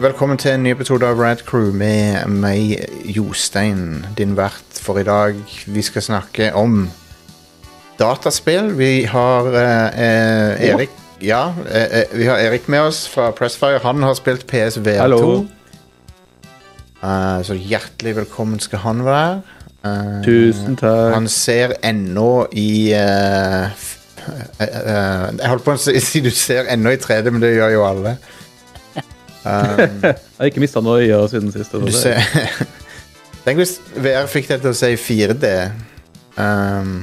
Velkommen til en ny episode av Rad Crew med meg, Jostein, din vert for i dag. Vi skal snakke om dataspill. Vi har eh, eh, Erik Ja, eh, eh, vi har Erik med oss fra Pressfire. Han har spilt PSVR2. Hallo. Eh, så hjertelig velkommen skal han være. Eh, Tusen takk. Han ser ennå i Jeg holdt på å si du ser ennå i 3D, men det gjør jo alle. Um, Jeg har ikke mista noe øye siden sist. altså. Tenk hvis VR fikk deg til å si 4D. Um,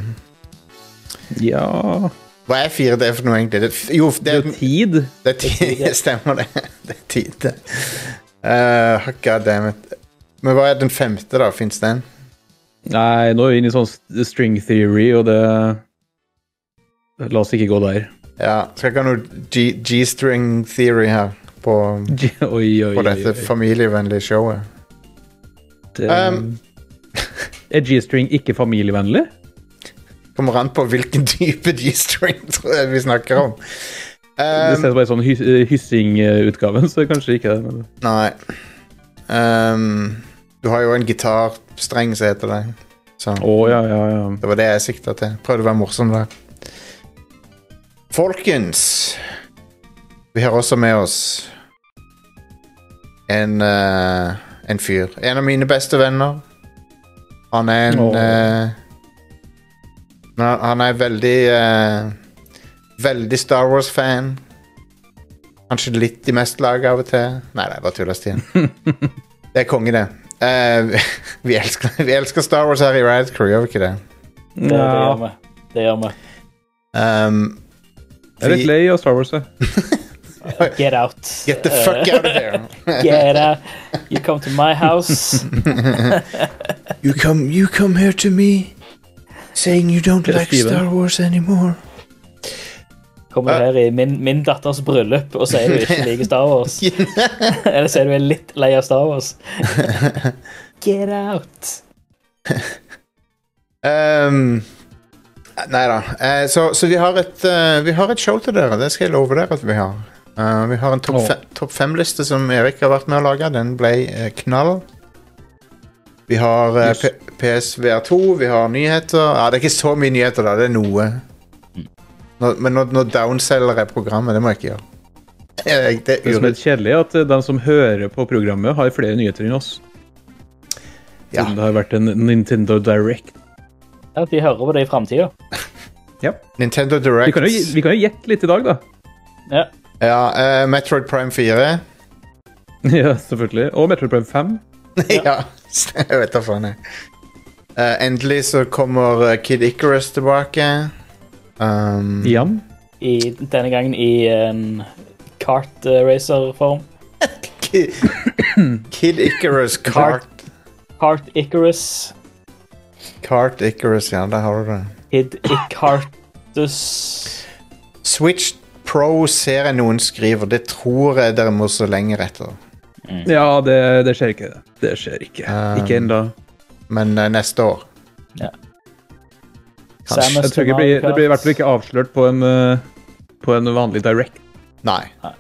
Ja hva er 4D for noe, egentlig? Det, jo, det, Det er tid. det er tid. Stemmer det. Det er tid. Uh, God damn it. Men hva er den femte, da? Fins den? Nei, nå er vi inne i sånn string theory, og det La oss ikke gå der. Ja, Skal ikke ha noe G-string theory her på, Oi, oi, på dette familievennlige showet. Det, Um, er G-string ikke familievennlig? Kommer an på hvilken type G-string tror jeg vi snakker om. det Um, ser ut som en sånn hy hyssing-utgaven, så kanskje ikke det. Men... Nei. Ehm, du har jo en gitarstreng som heter det. Så Å, ja, ja, ja. det var det jeg sikta til. Prøvde å være morsom der. Folkens, vi har også med oss en uh, en fyr. En av mine beste venner. Han er en oh. uh, han- er veldig uh, Veldig Star Wars-fan. Kanskje litt i mest lag av og til. Nei, det er bare tull, Stian. Det er konge, det. Eh, vi, elsker, vi elsker Star Wars her i Riot Crew, gjør vi ikke det? Det, det gjør vi. Det gjør vi. Um, jeg er litt lei av Star Wars. jeg. Get out. Get the fuck out of here! Get out. You come to my house. You come, you come here to me saying you don't like. Star Wars anymore. Kommer du her i min, min datters bryllup og sier du ikke liker Star Wars. Eller sier du er litt lei av Star Wars. Get out. Um, nei da. Uh, så så vi, har et, eh, vi har et show til dere. Det skal jeg love dere at vi har. Eh, vi har en topp topp fem-liste som Erik har vært med å lage. Den ble uh, knall. Vi har uh, Yes. PSVR2, vi har nyheter. Ja, Det er ikke så mye nyheter, da. Det er noe. Nå, men nå, nå downselger jeg programmet. Det må jeg ikke gjøre. Jeg- Det Det som er kjedelig, er at eh, de som hører på programmet, har flere nyheter enn oss. Ja. Siden det har vært en Nintendo Direct. Ja, de hører på det i framtida. Nintendo Vi Direct. kan jo, vi kan jo gjette litt i dag, da. Ja. Ja, uh, Metroid Prime 4. Ja, selvfølgelig. Og Metroid Prime 5. ja, jeg vet da faen jeg. Eh, endelig så kommer eh, Kid Icarus tilbake. Um, Igjen. I, denne gangen i um, kart eh, racer-form. Kid, Kid Icarus Kart. Kart Icarus. Kart Icarus, ja, der har du det. Kid Icartus. Switch Pro ser jeg noen skriver. Det tror jeg dere må så lenger etter. Ja, det, det skjer ikke. Det skjer ikke. Um, ikke ennå. Men eh, neste år. Ja. Kanskje. Jeg tror ikke det blir, det blir i hvert fall ikke avslørt på en, eh, på en vanlig direct. Nei. Nei.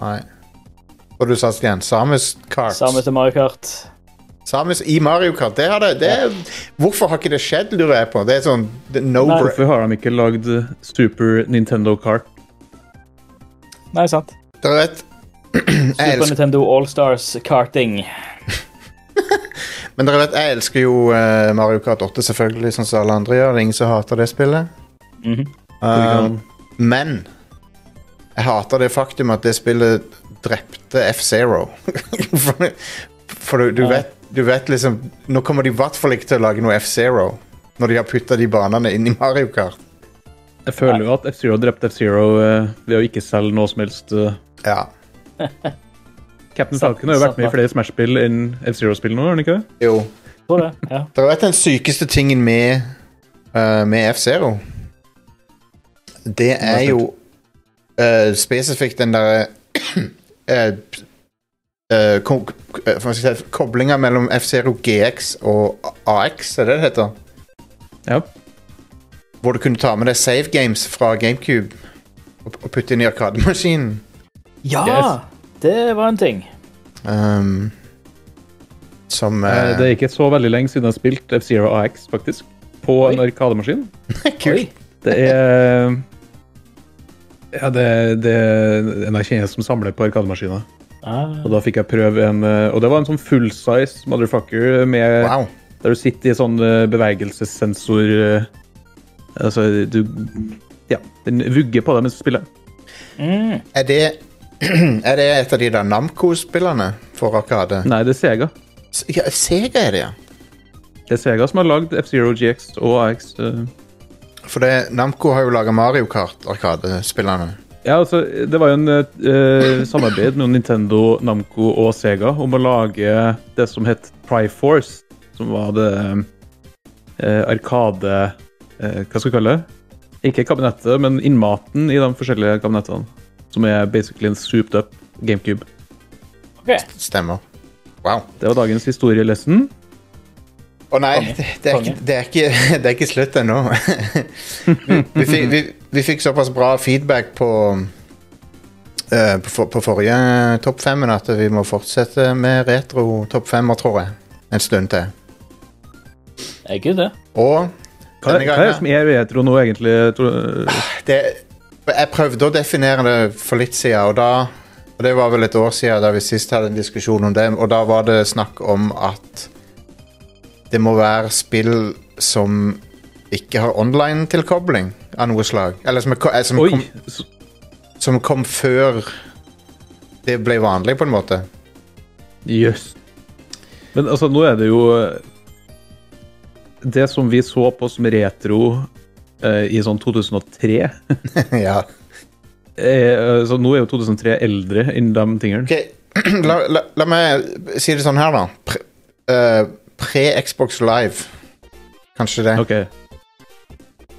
Nei. Og du sa igjen Samus Kart. Samus til Mario Kart. Samus i Mario Kart. Det har det, det er, Hvorfor har ikke det skjedd, lurer jeg på. Det er sånn det, no Nei, Hvorfor har de ikke lagd Super Nintendo Kart? Nei, sant. Dere vet jeg Super elsker, Nintendo Allstars karting. Men dere vet, jeg elsker jo eh, Mario Kart 8, selvfølgelig, sånn som alle andre gjør. Det er ingen som hater det spillet. Mhm. Um, men jeg hater det faktum at det spillet drepte F-Zero. for for du, du, vet, du vet liksom Nå kommer de i hvert fall ikke til å lage noe F-Zero når de har putta de banene inn i Mario Kart. Jeg føler jo at F-Zero drepte F-Zero eh, ved å ikke selge noe som helst. eh. Ja. Captain Falcon har jo vært med i flere Smash-spill enn F-Zero-spill nå, har han ikke det? Jo. Det. Ja. Dere vet den sykeste tingen med, uh, med F-Zero? Det er jo uh, spesifikt den derre uh, uh, ko uh, si, Koblinga mellom F-Zero GX og AX, er det det heter? Ja. Hvor du kunne ta med deg save games fra GameCube og, og putte inn i arkademaskinen. ja! Yes. Det var en ting. Um, som Eh, uh, Det er ikke så veldig lenge siden jeg har spilt F-Zero AX, faktisk. På Oi. en arkademaskin. Kult. Det er Ja, det, det er en jeg kjenner som samler på arkademaskiner. Ah. Og da fikk jeg prøve en eh, Og det var en sånn full size motherfucker med Wow. Der du sitter i sånn eh, bevegelsessensor eh, Altså, du Ja, den vugger på deg mens du spiller. Mm. Er det Er det et av de der Namco-spillene for Arkade? Nei, det er Sega. S- Ja, Sega er det, ja. Det er Sega som har lagd F-Zero GX og AX. Uh... For det, Namco har jo laga Mario Kart, Arkade-spillerne. Ja, altså, det var jo en uh, samarbeid mellom Nintendo, Namco og Sega om å lage det som het Force som var det uh, arkade... eh, hva skal vi kalle det? Ikke kabinettet, men innmaten i de forskjellige kabinettene. Som er basically en souped up GameCube. Okay. Stemmer. Wow. Det var dagens historielesson. Å nei, det, det, er ikke, det, er ikke, det er ikke slutt ennå. vi, vi, fikk, vi, vi fikk såpass bra feedback på Uh, på, for, på forrige topp femmen at vi må fortsette med retro topp femmer, tror jeg. En stund til. Er ikke det? Og Hva, hva er det som er retro nå, egentlig? Tror- det, Jeg prøvde å definere det for litt siden, og da og Det var vel et år siden da vi sist hadde en diskusjon om det, og da var det snakk om at det må være spill som ikke har online-tilkobling av noe slag. Eller som, er, eh, som, kom, som kom før det ble vanlig, på en måte. Jøss. Men altså, nå er det jo Det som vi så på som retro uh, i sånn 2003 ja. Er, Så nå er jo 2003 eldre enn de tingene. Ok, la, la, la meg si det sånn her, da. Pre, uh, Pre-Xbox Live. Kanskje det. Ok.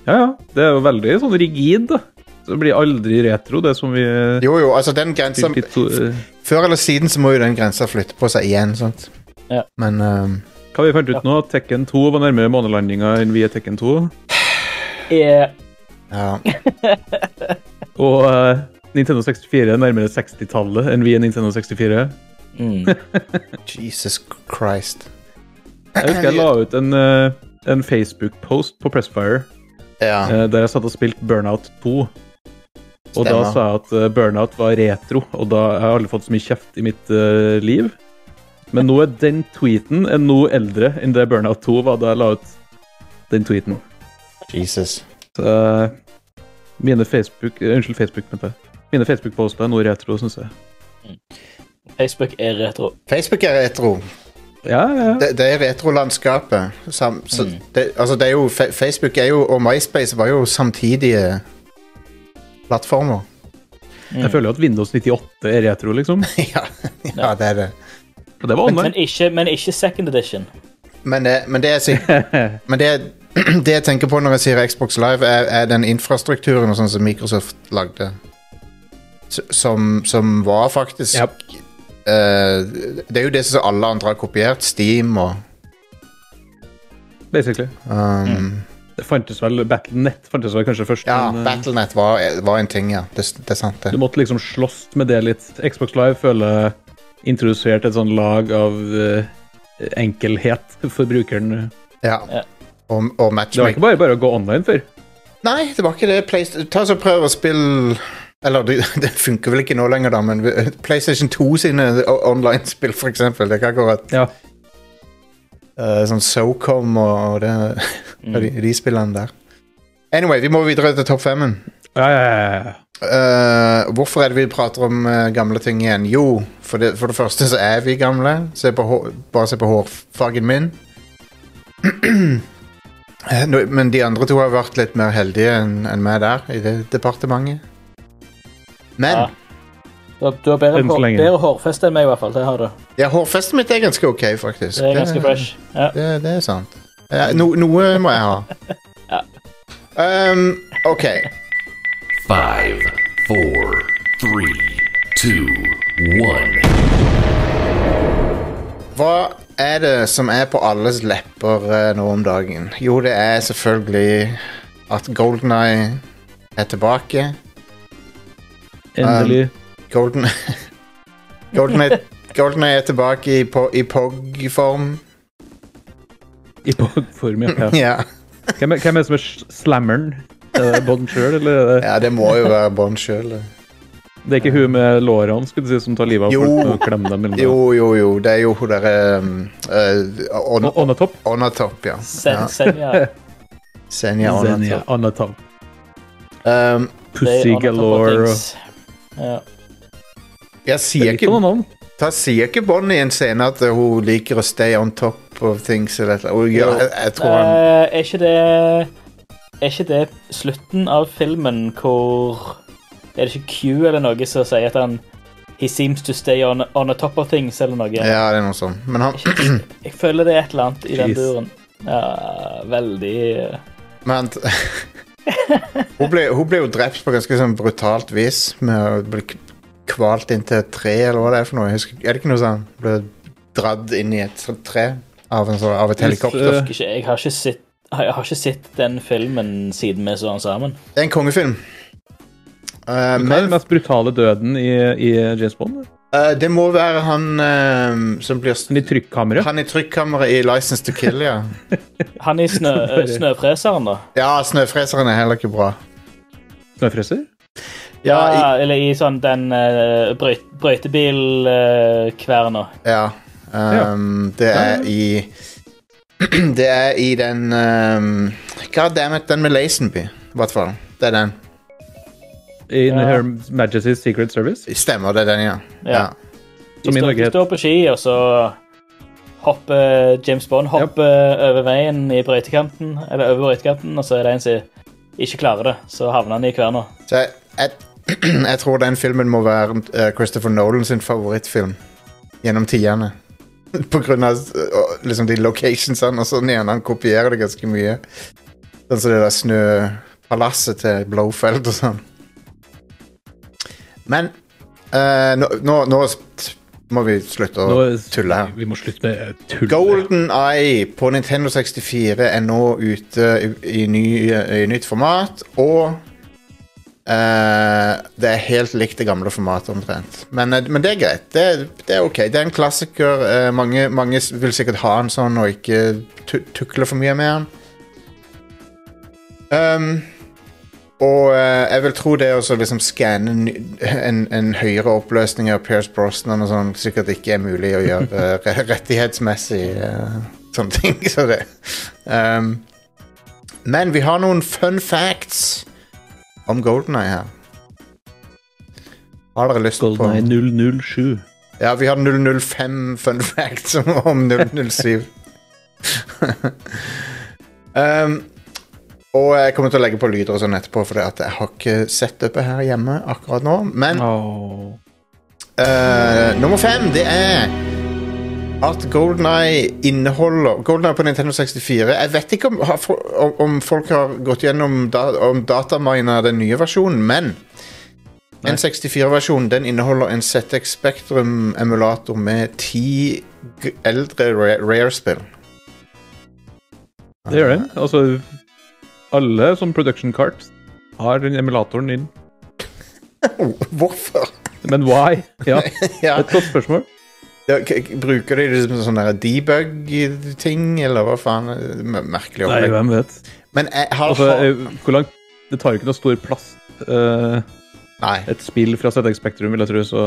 Ja, ja. Det er jo veldig sånn rigid, da. Så det blir aldri retro, det som vi Jo, jo, altså den grensa eh, Før eller siden så må jo den grensa flytte på seg igjen, sant? Ja. Men ehm, Hva vi fant ut nå? Tekken 2 var nærmere månelandinga enn vi er Tekken 2. Yeah. ja. Og uh, Nintendo 64 er nærmere 60-tallet enn vi er Nintendo 64. mm. Jesus Christ. Jeg husker jeg la ut en, eh, en Facebook-post på Pressfire Ja. eh, der jeg satt og spilte Burnout 2. Og da sa jeg at Burnout var retro, og da har jeg aldri fått så mye kjeft i mitt uh, liv. Men nå er den tweeten er noe eldre enn det Burnout 2 var da jeg la ut den tweeten. Jesus. Så eh, mine Facebook eh, Unnskyld, Facebook, mente jeg. Mine Facebook-poster er noe retro, syns jeg. Facebook er retro. Facebook er retro. Ja, ja, ja. Det, det er retrolandskapet. Sam, Mm. det, altså det er jo, Facebook er jo, og MySpace var jo samtidige plattformer. Mm. Jeg føler jo at Windows 98 er retro, liksom. ja, ja, det er det. Og det var Men, men, ikke, men ikke second edition. Men det, men det Men det, det jeg tenker på når jeg sier Xbox Live, er, er den infrastrukturen og sånn som Microsoft lagde. Som, som var faktisk yep. uh, Det er jo det som alle andre har kopiert. Steam og Basically. um, Det fantes vel Battlenet fantes vel kanskje først. Ja, men, eh, Battlenet var, var en ting, ja. Det, det er sant, Du måtte liksom slåss med det litt. Xbox Live føler jeg introduserte et sånn lag av uh, enkelhet for brukeren. Ja. Ja. Og, og Det var ikke bare bare å gå online før. Nei, det var ikke det. Play, Ta så Prøv å spille Eller det, det funker vel ikke nå lenger, da, men PlayStation 2 sine online-spill, for eksempel. Det er ikke akkurat Ja. uh, sånn SoCom og, og det, Mm. de, de spillene der. Anyway, vi må videre til topp femmen. Ja, ja, ja. Eh, hvorfor er det vi prater om uh, gamle ting igjen? Jo, for det, for det første så er vi gamle. Se på hår, bare se på hårfargen min. Eh, Men de andre to har vært litt mer heldige enn en meg der, i det departementet. Men Ja. Du har, du har bedre, hår, bedre hårfeste enn meg, i hvert fall. Det har du. ja, hårfestet mitt er ganske ok, faktisk. Det er ganske fresh. Ja. Det, det er sant. Ja, no, noe må jeg ha. Ja. Um, ok. Five, four, three, two, one. Hva er det som er på alles lepper eh, nå om dagen? Jo, det er selvfølgelig at Golden Eye er tilbake. Endelig. Golden Golden Goldeneye er tilbake i, po- i POG-form. I pog-form, ja. ja. Ja. Hvem, er, hvem er det som er slammeren? Er det Bond sjøl, eller er det ja, det må jo være Bond sjøl. Det er ikke hun med lårene skulle du si, som tar livet av Jo. folk og klemmer dem? Jo, jo, jo. Det er jo hun derre um, uh, on, On top? Onatop, ja. Sen. Senja. Senja Onatop. on top. Um, Pussy on top galore. Ja. jeg sier ikke sånn. Da sier ikke Bonnie i en scene at hun liker å stay on top of things. Eller, eller. Jeg, jeg tror han Uh, er ikke det Er ikke det slutten av filmen hvor Er det ikke Q eller noe som sier at han He seems to stay on, on the top of things, eller noe? Ja, det er noe sånt. Men han, Jeg føler det er et eller annet i den duren. Ja, veldig eh, men hun, ble, hun ble jo drept på ganske sånn brutalt vis med å bli kvalt inn til et tre, eller hva det er for noe. Jeg husker, er det ikke noe sånn? Ble dratt inn i et sånt tre av, en, sånn- av et helikopter. Jeg, jeg, har ikke sett, jeg har ikke sett den filmen siden vi så den sammen. Det er en kongefilm. Uh, Hva er den mest brutale døden i, i James Bond? uh, det må være han uh, som blir Han i trykkammeret? Han i trykkammeret i License to Kill, ja. Han i snø, Snøfreseren, da. Ja, Snøfreseren er heller ikke bra. Snøfreser? Ja, Ja, eller i sånn den uh, brøyt, brøytebilkverna. ja. Um, det er i Det er i den um, God damn it, den med Lazenby, i hvert fall. Det er den. In Ja. Her Majesty's Secret Service? Stemmer, det er den, ja. Ja. ja. De, Som i står- de står på ski, og så hopper James Bond hopper over veien i brøytekanten, eller over brøytekanten, og så er det en som ikke klarer det. Så havner han i kverna. Jeg, jeg tror den filmen må være eh, Christopher Nolan sin favorittfilm gjennom tidene. På grunn av eh, liksom de locationsene og sånn igjen. Han kopierer det ganske mye. Sånn som det der snøpalasset til Blowfeld og sånn. Men eh, nå, nå, nå må vi slutte å Nå, tulle her. Vi må slutte med tull. Golden Eye på Nintendo 64 er nå ute i, i, ny, i nytt format, og eh, det er helt likt det gamle formatet omtrent. Men, uh, men det er greit. Det, det er ok. Det er en klassiker. Uh, mange, mange vil sikkert ha en sånn og ikke tukle for mye med den. Um, og jeg vil tro det å liksom skanne en, en, en høyere oppløsning av Pierce Brosnan og sånn sikkert ikke er mulig å gjøre rettighetsmessig. sånne ting. Så det. Um, men vi har noen fun facts om Golden Eye her. Har dere lyst på GoldenEye 007. Ja, vi har 005 fun facts om, om 007. um, og jeg kommer til å legge på lyder og sånn etterpå, for jeg har ikke setupet her hjemme akkurat nå. Men oh. uh, nummer fem, det er at GoldenEye inneholder GoldenEye på Nintendo 64 Jeg vet ikke om, om, om folk har gått gjennom da, om dataminer den nye versjonen, men N64-versjonen den inneholder en ZX Spectrum-emulator med ti eldre Ra- Rare-spill. Det gjør det. Altså, alle som production cart har den emulatoren inn. Hvorfor? Men why? Ja, ja, et godt spørsmål. Bruker de det som sånn debug-ting, eller hva faen? Merkelig opplegg. Nei, hvem vet. Men jeg har, Altså, har eh, hvor langt Det tar jo ikke noe stor plass. Uh, Nei. et spill fra ZX Spektrum, vil jeg tro, så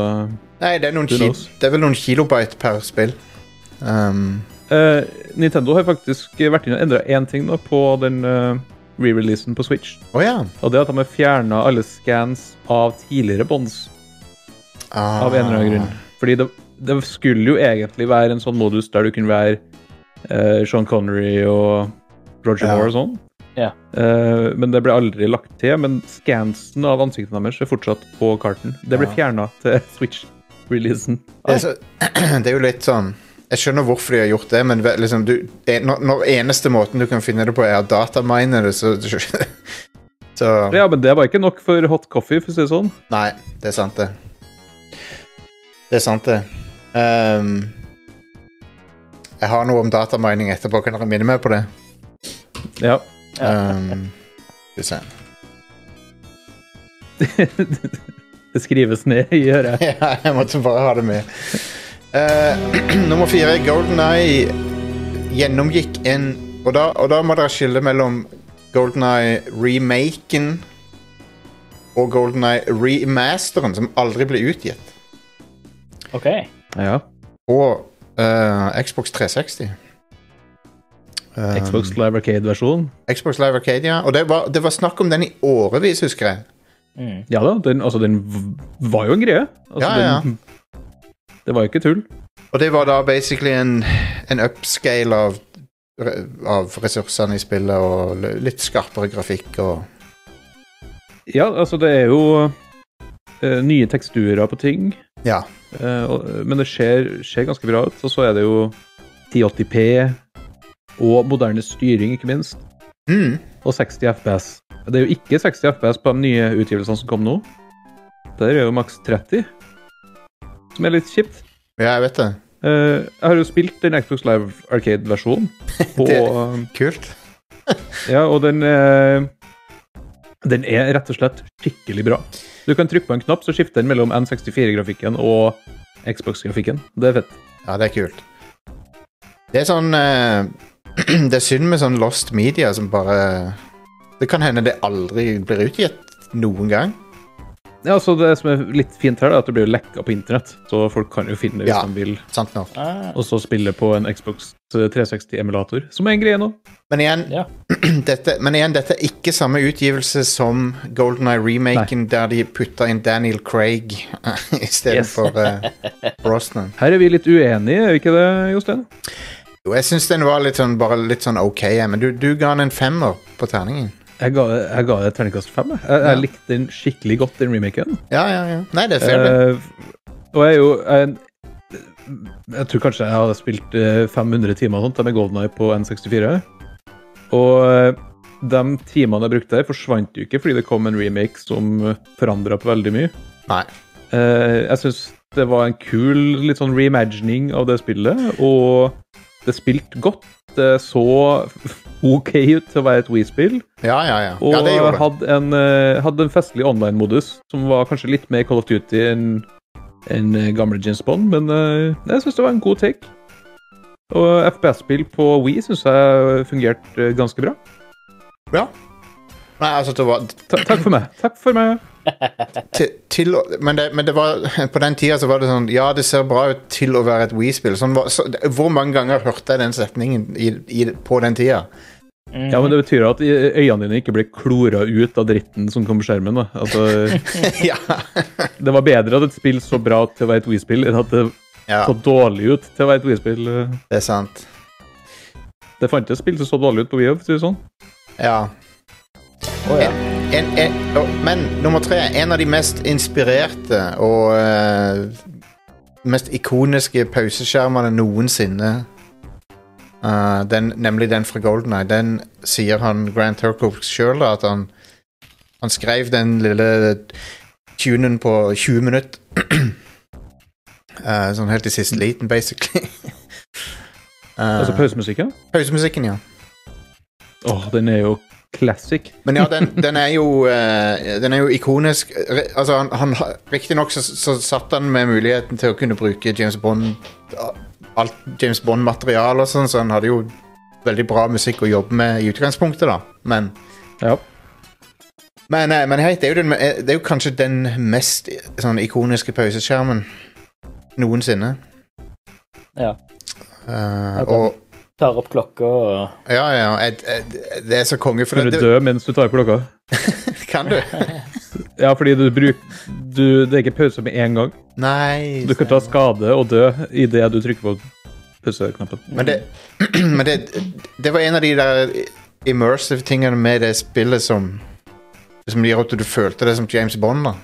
Nei, det er, det er vel noen kilobyte per spill. Um, Uh, Nintendo har faktisk vært inne og endra én ting nå på den uh, re-releasen på Switch. Å ja. Og det er at de har fjerna alle scans av tidligere bonds. Ah. Av en eller annen grunn. Fordi det, det skulle jo egentlig være en sånn modus der du kunne være uh, Sean Connery og Roger Ja. Moore og sånn. Ja. Uh, men det ble aldri lagt til. Men scansen av ansiktene deres er fortsatt på karten. Det ble Ja. fjerna til Switch-releasen. Det er, det er jo litt sånn Jeg skjønner hvorfor de har gjort det, men liksom, du, når, når eneste måten du kan finne det på, er å datamine det, så, så Ja, men det var ikke nok for hot coffee, for å si det sånn. Nei, det er sant, det. Det er sant, det. Ehm, jeg har noe om datamining etterpå. Kan dere minne meg på det? Ja. Um, Skal vi se. Det skrives ned i øret. Ja, jeg måtte bare ha det med. Uh, nummer fire, Golden Eye gjennomgikk en Og da, og da må dere skille mellom Golden Eye remaken og Golden Eye remasteren, som aldri ble utgitt. OK. Ja. Og eh, Xbox 360. Um, Xbox Live Arcade-versjon. Xbox Live Arcade, ja. Og det var, det var snakk om den i årevis, husker jeg. Mm. Ja da, den, altså, den var jo en greie. Altså, Ja, ja. Den, det var jo ikke tull. Og det var da basically en, en upscale av, av ressursene i spillet, og litt skarpere grafikk og Ja, altså, det er jo uh, nye teksturer på ting. Ja. Eh, men det ser, ser ganske bra ut. Og så er det jo 1080P og moderne styring, ikke minst. Mm. Og 60 FPS. Det er jo ikke 60 FPS på de nye utgivelsene som kom nå. Der er jo maks 30. Som er litt kjipt. Ja, jeg vet det. Eh, jeg har jo spilt den Xbox Live Arcade-versjonen. Det- er Kult. Ja, og den eh, Den er rett og slett skikkelig bra. Du kan trykke på en knapp, så skifter den mellom N64-grafikken og Xbox-grafikken. Det er fett. Ja, det er kult. Det er sånn eh, Det er synd med sånn lost media som bare Det kan hende det aldri blir utgitt noen gang. Ja, så Det som er litt fint her, er at det blir lekka på internett, så folk kan jo finne det hvis Ja. de vil. Sant nok. Ah, Og så spille på en Xbox 360-emulator, som er en greie nå. Men igjen, ja. dette, men igjen, dette er ikke samme utgivelse som Golden Eye remaken, der de putta inn Daniel Craig istedenfor yes. uh, Brosnan. Her er vi litt uenige, er vi ikke det, Jostein? Jo, jeg syns den var litt sånn, bare litt sånn ok, men du, du ga den en femmer på terningen. Jeg ga, jeg ga det terningkast fem. Jeg, jeg, jeg likte den skikkelig godt, den remaken. Ja, ja, ja. Nei, det er du. Eh, og jeg er jo jeg, jeg tror kanskje jeg hadde spilt eh, 500 timer sånt med GoldenEye på N64. Og eh, de timene jeg brukte der, forsvant jo ikke fordi det kom en remake som forandra på veldig mye. Nei. Uh, jeg syns det var en kul litt sånn reimagining av det spillet, og det spilte godt. Det så OK ut til å være et Wii-spill. Ja, ja, ja. Og ja hadde, en, eh, hadde en festlig online-modus som var kanskje litt mer Call of Duty enn en eh, gamle James Bond, men eh, jeg syns det var en god take. Og FPS-spill på Wii syns jeg fungerte ganske bra. Ja. Nei, altså, det var Ta takk for meg. Takk for meg. Til, til, men, det, men det var På den tida så var det sånn Ja, det ser bra ut til å være et Wii-spill. Sånn, så, hvor mange ganger hørte jeg den setningen i, i, på den tida? Mm. Ja, men Det betyr at øynene dine ikke ble klora ut av dritten som kom på skjermen. da. Altså, ja. Det var bedre at et spill så bra ut til å være et Wii-spill, enn at det ja, så dårlig ut til å være et Wii-spill. det er sant. Det fantes spill som så dårlig ut på Wii. for å si det sånn. Ja. Oh, ja. En, en, men nummer tre, en av de mest inspirerte og uh, mest ikoniske pauseskjermene noensinne. Uh, den, nemlig den fra Golden Eye. Den sier han Grant Turco sjøl, at han Han skrev den lille tunen på 20 minutter. Uh, sånn helt i siste liten, basically. uh, Altså pausemusikken. pausemusikken, ja. Åh, den er jo classic. Men ja, den, den er jo eh, Den er jo ikonisk. Altså, han, han Riktignok så, så satt han med muligheten til å kunne bruke James Bond Alt James Bond-materiale og sånn, så han hadde jo veldig bra musikk å jobbe med i utgangspunktet, da. Men Ja. Men, eh, men hei, det, er den, eh, det er jo kanskje den mest sånn ikoniske pauseskjermen noensinne. ja. Uh, og Tar opp klokka og Ja, ja. Jeg, jeg, det er så konge, for Kan du dø mens du tar opp klokka? Kan du? Ja, fordi du bruker du, Det er ikke pause med en gang. Nei Du kan ta skade og dø idet du trykker på pauseknappen. Men det, men det, det var en av de der immersive tingene med det spillet som Som gjør at du følte det som James Bond. da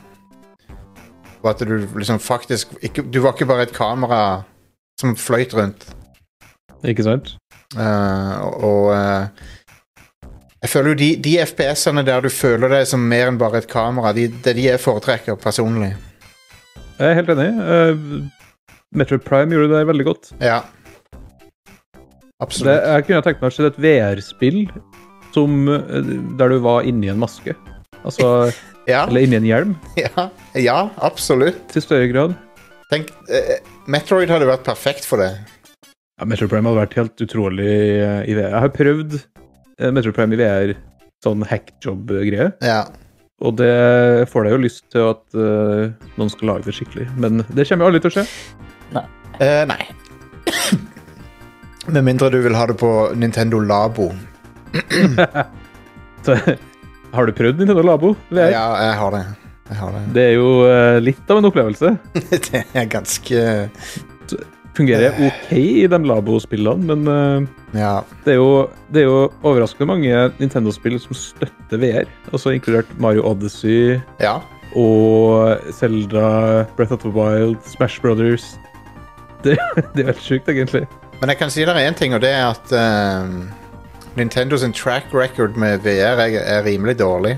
Og at du liksom faktisk ikke, Du var ikke bare et kamera som fløyt rundt. Ikke sant? Eh, og eh, Jeg føler jo de, de FPS-ene der du føler deg som mer enn bare et kamera, de, det er de jeg foretrekker personlig. Jeg er helt enig. Uh, Metro Prime gjorde det veldig godt. Ja. Det, Absolutt. jeg kunne tenkt meg å se et VR-spill som, der du var inni en maske. Altså, Ja, Eller inni en hjelm, ja, ja absolutt. til større grad. Tenk, uh, Metroid hadde vært perfekt for det. Ja, Metro Prime hadde vært helt utrolig eh, i VR. Jeg har prøvd eh, Metro Prime i VR, sånn hackjob-greie. Ja. Og det får deg jo lyst til at uh, noen skal lage det skikkelig. Men det kommer jo aldri til å skje. Eh, nei. Med mindre du vil ha det på Nintendo Labo. Så, har du prøvd Nintendo Labo VR? Ja, jeg har det. Jeg har det. Det er jo uh, litt av en opplevelse. Det er ganske Fungerer ok i de Labo-spillene, men eh, Ja. det, er jo, det er jo overraskende mange Nintendo-spill som støtter VR. Altså inkludert Mario Odyssey ja. og Zelda, Breath of the Wild, Smash Brothers. Det, det er helt sjukt, egentlig. Men jeg kan si dere én ting, og det er at eh, Nintendo sin track record med VR er, er rimelig dårlig.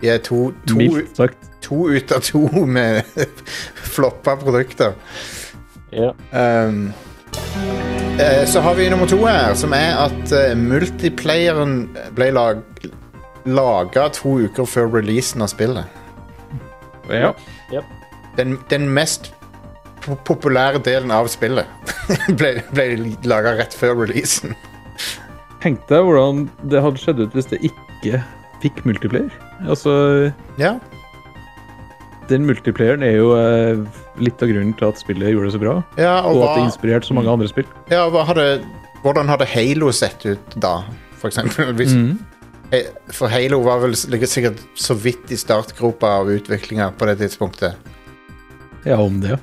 De er to, to, to ut av to med floppa produkter. Ja. Um, eh, så har vi nummer to her, som er at eh, multiplayeren ble lag, laga to uker før releasen av spillet. Ja. Den, den mest populære delen av spillet ble, ble laga rett før releasen. Tenk deg hvordan det hadde skjedd ut hvis det ikke fikk multiplayer. Altså, Ja, den multiplayeren er jo eh, litt av grunnen til at spillet gjorde det så bra. ja og, Og at det inspirerte så mange andre spill. ja, hadde, hvordan hadde Halo sett ut da, for eksempel? Hvis, Mm. Eh, For Halo var vel sikkert så vidt i startgropa av utviklinga på det tidspunktet. Ja, om det.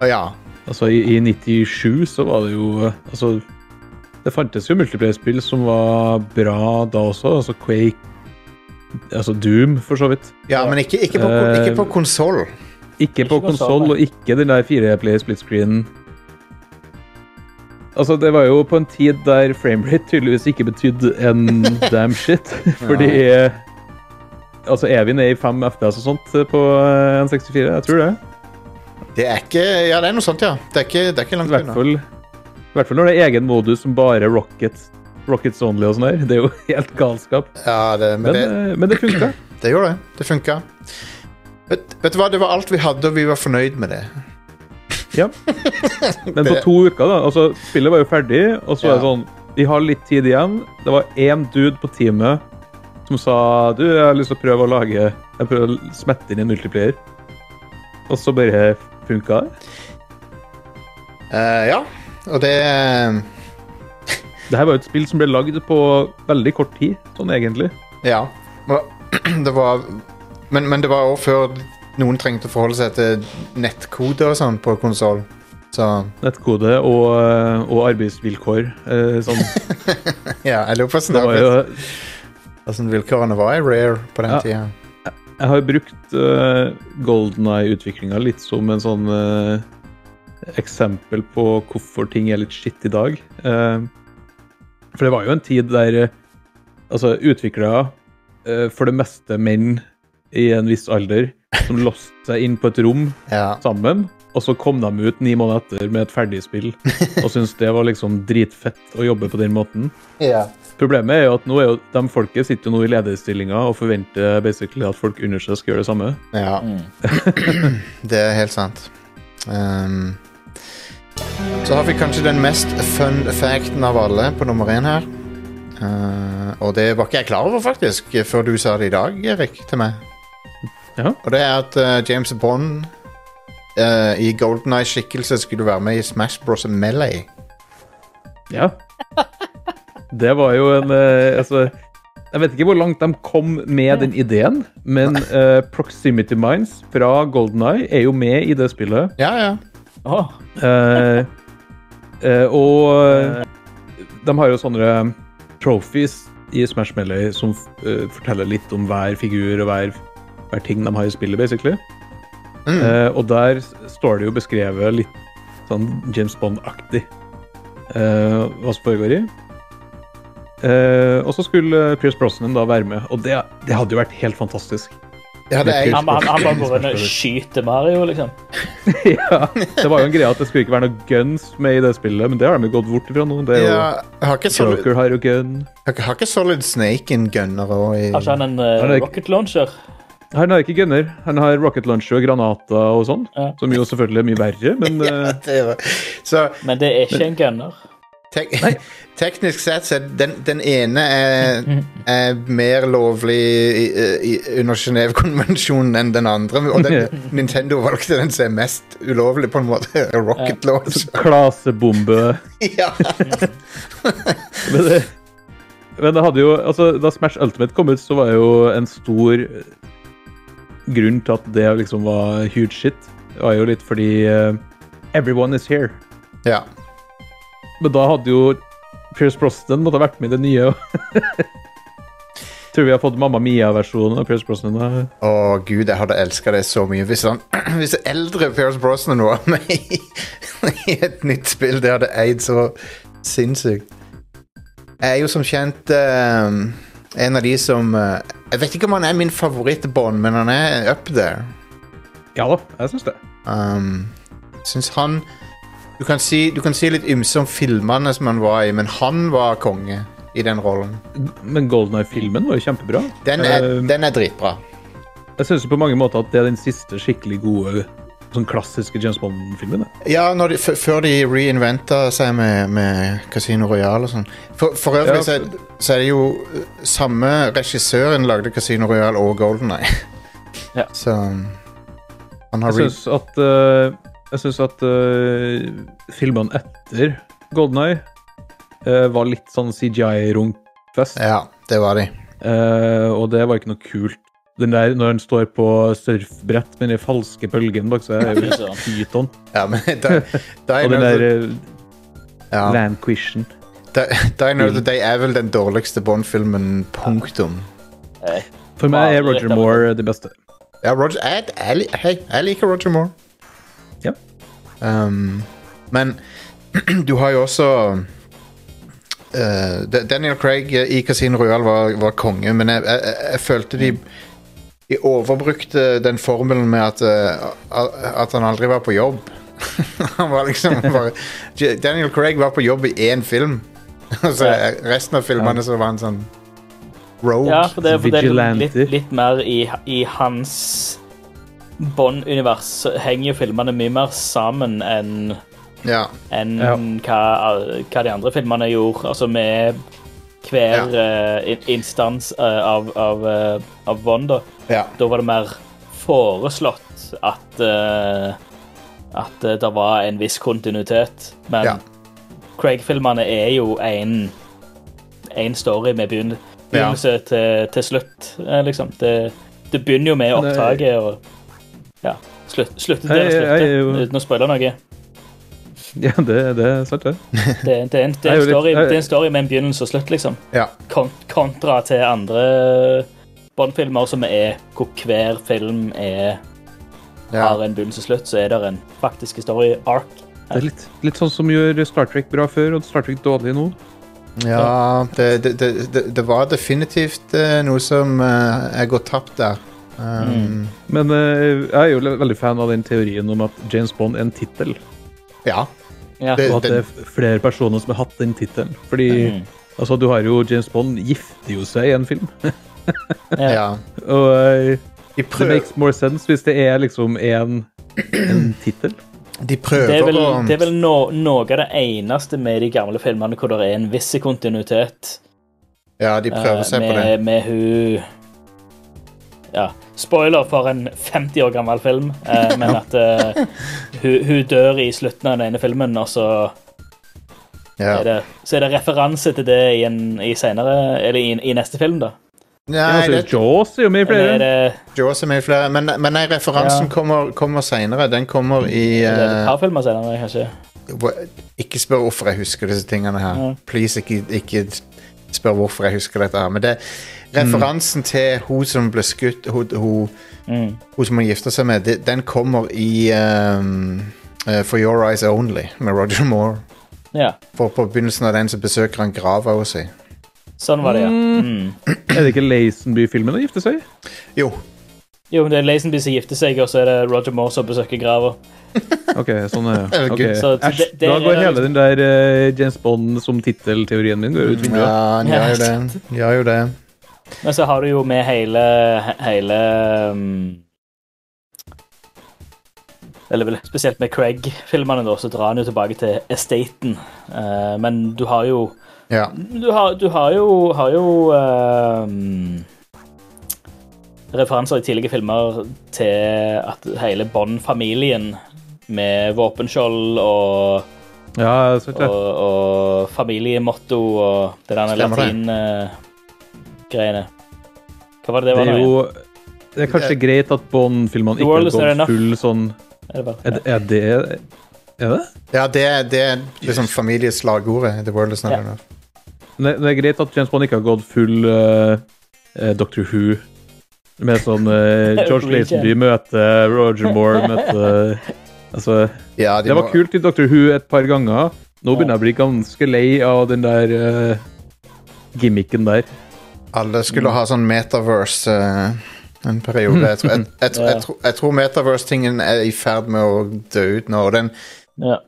Ja, Altså, i, i 97 så var det jo eh, Altså, det fantes jo multiplayer-spill som var bra da også. Altså Quake Altså Doom, for så vidt. ja men ikke, ikke på, Eh, ikke på konsoll. Ikke på konsoll, og ikke den der fireplayer split screen. Altså, det var jo på en tid der framerate tydeligvis ikke betydde en damn shit. Fordi Altså, er vi nede i 5 FPS og sånt på N64? Jeg tror det. Det er ikke Ja, det er noe sånt, ja. Det er ikke, det er ikke langt hvert unna. i hvert fall når det er egen modus som bare Rockets, Rockets Only og sånn der. Det er jo helt galskap. Ja, det, men Men, det, eh, men det funka. det gjorde det. Det funka. Vet, vet du hva, det var alt vi hadde, og vi var fornøyd med det. Ja. Men på to uker, da. Altså, spillet var jo ferdig, og så er det sånn Vi har litt tid igjen. Det var én dude på teamet som sa Du, jeg har lyst til å prøve å lage Jeg prøver å smette inn en multiplayer. Og så bare funka det. Uh, ja, og det Det her var jo et spill som ble lagd på veldig kort tid, sånn egentlig. Ja. Og Det var Men, men det var òg før noen trengte å forholde seg til nettkode og sånn på konsoll. Så Nettkode og, eh, og arbeidsvilkår. Eh, sånn. ja, jeg lurer på Det var jo altså, vilkårene var i Rare på den Ja. tida. Jeg har brukt uh, Golden Eye-utviklinga litt som en sånn uh, eksempel på hvorfor ting er litt skitt i dag. Uh, for det var jo en tid der uh, altså utviklere, eh, for det meste menn i en viss alder, som låste seg inn på et rom Ja. sammen, og så kom de ut ni måneder etter med et ferdig spill og syntes det var liksom dritfett å jobbe på den måten. ja. Problemet er jo at nå er jo de folket sitter jo nå i lederstillinger og forventer basically at folk under seg skal gjøre det samme. ja. Mm. Det er helt sant. Um, så har vi kanskje den mest fun facten av alle på nummer én her. Uh, og det var ikke jeg klar over, faktisk, før du sa det i dag, Erik, til meg. Ja. Og det er at uh, James Bond uh, i Golden Eye-skikkelse skulle være med i Smash Bros. Melee. Ja. Det var jo en eh, Altså, jeg vet ikke hvor langt de kom med den ideen, men eh, Proximity Minds fra Golden Eye er jo med i det spillet. Ja, ja. Åh, Eh, eh, og de har jo sånne trophies i Smash Melee som eh, forteller litt om hver figur og hver, hver ting de har i spillet, basically. Mm. Eh, og der står det jo beskrevet litt sånn James Bond-aktig eh, hva som foregår i. Eh, og så skulle Pierce Brosnan da være med, og det, det hadde jo vært helt fantastisk. Det er... jeg han, han, han bare går inn og skyter Mario, liksom. ja, Det var jo en greie at det skulle ikke være noe guns med i det spillet, men det har de gått bort ifra nå. Det er ja, har, ikke solid, Joker har jo gun. Har, har ikke Solid Snake en gunner òg i Har ikke han en uh, er- rocket launcher? Han har ikke gunner. Han har rocket launcher og granater og sånn. Ja. Som jo selvfølgelig er mye verre, men Ja, eh, det var, så Men det er ikke en gunner. tek teknisk sett så er den, den ene er, er mer lovlig i, i, under Genévekonvensjonen enn den andre. Og den, Nintendo valgte den som er mest ulovlig, på en måte. Rocket launch. klasebombe Ja. Men det, men det hadde jo Altså, da Smash Ultimate kom ut, så var jo en stor grunn til at det liksom var huge shit, var jo litt fordi uh, Everyone is here. ja. Men da hadde jo Pierce Brosnan måtte ha vært med i det nye. Tror vi har fått Mamma Mia-versjonen av Pierce Brosnan. Å oh, gud, jeg hadde elska det så mye. Hvis, han, hvis eldre Pierce Brosnan var med i, i et nytt spill, det hadde eid så sinnssykt. Jeg er jo som kjent eh, en av de som eh, Jeg vet ikke om han er min favoritt-Bond, men han er up there. Ja da, jeg syns det. Um, syns han du kan, si, du kan si litt ymse om filmene som han var i, men han var konge i den rollen. Men Golden Eye-filmen var jo kjempebra. Den er, uh, den er dritbra. Jeg syns på mange måter at det er den siste skikkelig gode sånn klassiske James Bond-filmene. Ja, de, før de reinventa seg med, med Casino Royale og sånn. For, for øvrig Ja, så, så er det jo uh, samme regissøren lagde Casino Royale og Golden Eye. Ja. Så um, han har Jeg syns at, uh, jeg synes at eh, filmene etter Golden Eye uh, var litt sånn CGI-runkfest. Ja, det var de. Uh, og det var ikke noe kult. Den der når han står på surfbrett med den falske bølgen bak seg, er jo pyton. Ja, men da, Die, Og den der eh, ja, Vanquishen. Die, Die Another Day er vel den dårligste Bond-filmen, punktum. For meg er Roger Moore det beste. Ja, Roger, jeg, jeg, hei, jeg liker Roger Moore. Ja. Um, men du har jo også uh, Daniel Craig i Casino Royale var, var konge, men jeg, jeg, jeg, jeg følte de de overbrukte den formelen med at, eh, at han aldri var på jobb. han var liksom bare, Daniel Craig var på jobb i én film. Og så resten av filmene så var han sånn rogue. Ja, for det, for det er litt, litt mer i, i hans Bond-univers henger jo filmene mye mer sammen enn Ja. enn Ja. hva, hva de andre filmene gjorde. Altså med hver ja. uh, instans eh, av, av, eh, av Bond, da. ja. Da var det mer foreslått at uh, at det var en viss kontinuitet. Men Ja. Craig-filmene er jo en en story med begynn begynnelse til, til slutt, liksom. Det, det begynner jo med opptaket og ja, slutt, slutter der og det er slutter, uten å spoile noe. Ja, det, det er sant, det. Det, det, er en, det, er en story, det er en story med en begynnelse og slutt, liksom. ja. Kon kontra til andre Bond-filmer som er hvor hver film er, ja. har en begynnelse og slutt, så er det en faktisk story arc. Det er litt, litt sånn som gjør Star Trek bra før og Star Trek dårlig nå. Ja, det, det, det, det, det var definitivt eh, noe som eh, er gått tapt der. Um, Men eh, jeg er jo veldig fan av den teorien om at James Bond er en tittel. Ja. Ja. Det- Og at det er flere personer som har hatt den tittelen. Fordi Mm. altså, du har jo James Bond gifter jo seg i en film. Ja. Og eh, De, det makes more sense hvis det er liksom en, en tittel. de prøver Det er vel, å det er vel no, noe av det eneste med de gamle filmene hvor det er en viss kontinuitet. Ja, de prøver eh, seg på med, det. med hun Ja, spoiler for en 50 år gammel film, eh, men at eh, hun, hun dør i slutten av den ene filmen, og så Ja. er det, så er det referanse til det i, en, i senere Eller i, i neste film, da. Nei, det, Jaws er jo med i er flere. det, Jaws er med i flere, men, men nei, referansen Ja. kommer, kommer seinere. Den kommer i er et par filmer senere, kanskje? Ikke spør hvorfor jeg husker disse tingene her. Ja. Please, ikke, ikke spør hvorfor jeg husker dette her. Men det referansen til hun som ble skutt, hun, hun, Mm. hun som han gifter seg med, det, den kommer i um, eh, For Your Eyes Only med Roger Moore. Ja, For på begynnelsen av den så besøker han grava hos si. sånn var det, ja. Mm. Er det ikke Lazenby-filmen å gifte seg i? Jo. Jo, det er Lazenby som gifter seg, og så er det Roger Moore som besøker grava. Ok, sånn er det. Herregud. Ok. Så Æsj, det- det da er går hele liksom- den der eh, James Bond som tittelteorien min går ut vinduet. Ja, han gjør jo det. Gjør jo det. Men så har du jo med hele, hele um, Eller vel spesielt med Craig-filmene, da, så drar han jo tilbake til estaten. Uh, men du har jo Ja. Du har, du har jo, har jo uh, referanser i tidligere filmer til at hele Bond-familien med våpenskjold og, Ja, så og, og familiemotto og det der Stemmer det. latin-greiene. Hva var det det Det er jo Det er kanskje greit at Bond-filmene ikke world har gått full sånn Er det bare? Er Er det, er det? Ja, det, det er liksom familieslagordet. The world is not Ja. enough. Det, det er greit at James Bond ikke har gått full uh, Doctor Who. Med sånn uh, George. Lazenby møter Roger Moore møter Altså, Ja, de det var må- kult i Doctor Who et par ganger. Nå begynner jeg å bli ganske lei av den der uh, gimmicken der. Alle skulle ha sånn metaverse eh, en periode. Jeg tror, jeg, jeg, tror- jeg, tror- jeg tror metaverse-tingen er i ferd med å dø ut nå. og Den, Ja.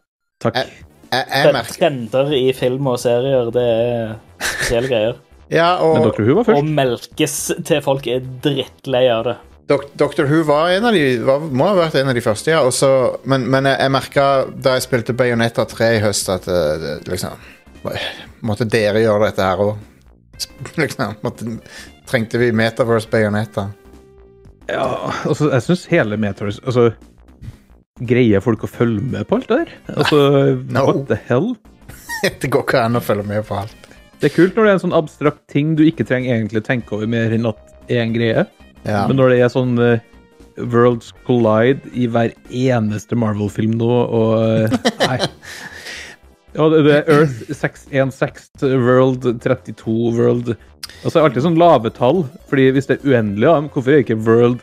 Takk. jeg, jeg, jeg merker Trender i film og serier, det er spesielle greier. Ja, Men og Doctor Who var Og først. melkes til folk er drittlei av det. Dok Doctor Who var en av de var, må ha vært en av de første, ja. Også, men, men jeg, jeg merka da jeg spilte Bayonetta 3 i høst, at eh, det, liksom Måtte dere gjøre dette her òg? Liksom, trengte vi Metaverse Bayonetta? Ja, altså, jeg syns hele Metaverse Altså, greier folk å følge med på alt det der? Altså, No. what the hell? det går ikke an å følge med på alt. Det er kult når det er en sånn abstrakt ting du ikke trenger egentlig tenke over mer enn at det er en greie. Ja. Men når det er sånn uh, Worlds Collide i hver eneste Marvel-film nå, og uh, Nei. Ja, det er Earth 616, World 32, World Altså, det er alltid sånn lave tall, fordi hvis det er uendelig, av dem, hvorfor er det ikke World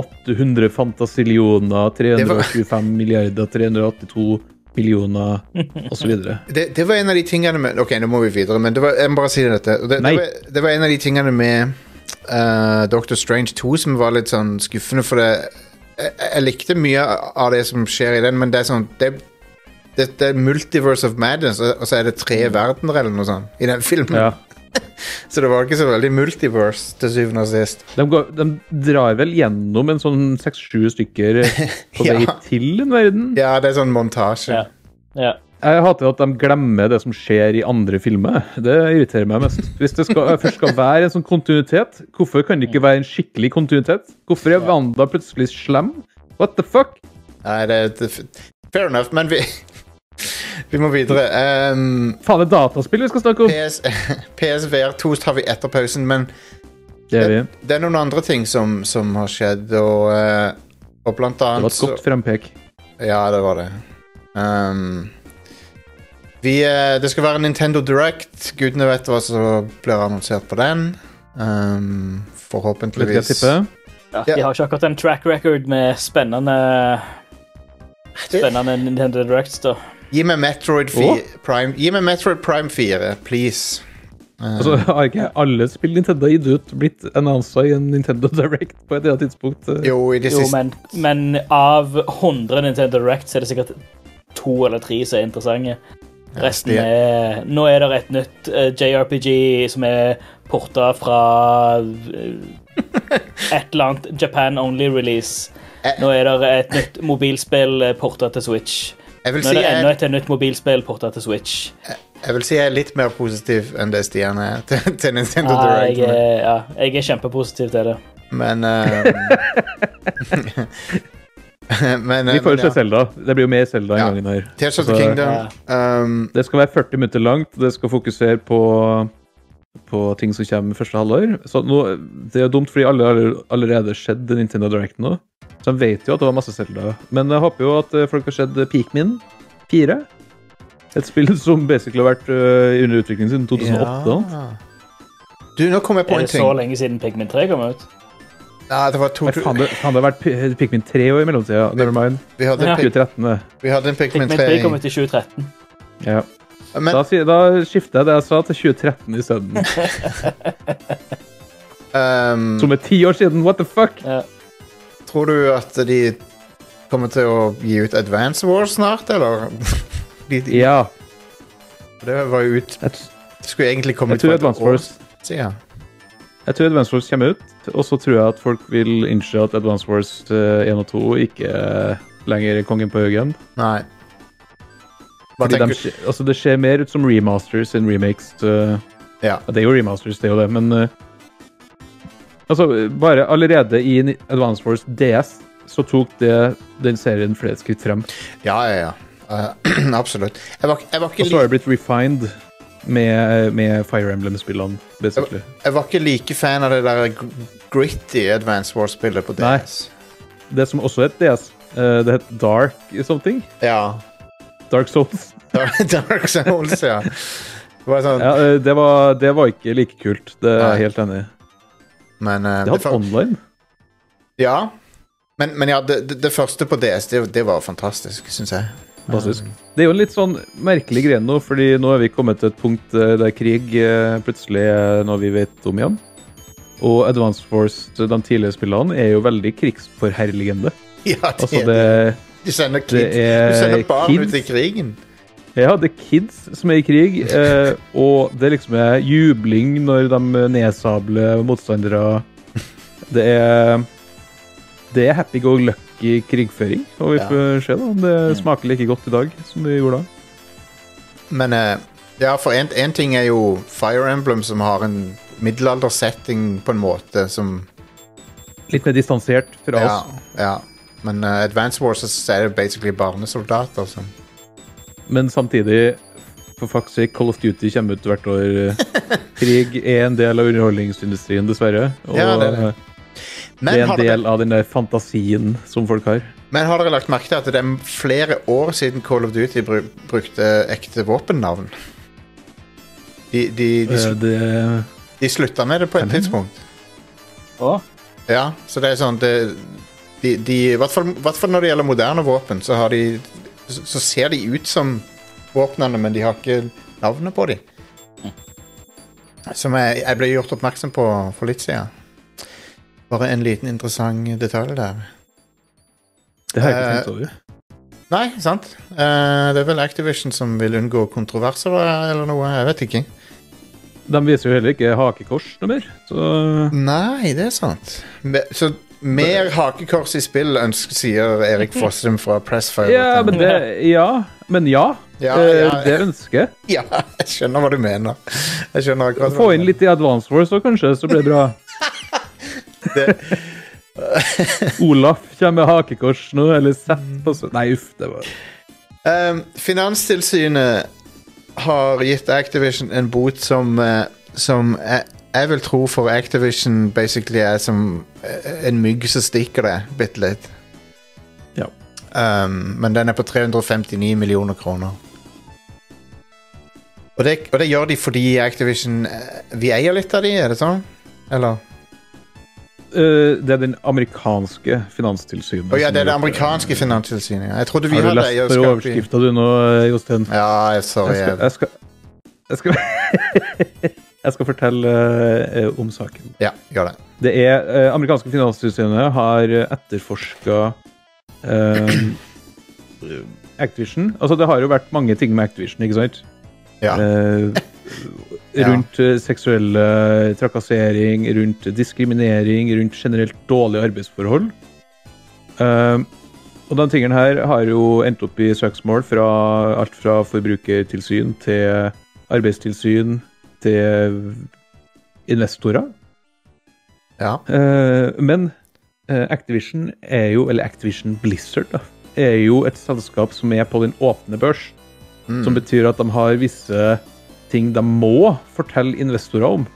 800 fantasillioner, 325 milliarder, 382 millioner, osv.? det, det var en av de tingene med Ok, nå må vi videre, men det var, jeg må bare si dette. Det, det, var, det var en av de tingene med uh, Doctor Strange 2 som var litt sånn skuffende, for det jeg, jeg likte mye av det som skjer i den, men det er sånn Det, det, det er multiverse of madness, og og så er det tre verdener eller noe sånt i den filmen. Ja. Så det var ikke så veldig multiverse til syvende og sist. De, går, de drar vel gjennom en sånn seks-sju stykker på vei Ja. til en verden? Ja, det er sånn montasje. Ja. Ja. Jeg hater at de glemmer det som skjer i andre filmer. Det irriterer meg mest. Hvis det skal, først skal være en sånn kontinuitet, hvorfor kan det ikke være en skikkelig kontinuitet? Hvorfor er Wanda plutselig slem? What the fuck? Nei, det, det, fair enough, men vi Vi må videre. Um, Faen, det er dataspill vi skal snakke om! PS, PSVR 2 tar vi etter pausen, men Det er vi. det er noen andre ting som, som har skjedd, og, eh, og blant Det var et godt frempek. Ja, det var det. Um, vi, eh, det skal være Nintendo Direct. Gudene vet hva som blir annonsert på den. Um, forhåpentligvis? Ja, Ja. De har ikke akkurat en track record med spennende Spennende Nintendo Directs, da. Gi meg Metroid, fi- oh. Prime, gi meg Metroid Prime 4, please. Uh. Altså, Har ikke alle spill Nintendo gitt ut blitt annonsa i en Nintendo Direct på et eller annet tidspunkt? jo, i det Jo, siste men, men av 100 Nintendo Direct så er det sikkert to eller tre som er interessante. Resten er Nå er det et nytt eh, JRPG som er porta fra eh, et eller annet Japan Only-release. Nå er det et nytt mobilspill eh, porta til Switch. Jeg vil, Nå si er det enda et nytt mobilspill porta til Switch. jeg vil si jeg er litt mer positiv enn det Stian er til, til Nintendo Ja, jeg, Direct. er- ja, jeg er kjempepositiv til det. Men um, men, Vi får jo se Selda. Det blir jo mer Selda Ja. en gang her. Tears of the Kingdom. Um, Det skal være 40 minutter langt, det skal fokusere på, på ting som kommer første halvår. Så nå, det er jo dumt, fordi alle har allerede skjedd Nintendo Direct nå. Så han vet jo at det var masse Selda. Men jeg håper jo at eh, folk har sett Peakmin 4. Et spill som basically har vært eh, under utvikling siden 2008. ja. Du, nå kom jeg på Er det så ting. lenge siden Pikmin 3 kom ut? Nei, det var to, Nei, faen, det, faen, det har vært Pikmin 3 år i mellomtida. Never mind. vi, hadde Ja. 2013. vi hadde en Pikmin Pikmin 3 3 kom ut i 2013. Ja. Men Da, da skifter jeg det jeg sa, til 2013 isteden. um, Som er ti år siden. What the fuck? Ja. Tror du at de kommer til å gi ut Advance Wars snart, eller? de, de, Ja. Det var jo ut Det skulle egentlig komme ut for et år siden. Jeg tror Advance Wars kommer ut, og så tror jeg at folk vil innse at Advance Wars eh, 1 og 2 ikke er lenger er kongen på haugen. Nei. Hva de, tenker du? altså det ser mer ut som remasters enn remakes. Uh, Ja. Det er jo remasters, det er jo det, men eh, Altså, bare allerede i Advance Wars DS så tok det den serien flere skritt frem. Ja, ja, ja. Uh, absolutt. Jeg var, jeg var Og så har jeg blitt refined med, med Fire Emblem-spillene, basically. Jeg var ikke like fan av det der gritty Advance Wars-spillet på DS. Nei. Det som også het DS, uh, det het Dark something. Ja. Dark Souls. Dark Souls, ja. Det var sånn, Ja, eh, det, var, det var ikke like kult, det er jeg helt enig i. men uh, Det har hadde online. Ja. Men, men ja, det, det, det første på DS, det, det var fantastisk, syns jeg. Fantastisk. Det er jo en litt sånn merkelig greie nå, fordi nå er vi kommet til et punkt eh, der krig eh, plutselig er noe vi vet om igjen. Og Advance Force, de tidligere spillene, er jo veldig krigsforherligende. Ja, det, Altså, det, de sender, er du sender barn kids. ut i krigen. Ja, det er kids som er i krig, eh, og det liksom er jubling når de nedsabler motstandere. Det er Det er happy go lucky krigføring, og vi Ja. se da det smaker like godt i dag som det gjorde da. Men eh, ja, for en ting er jo Fire Emblem, som har en middelaldersetting på en måte som Litt mer distansert fra Ja. oss. ja. Men eh, Advance Wars er det basically barnesoldater som Men samtidig, for fuck's sake, Call of Duty kommer ut hvert år. Krig er en del av underholdningsindustrien, dessverre. Og Ja, det er det. Det er en del av den der fantasien som folk har. men har dere lagt merke til at det er flere år siden Call of Duty bru, brukte ekte våpennavn? De, de, de, Eh, sl- Det, de slutta med det på et tidspunkt. Å, Ja, så det er sånn det, de, de, I hvert fall når det gjelder moderne våpen, så, har de, så, så ser de ut som våpnene, men de har ikke navnet på dem. Som jeg, jeg ble gjort oppmerksom på for litt siden. Bare en liten interessant detalj der. det har jeg ikke Eh, tenkt over. Nei, sant? Uh, det er vel Activision som vil unngå kontroverser eller noe. Jeg vet ikke. De viser jo heller ikke hakekors noe mer. Så Nei, det er sant. Så mer hakekors i spill, ønsker, sier Erik Fossum fra Pressfire. Ja, men det Ja. Men ja. Ja, eh, ja. Det ønsker jeg. Ja, jeg skjønner hva du mener. Jeg skjønner akkurat hva Få inn litt i Advance Wars òg, kanskje, så blir det bra. Det- Olaf kommer med hakekors nå, eller sett på så Nei, uff, det var Um, Finanstilsynet har gitt Activision en bot som, eh, som jeg, jeg vil tro for Activision basically er som eh, en mygg som stikker det bitte litt. Ja. Um, men den er på 359 millioner kroner. Og det, og det gjør de fordi Activision eh, Vi eier litt av de, er det sånn? Eller? Uh, Det er den amerikanske finanstilsynet. Oh, ja, det er det amerikanske finanstilsynet. Jeg trodde vi Har du hadde lest overskrifta du nå, Jostein? Ja, jeg- sorry. Jeg skal, jeg skal, jeg skal, jeg skal fortelle uh, om saken. Ja, gjør det. Det er uh, amerikanske finanstilsynet har etterforska Activision. Altså, det har jo vært mange ting med Activision, ikke sant? Ja. Eh, rundt ja. seksuell eh, trakassering, rundt diskriminering, rundt generelt dårlige arbeidsforhold. Eh, og de tingene her har jo endt opp i søksmål fra alt fra forbrukertilsyn til arbeidstilsyn til investorer. ja. Eh, men eh, Activision er jo, eller Activision Blizzard, da, er jo et selskap som er på den åpne børs. Mm. Som betyr at de har visse ting de må fortelle investorer om.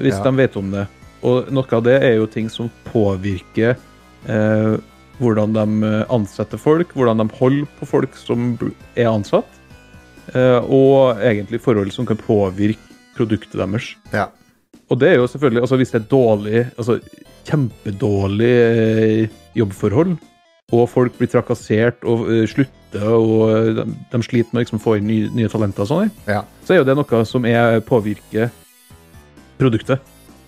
Hvis Ja. de vet om det. Og noe av det er jo ting som påvirker eh, hvordan de eh, ansetter folk, hvordan de holder på folk som er ansatt. Eh, og egentlig forhold som kan påvirke produktet deres. Ja. Og det er jo selvfølgelig, altså hvis det er dårlig, altså kjempedårlig eh, jobbforhold, og folk blir trakassert og eh, slutter, og de, de sliter med liksom å få inn nye, nye talenter og sånn, Ja. så er jo det noe som er påvirker produktet.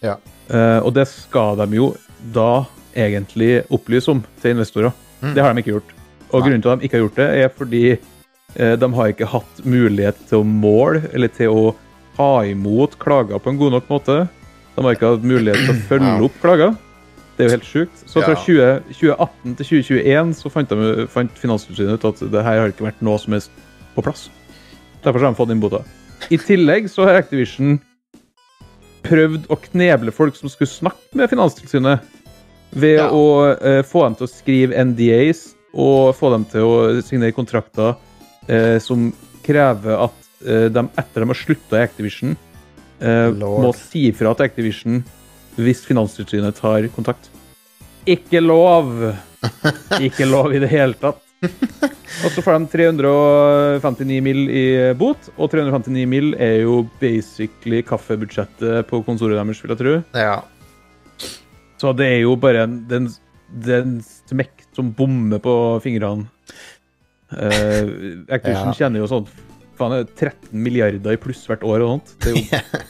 Ja. Eh, og det skal de jo da egentlig opplyse om til investorer. Mm. Det har de ikke gjort. Og Nei. grunnen til at de ikke har gjort det, er fordi de har ikke hatt mulighet til å måle eller til å ta imot klager på en god nok måte. De har ikke hatt mulighet til å følge opp klager. Det er jo helt sjukt. Så fra Ja. 20, 2018 til 2021 så fant, de, fant Finanstilsynet ut at det her har ikke vært noe som er på plass. Derfor har de fått inn bota. I tillegg så har Activision prøvd å kneble folk som skulle snakke med Finanstilsynet, ved Ja. å eh, få dem til å skrive NDAs og få dem til å signere kontrakter eh, som krever at eh, de etter de har slutta i Activision, eh, må si ifra til Activision hvis Finanstilsynet tar kontakt. Ikke lov! Ikke lov i det hele tatt. Og så får de 359 mill. i bot, og 359 mill. er jo basically kaffebudsjettet på kontoret deres, vil jeg tro. Ja. Så det er jo bare en, den, den smekk som bommer på fingrene. Uh, Activision Ja. tjener jo sånn faen, er 13 milliarder i pluss hvert år og sånt. Det er jo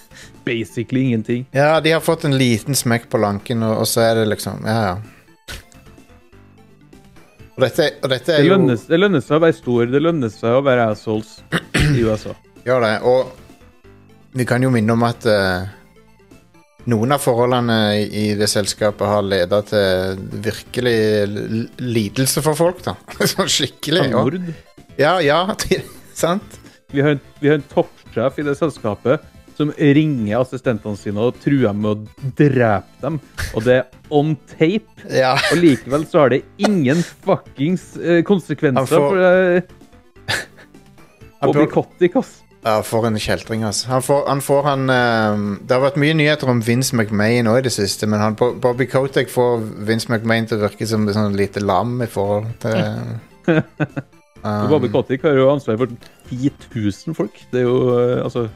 basically ingenting. ja, de har fått en liten smekk på lanken, og, og så er det liksom Ja, ja. Og dette, og dette Det er jo lønner, det lønner seg å være stor, det lønner seg å være assholes i USA. Gjør det. Og vi kan jo minne om at eh, noen av forholdene i, det selskapet har leda til virkelig lidelse for folk, da. Sånn skikkelig. Mord. ja, ja, sant? Vi har, en, vi har en toppsjef i det selskapet som ringer assistentene sine og truer med å drepe dem. Og det er on tape. Ja. Og likevel så har det ingen fuckings eh, konsekvenser Han får- for uh, Han Bobby bør- Kotick, ass. Ja, for en kjeltring, altså. Han får han, får han eh, Det har vært mye nyheter om Vince McMahon nå i det siste, men han, Bo- Bobby Kotick får Vince McMahon til å virke som et sånn lite lam i forhold til um, Bobby Kotick har jo ansvar for 10 000 folk. Det er jo eh, altså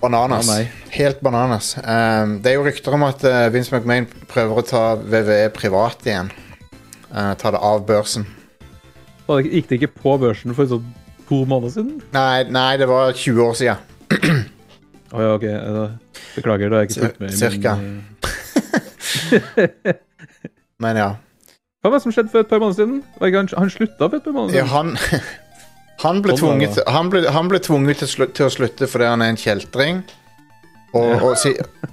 Bananas. Ja, nei. Helt bananas. Um, det er jo rykter om at eh, Vince McMahon prøver å ta WWE privat igjen. Eh, ta det av børsen. da Gikk det ikke på børsen for sånn to måneder siden? Nei, nei, det var 20 år siden. Å ja, OK. Beklager, da har jeg ikke fulgt med. cirka. Men, eh, Men ja. hva var det som skjedde for et par måneder siden? Han, han slutta for et par måneder ja siden? han, han, ble tvunget, han, ble, han ble tvunget til, slu- til å slutte fordi han er en kjeltring. Og, og,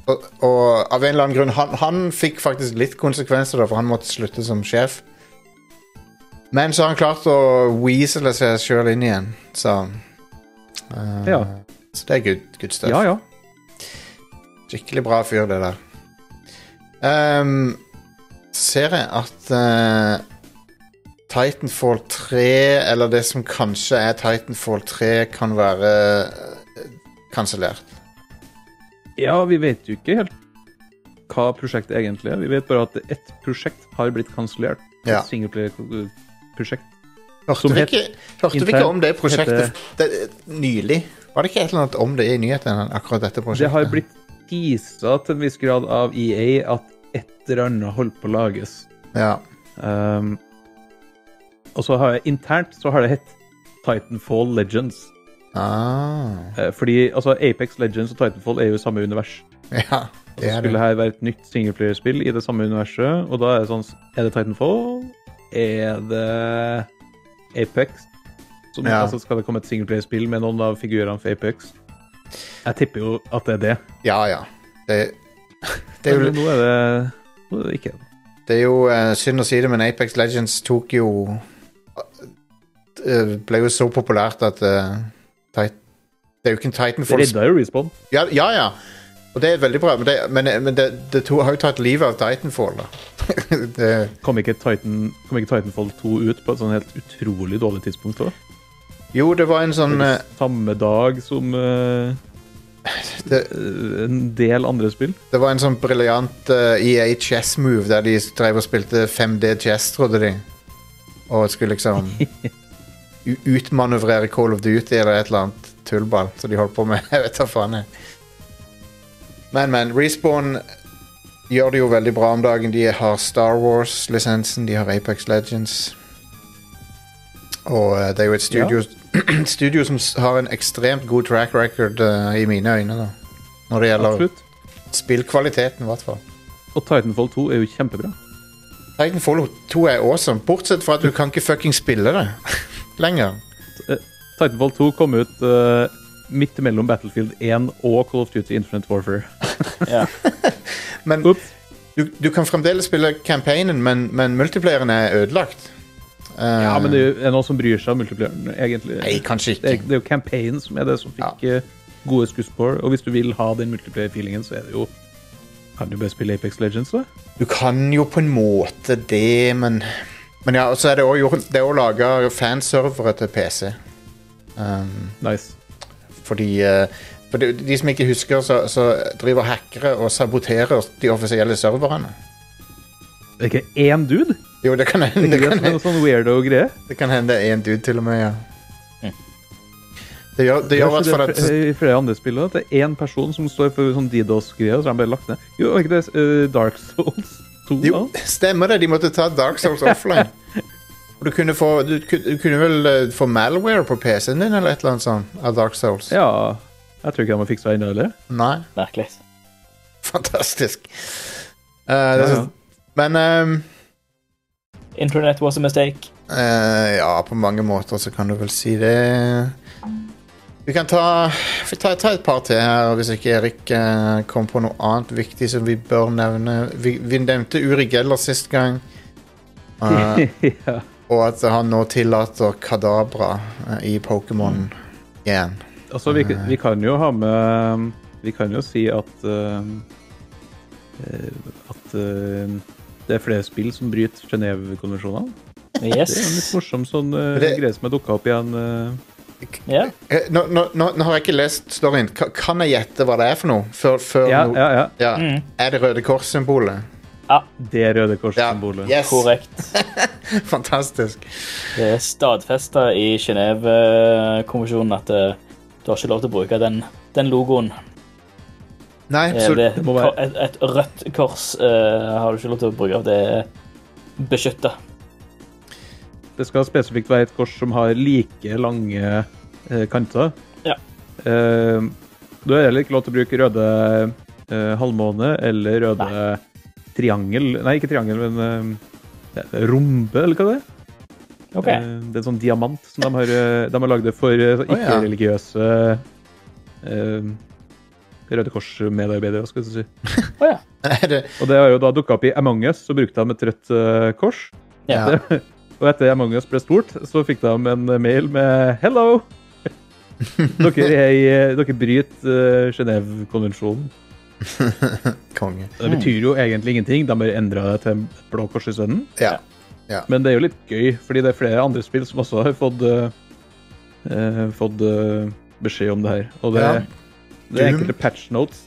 og, og av en eller annen grunn han, han fikk faktisk litt konsekvenser, da, for han måtte slutte som sjef. Men så har han klart å weasele seg sjøl inn igjen, så uh, Ja. Så det er good, good stuff. ja, ja. Skikkelig bra fyr, det der. Um, ser jeg at uh, Titanfall 3, eller det som kanskje er Titanfall 3, kan være uh, kansellert. Ja, vi vet jo ikke helt hva prosjektet egentlig er. Vi vet bare at ett prosjekt har blitt kansellert. Ja. Singleplayer-prosjekt. Hørte, vi ikke, hørte vi ikke om det prosjektet det, nylig? Var det ikke et eller annet om det i nyhetene? akkurat dette prosjektet? Det har blitt teasa til en viss grad av EA at et eller annet holdt på å lages. Ja. Um, og så har jeg internt så har det hett Titanfall Legends. Ah, Eh, fordi altså, Apex Legends og Titanfall er jo samme univers. ja, Og det så er skulle det. her være et nytt singleplayerspill i det samme universet, og da er det sånn Er det Titanfall? Er det Apex? Som, Ja. altså, skal det komme et singleplayerspill med noen av figurene for Apex? Jeg tipper jo at det er det. Ja, ja. Det, det er jo nå er det, nå er det ikke det. Det er jo uh, synd å si det, men Apex Legends tok jo uh, Ble jo så populært at uh, Tit Det er jo ikke en Titanfall Det redda jo Respond. ja, ja, ja. Og det er veldig bra, men det, men, men det, det to, har jo tatt livet av Titanfall, da. det, Kom ikke, Titan, kom ikke Titanfall 2 ut på et sånn helt utrolig dårlig tidspunkt òg? jo, det var en sånn eh, Samme dag som uh, det, eh, en del andre spill. det var en sånn briljant uh, EA chess move der de drev og spilte 5D chess, trodde de. Og skulle liksom utmanøvrere Call of Duty eller et eller annet tullball. Så de holdt på med Jeg vet da faen, jeg. Men, men. Respawn gjør det jo veldig bra om dagen. De har Star Wars-lisensen, de har Apex Legends. Og eh, det er jo et studio, studio som har en ekstremt god track record uh, i mine øyne, da. Når det gjelder Absolutt. spillkvaliteten, i hvert fall. Og Titanfall 2 er jo kjempebra. Titanfall 2 er awesome, bortsett fra at du kan ikke fucking spille det lenger. Titanfall 2 kom ut uh, midt mellom Battlefield 1 og Call of Duty Infinite Warfare. Ja. Men du, du kan fremdeles spille campaignen, men, men multiplayeren er ødelagt. Eh, Ja, men det er jo noen som bryr seg om multiplayeren, egentlig. Nei, kanskje Det er, ikke. det er jo campaignen som er det som fikk ja. gode skuss på. Og hvis du vil ha den multiplayer-feelingen, så er det jo Kan du bare spille Apex Legends, da? Du kan jo på en måte det, men Men ja, og så er det òg laga fanservere til PC. Um, Nice. fordi eh, for de, de som ikke husker, så, så driver hackere og saboterer de offisielle serverne. Det er ikke én dude? Jo, det kan hende. Det kan, hende, sånn weirdo greie. det kan hende er dude, til og med. ja Mm. Det gjør, det Det gjør er i det at i flere andre spill at det er én person som står for sånn DDoS-greier, og så de bare lagt ned. Jo, er ikke det uh, Dark Souls 2? Jo, da? stemmer det. De måtte ta Dark Souls offline. Du kunne få Du, du kunne vel eh, få malware på PC-en din, eller et eller annet sånt, av Dark Souls? Ja. Jeg tror ikke han har fiksa ennå, eller? Nei? Merkelig. Fantastisk. Uh, det ja. så, Men um, Internet was a mistake. Uh, Ja, på mange måter så kan du vel si det. Vi kan ta, vi tar, ta et par til her, hvis ikke Erik uh, kom på noe annet viktig som vi bør nevne. Vi, vi nevnte Uri Geller sist gang. Uh, ja. og at han nå tillater Kadabra i Pokémon igjen. Altså, vi, vi kan jo ha med Vi kan jo si at eh, eh, At uh, det er flere spill som bryter Genéve-konvensjonene. Det er en litt morsom sånn uh, Det- greie som har dukka opp igjen. eh. Ja. Eh, Nå, nå, nå, nå har jeg ikke lest storyen. Kan jeg gjette hva det er for noe? Før, før ja, no- ja, ja. Ja. Mm. Er det Røde Kors-symbolet? Det er Røde Ja. Kors-symbolet. Yes. Korrekt. Fantastisk. Det er stadfesta i Genéve-konvensjonen at eh, du har ikke lov til å bruke den, den logoen. Nei, absolutt. det, det må være- et, et rødt kors uh, har du ikke lov til å bruke. Det er beskytta. Det skal spesifikt være et kors som har like lange uh, kanter. Ja. Uh, du har heller ikke lov til å bruke røde eh, halvmåne eller røde triangel Nei, ikke triangel, men eh, rombe, eller hva det er. OK. Eh, det er en sånn diamant som de har, eh, de har lagd for eh, ikke-religiøse uh, Røde Kors-medarbeidere, skal jeg si. Oh, ja. Og det har jo da dukka opp i Among us, så brukte de et rødt uh, kors. Ja. Og etter Among us ble stort, så fikk de en mail med 'Hello! Dere, er dere bryter uh, Genéve-konvensjonen. konge? Det betyr jo egentlig ingenting. De har endra det til blå kors isteden. Ja. Men det er jo litt gøy, fordi det er flere andre spill som også har fått, eh, eh, fått eh, beskjed om det her. Og det, Ja. det er enkelte patch notes.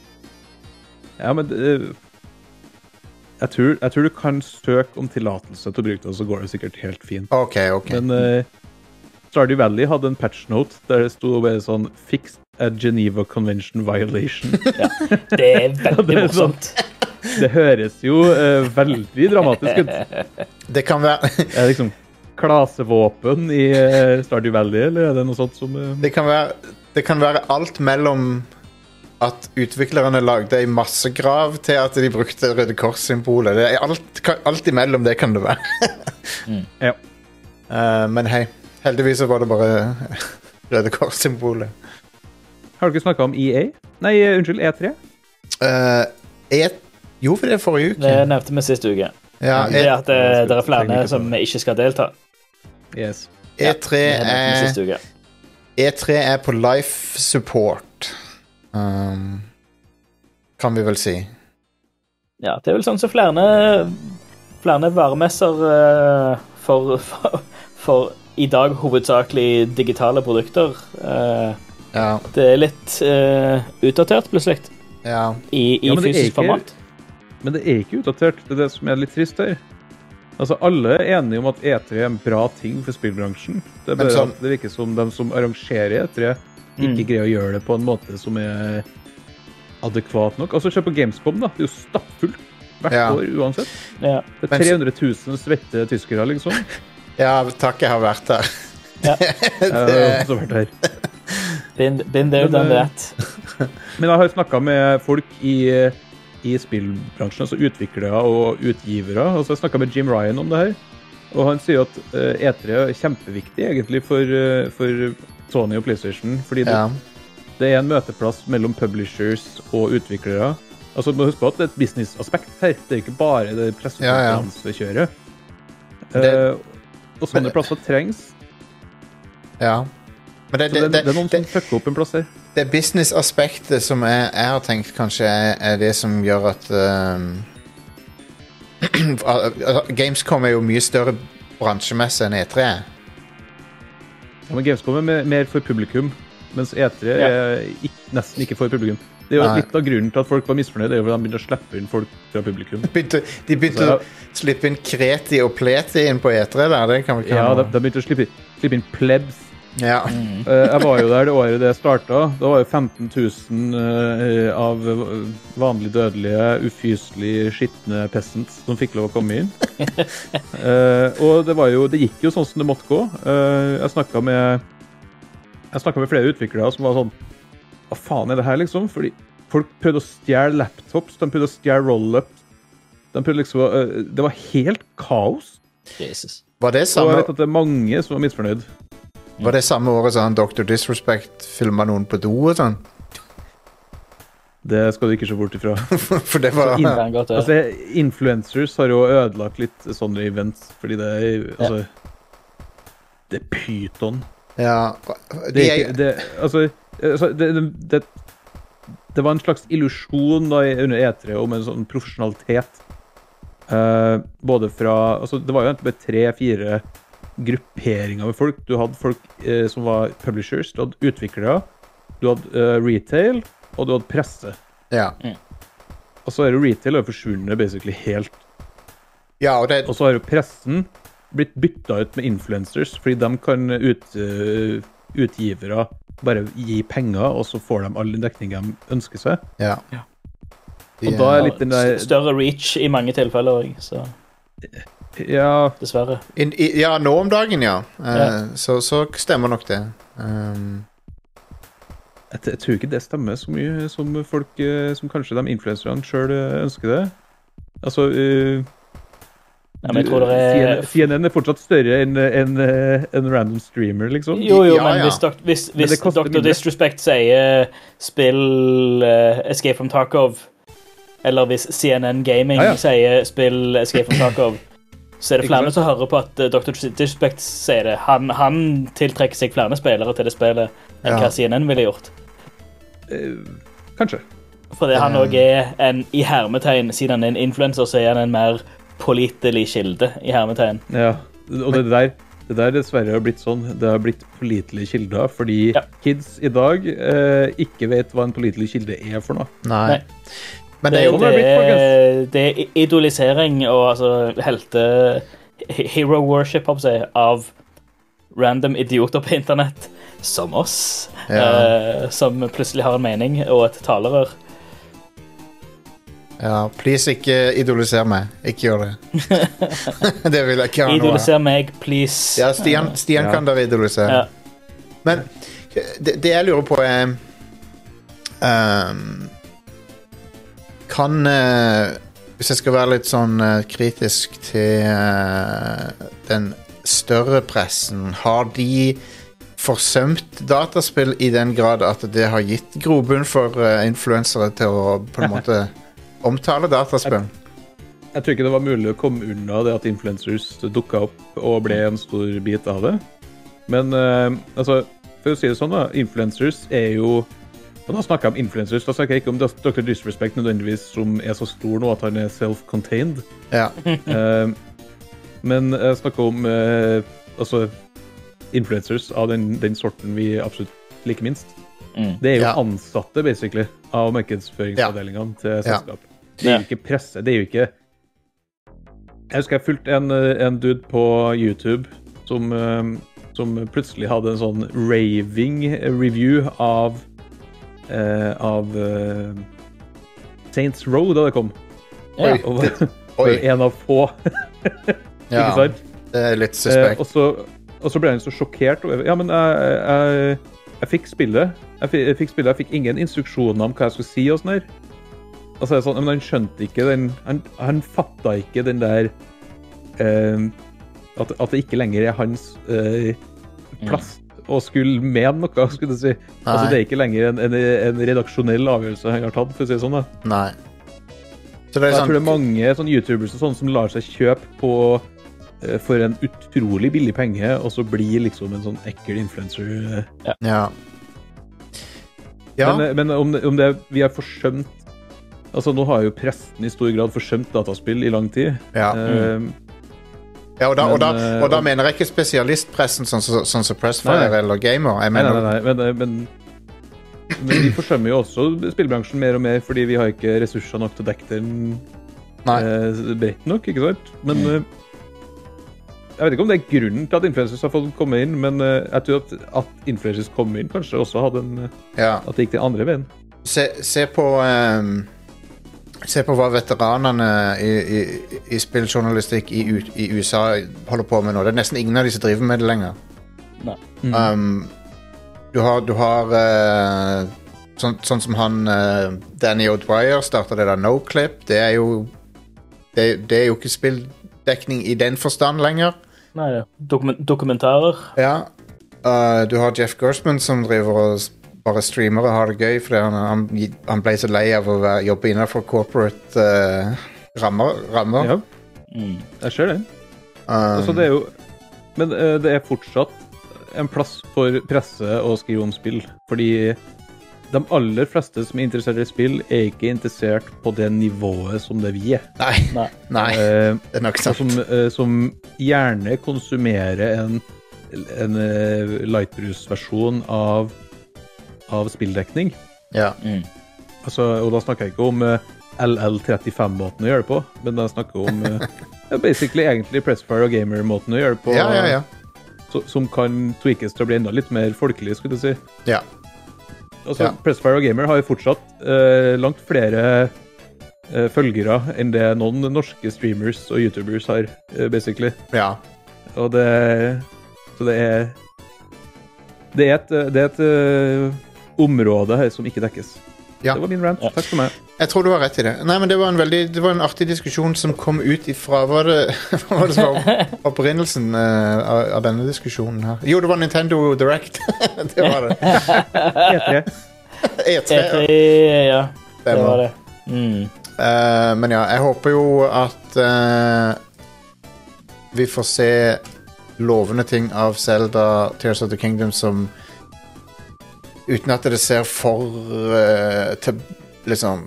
Ja, men det, jeg, tror, jeg tror du kan søke om tillatelse til å bruke det, og så går det sikkert helt fint. OK, OK. Men uh, Stardew Valley hadde en patch note der det sto bare sånn 'Fixed a Geneva Convention violation'. Ja, Det er veldig Det er sånn- morsomt. Det høres jo uh, veldig dramatisk ut. Det kan være Er det liksom klasevåpen i uh, Stardew Valley, eller er det noe sånt som uh... det, kan være, det kan være alt mellom at utviklerne lagde ei massegrav til at de brukte Røde Kors-symbolet. Alt, alt, imellom det kan det være. mm. ja. uh, men hei, heldigvis så var det bare Røde Kors-symbolet. Har du ikke snakka om EA? Nei, unnskyld, E3? Uh, E3 jo, for det er forrige uke. Det nevnte vi sist uke. Ja, det er at det, det er flere som ikke skal delta. Yes. E3 er E3 e er på life support, um, kan vi vel si. Ja, det er vel sånn som så flere, flere varemesser uh, for, for, for, i dag hovedsakelig digitale produkter. Uh, ja. Det er litt uh, utdatert, plutselig. Ja. I, i ja, fysisk ikke, format. Men det er ikke utdatert. Det er det som er litt trist her. Altså, Alle er enige om at E3 er en bra ting for spillbransjen. Det er bare sånn- at det virker som de som arrangerer E3, ikke Mm. greier å gjøre det på en måte som er adekvat nok. Altså, Se på Gamescom, da. Det er jo stappfullt hvert Ja. år uansett. Ja. Det er 300 000 svette tyskere, liksom. ja, takk, jeg har vært der. Ja. Jeg har også vært her. Been, been there, Men, done eh, that. Men jeg har snakka med folk i, i spillbransjen, altså utviklere og utgivere. Altså jeg snakka med Jim Ryan om det her, og han sier at eh, E3 er kjempeviktig egentlig for, eh, for Sony og PlayStation. Fordi Ja. det, Det er en møteplass mellom publishers og utviklere. Altså, må huske på at det er et businessaspekt her. Det er ikke bare det pressekonferansekjøret. Det- Eh, og sånne Men- plasser trengs. Ja. Men det, det, det, det er noen det, som fucker opp en plass her. Det business-aspektet som jeg, jeg har tenkt kanskje er, er det som gjør at um, Gamescom er jo mye større bransjemesse enn E3 er. Ja, men Gamescom er mer- for publikum, mens E3 Ja. er ikk- nesten ikke for publikum. Det er jo litt av grunnen til at folk var misfornøyde, er jo fordi de begynte å slippe inn folk fra publikum. Begynte, de begynte Så- å slippe inn Kreti og Pleti inn på E3 der. Det kan vi ikke Ja, de, de begynte å slippe, slippe inn plebs. Ja. Mm. Eh, Jeg var jo der det året det starta. Da var jo 15 000 eh, av vanlig dødelige, ufyselig skitne peasants som fikk lov å komme inn. Eh, og det var jo Det gikk jo sånn som det måtte gå. Eh, jeg snakka med med flere utviklere som var sånn Hva faen er det her, liksom? Fordi folk prøvde å stjele laptops, de prøvde å stjele roll-ups. De prøvde liksom Det var helt kaos. Jesus. Var, det Og jeg vet at det er mange som var misfornøyd. Var det samme året som han Dr. Disrespect filma noen på do og sånn? Det skal du ikke se bort ifra. For det var Det. Altså, Influencers har jo ødelagt litt sånne events, fordi det er altså, Det er pyton. Ja. Det, De er ikke, det, altså, altså det, det, det, det var en slags illusjon under E3 om en sånn profesjonalitet. Uh, både fra altså, Det var jo egentlig bare tre-fire grupperinger med folk. Du hadde folk eh, som var publishers, du hadde utviklere, du hadde eh, retail, og du hadde presse. ja. Og så er jo retail er forsvunnet basically helt ja, og det Og så har jo pressen blitt bytta ut med influencers, fordi de kan ut, uh, utgivere bare gi penger, og så får de all den dekninga de ønsker seg. Ja. Ja. Og da er- er litt den der Større reach i mange tilfeller òg, så Ja, dessverre. In, i, ja, nå om dagen, ja. Uh, Ja. Så, så stemmer nok det. Um, jeg, jeg tror ikke det stemmer så mye som folk eh, Som kanskje de influenserne sjøl ønsker det. Altså uh, Ja, men jeg tror det er CNN CNN er fortsatt større enn en, en random streamer, liksom. Jo, jo, Ja, men ja. hvis, dok hvis, hvis Dr. mindre. Disrespect sier spill uh, Escape from Tarkov, eller hvis CNN Gaming Ja, ja. sier spill Escape from Tarkov, så er det flere som hører på at eh, Dr. Disrespect sier det. Han, han tiltrekker seg flere spillere til det spillet enn Ja. hva CNN ville gjort. Uh, kanskje. Fordi han Eh. òg er en i hermetegn, siden han er en influenser, så er han en mer pålitelig kilde i hermetegn. Ja, og det der, det der dessverre har blitt sånn. Det har blitt pålitelige kilder fordi Ja. kids i dag eh, ikke vet hva en pålitelig kilde er for noe. nei. Nei. Men det Sånn er det det, det er idolisering og altså helte Hero worship, jeg, av random idioter på internett som oss, Ja. Uh, som plutselig har en mening og et talerør. Ja, please, ikke idoliser meg. Ikke gjør det. det vil jeg ikke ha noe av. Idoliser meg, please. Ja, Stian, Stian Ja. kan dere idolisere. Ja. Men det, det jeg lurer på er ehm, Kan eh, Hvis jeg skal være litt sånn eh, kritisk til eh, den større pressen, har de forsømt dataspill i den grad at det har gitt grobunn for influensere til å på en måte omtale dataspill? Jeg tror ikke det var mulig å komme unna det at influencers dukka opp og ble en stor bit av det. Men uh, altså, for å si det sånn, da. Influencers er jo Og da snakker jeg om influencers, da snakker jeg ikke om Dr. Disrespect nødvendigvis som er så stor nå at han er self-contained. Ja. Eh, men jeg snakker om eh, altså influencers av den, den sorten vi absolutt liker minst. Mm. Det er jo Ja. ansatte, basically, av markedsføringsavdelingene til Ja. selskap. Det er jo ikke presse. Det er jo ikke Jeg husker jeg fulgte en, eh, en dude på YouTube som, som plutselig hadde en sånn raving review av eh, av eh, Saints Row da det kom. Ja. Og det, Oi. en av få, ja. ikke sant? Det er litt Eh, suspekt. og, så, og så ble han så sjokkert Ja, men jeg, jeg, jeg fikk spillet. Jeg fikk, spillet, jeg fikk ingen instruksjoner om hva jeg skulle si og sånn her. Og så er det sånn, men han skjønte ikke den Han, han fatta ikke den der eh, at, at det ikke lenger er hans eh, plass å skulle mene noe, skulle du si. Altså, det er ikke lenger en, en, en redaksjonell avgjørelse han har tatt, for å si det sånn. da. Nei. Så det er Jeg sånn tror det er mange sånn youtubers og sånn som lar seg kjøpe på eh, for en utrolig billig penge, og så blir liksom en sånn ekkel influencer. eh. Ja. Ja. Men, eh, men om, det, om det vi har forsømt Altså, nå har jo presten i stor grad forsømt dataspill i lang tid. ja. Eh, ja og, da, og, da, og da og mener jeg ikke spesialistpressen sånn som sånn så Pressfire Nei. eller Gamer. Jeg Nei, mener, nei, nei, men, eh, men, men vi forsømmer jo også spillbransjen mer og mer fordi vi har ikke ressurser nok til å dekke den eh, bredt nok, ikke sant? Men mm. jeg vet ikke om det er grunnen til at influencers har fått komme inn, men eh, jeg tror at, at influencers kom inn, kanskje også hadde en eh, Ja. At det gikk den andre veien. Se, se på ehm, Se på hva veteranene i, i, i spilljournalistikk i, U- i USA holder på med nå. Det er nesten ingen av de som driver med det lenger. Nei. Mm. Um, du har, du har eh, sånn, sånn som han eh, Danny O'Dwyer starta det der Noclip. Det er jo det, det er jo ikke spilldekning i den forstand lenger. Nei. Dokumen dokumentarer. Ja. Uh, du har Jeff Gersman som driver og s- bare streamere har det gøy fordi han, han, han ble så lei av å være, jobbe innenfor corporate uh, rammer. rammer. Ja, Mm. jeg ser det. Um, Altså, det er jo Men uh, det er fortsatt en plass for presse å skrive om spill. Fordi de aller fleste som er interessert i spill, er ikke interessert på det nivået som det vi er. Nei, Nei. nei, Eh, det er nok sant. som, som gjerne konsumerer en, en lightbrus-versjon av, av spilldekning. Ja. Mm. Altså, og da snakker jeg ikke om eh, LL35-måten å gjøre det på, men da snakker jeg om eh, basically egentlig Pressfire og Gamer-måten å gjøre det på. ja, ja, ja. så- som kan tweakes til å bli enda litt mer folkelig, skulle du si. ja. Altså, Ja. Pressfire og Gamer har jo fortsatt eh, langt flere eh, følgere enn det noen norske streamers og youtubers har, eh, basically. ja. Og det Så det er Det er et, det er et eh, område her som ikke dekkes. Ja. Det var min rant. Ja. Takk for meg. Jeg tror du har rett i det. Nei, men Det var en veldig Det var en artig diskusjon som kom ut ifra Hva var det, hva var det som var opprinnelsen uh, av, av denne diskusjonen her? Jo, det var Nintendo Direct. det var det. E3. E3. E3, ja. Det var det. Mm. Uh, men ja, jeg håper jo at uh, vi får se lovende ting av Zelda Tears of the Kingdom som Uten at det ser for uh, til, liksom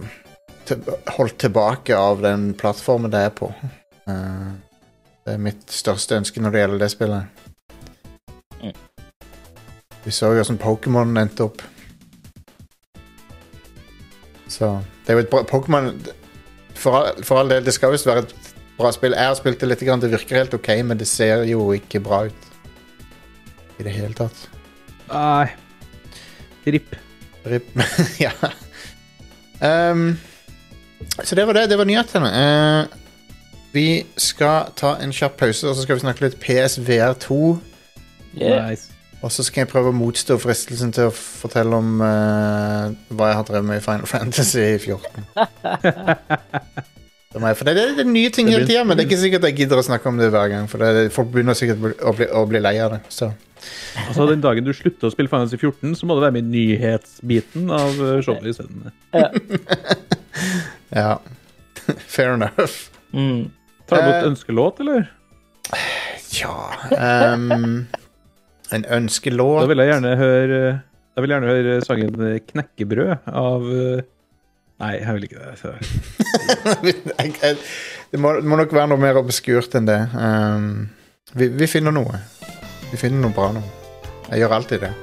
til, holdt tilbake av den plattformen det er på. Uh, det er mitt største ønske når det gjelder det spillet. Mm. Vi så jo hvordan Pokémon endte opp. Så det er jo et bra Pokémon for, for all del, det skal visst være et bra spill. Jeg har spilt det litt, grann, det virker helt ok, men det ser jo ikke bra ut. I det hele tatt. Nei. Ripp. Rip. ja. Um, så det var det. Det var nyhetene. Uh, vi skal ta en kjapp pause, og så skal vi snakke litt PSVR2. Yeah. Nice. Og så skal jeg prøve å motstå fristelsen til å fortelle om uh, hva jeg har drevet med i Final Fantasy 14. For meg, For det, det er nye ting hele tida, men det er ikke sikkert jeg gidder å snakke om det hver gang. For det, folk begynner sikkert å bli- å bli, å bli lei av det. Så. Altså, Den dagen du slutter å spille Fantasy 14, så må det være med i nyhetsbiten av eh, showet isteden. Ja. Fair enough. Mm. Tar du imot Eh. ønskelåt, eller? Ja um, En Da ønskelåt vil jeg gjerne høre Da vil jeg gjerne høre sangen 'Knekkebrød' av eh, Nei, jeg vil ikke det. Det, må, det må nok være noe mer obskurt enn det. Um, vi, vi finner noe. Vi finner noe bra nå. Jeg gjør alltid det.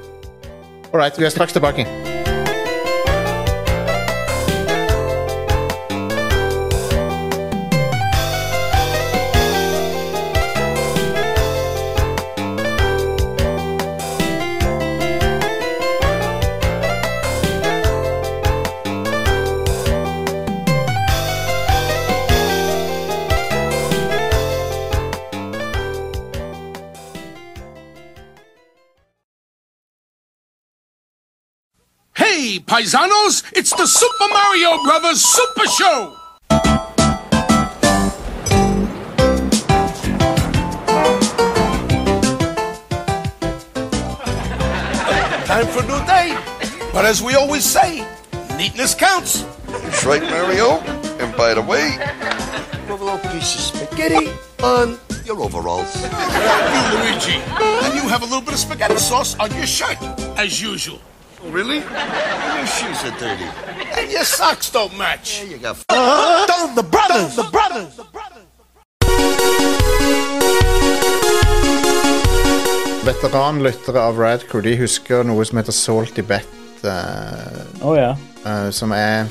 All right, vi er straks tilbake. Paisanos! It's the Super Mario Brothers Super Show! time for a new day. But as we always say, neatness counts. That's right, Mario. And by the way, you a little piece of spaghetti on your overalls. You, Luigi. And you have a little bit of spaghetti sauce on your shirt, as usual. Oh, really? I your shoes are dirty. And your socks don't match. There you go. Don't the brothers, the brothers, the brothers. Veteranlyttere av Radcrew de husker noe som heter Salty Bet. Uh, oh, ja. uh, som er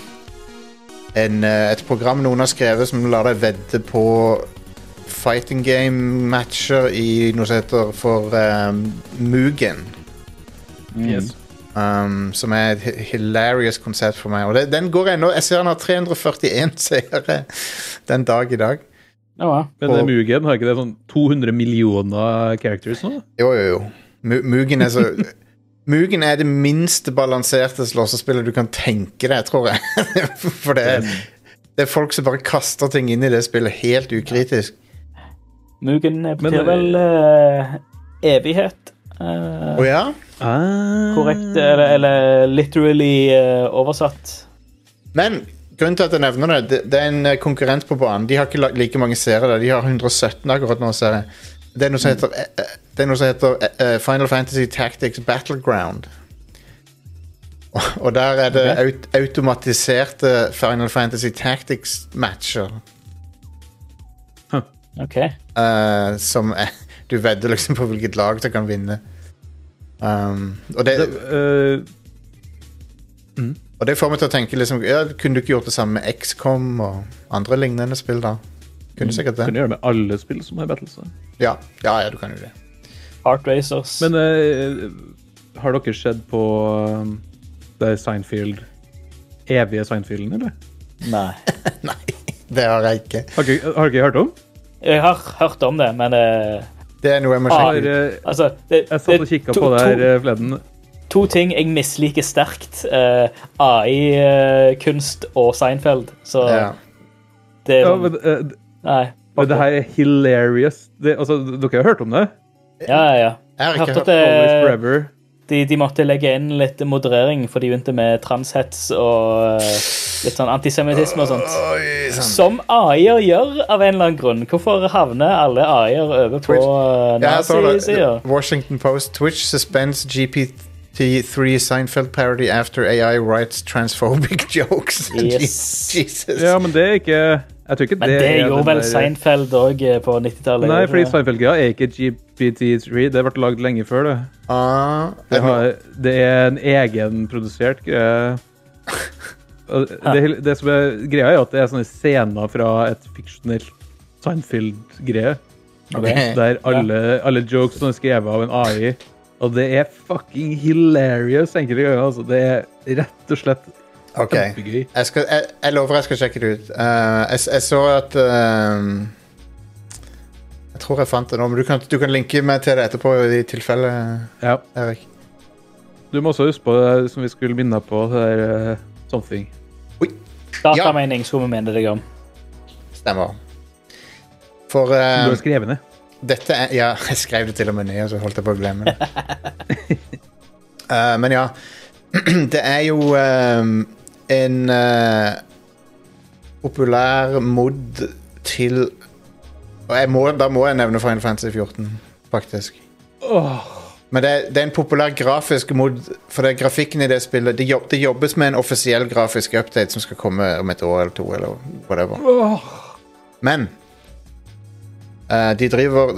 en, uh, et program noen har skrevet som lar deg vedde på fighting game-matcher i noe som heter for um, Mugen. Yes. Um, som er et hilarious konsept for meg. Og det, den går ennå Jeg ser han har 341 seere den dag i dag. Ja. Men Og- det Mugen, har ikke det sånn 200 millioner characters nå? Jo, jo, jo. Mugen er så Mugen er det minst balanserte slåssespillet du kan tenke deg, tror jeg. For det er, det er folk som bare kaster ting inn i det spillet helt ukritisk. Mugen Men, betyr eh, vel uh, evighet. Eh, oh, ja? Ah. korrekt, eller, eller literally uh, oversatt. Men grunnen til at jeg nevner det, det, det er en eh, konkurrent på banen. De har ikke like mange serier. De har 117 akkurat nå, ser jeg. Det er noe som heter, det er noe som heter Final Fantasy Tactics Battleground. Og, der er det aut automatiserte Final Fantasy Tactics-matcher. OK. Uh, som er, Du vedder liksom på hvilket lag som kan vinne. Um, og, det, Det, eh, og det får meg til å tenke liksom, ja, Kunne du ikke gjort det samme med XCOM og andre lignende spill, da? Kunne du sikkert det. du gjøre det med alle spill som har battles. Ja, ja, ja du kan jo det. Heart Racers. Men uh, har dere sett på um, det Seinfeld Evige Seinfelden, eller? Nei. Nei, det har jeg ikke. Har dere har dere hørt om? Jeg har hørt om det, men eh, Det er noe jeg må sjekke ut. eh, altså det, jeg satt og kikka på det her eh, forleden. to ting jeg misliker sterkt. Uh, AI-kunst og Seinfeld. Så Ja. det er Ja, sånn men, uh, Nei. men det her er hilarious. Det, altså, dere har hørt om det? Ja, ja, ja. Jeg har ikke hørt hørt at Always det, Forever. De, de måtte legge inn litt moderering, for de begynte med transhets og eh, litt sånn antisemittisme og sånt. Oi, sånn. Som AI-er gjør, av en eller annen grunn. Hvorfor havner alle AI-er over på det. nazi-sida? Washington Post. Twitch suspends GPT-3 Seinfeld parody after AI writes transphobic jokes. Yes. Jesus. Ja, men det er ikke Jeg ikke Men det, det er gjorde vel der- Seinfeld òg på 90-tallet? Nei, fordi? Seinfeld-greia er ikke GPT3. Det ble lagd lenge før det. Ah, Det, har, det er en egenprodusert greie. Og Det, det som er greia, er at det er sånne scener fra et fiksjonelt Seinfeld-greie. Okay. Der alle, alle jokes er skrevet av en AI. Og det er fucking hilarious enkelte ganger. Altså. Det er rett og slett OK. kjempegøy. Jeg, skal, jeg, jeg lover jeg skal sjekke det ut. Eh, jeg, jeg så at eh, Jeg tror jeg fant det nå, men du kan, du kan linke meg til det etterpå i tilfelle, Ja. Erik. Du må også huske på det som vi skulle minne på, det der eh, Something. Datamening skulle vi mene deg om. Stemmer. For eh, du har skrevet ned. dette er Ja, jeg skrev det til og med ned, og så holdt jeg på å glemme det. Eh, men ja. Det er jo eh, en uh, populær mod til Og må, da må jeg nevne Final Fantasy 14, faktisk. Men det, det er en populær grafisk mod, for det er grafikken i det spillet Det, jobb, det jobbes med en offisiell grafisk update som skal komme om et år eller to, eller whatever. Men uh, de driver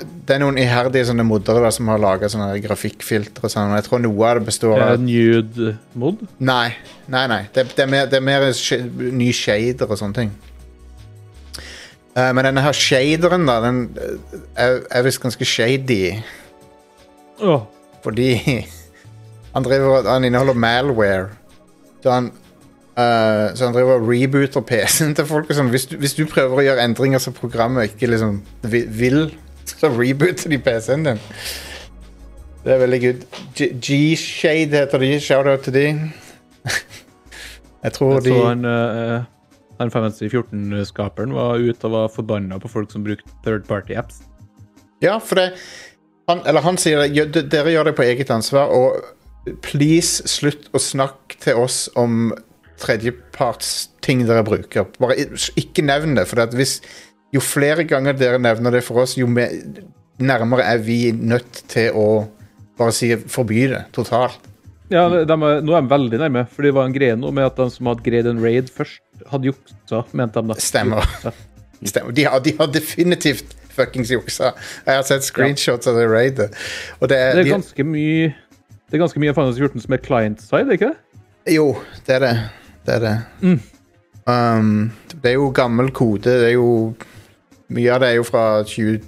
det, er noen iherdige sånne moddere da, som har laga grafikkfiltre og sånn. Jeg tror noe av det består av nude mod. Nei, nei, nei. Det, det er mer, det er mer ny shader og sånne ting. Uh, men denne her shaderen, da, den eh, er, er visst ganske shady. Oh. Fordi han driver Han inneholder malware. Så han uh, Så han driver og rebooter PC-en til folk. Sånn. hvis, du, hvis du prøver å gjøre endringer som programmet ikke liksom vil, så rebooter de PC-en din. Det er veldig good. G-Shade heter de. Shout-out til de. Jeg tror jeg de så han, uh, han Fantasy 14-skaperen var ute og var forbanna på folk som brukte third party apps. Ja, for det han, eller han sier at dere gjør det på eget ansvar, og please slutt å snakke til oss om tredjepartsting dere bruker. Bare ikke nevn det, for at hvis, jo flere ganger dere nevner det for oss, jo mer, nærmere er vi nødt til å bare si forby det totalt. Ja, de er, Nå er de veldig nærme, for det var en greie nå med at de som hadde greid en raid først, hadde juksa, mente de da. Stemmer. Stemmer. De har, de har definitivt fuckings juksa. Jeg har sett screenshots av det raidet. Det er, Det er ganske mye det er ganske mye Final 14 som er client-side, er ikke det? Jo, det er det. Det er det. Um, det er jo gammel kode. Det er jo Mye av det er jo fra 20,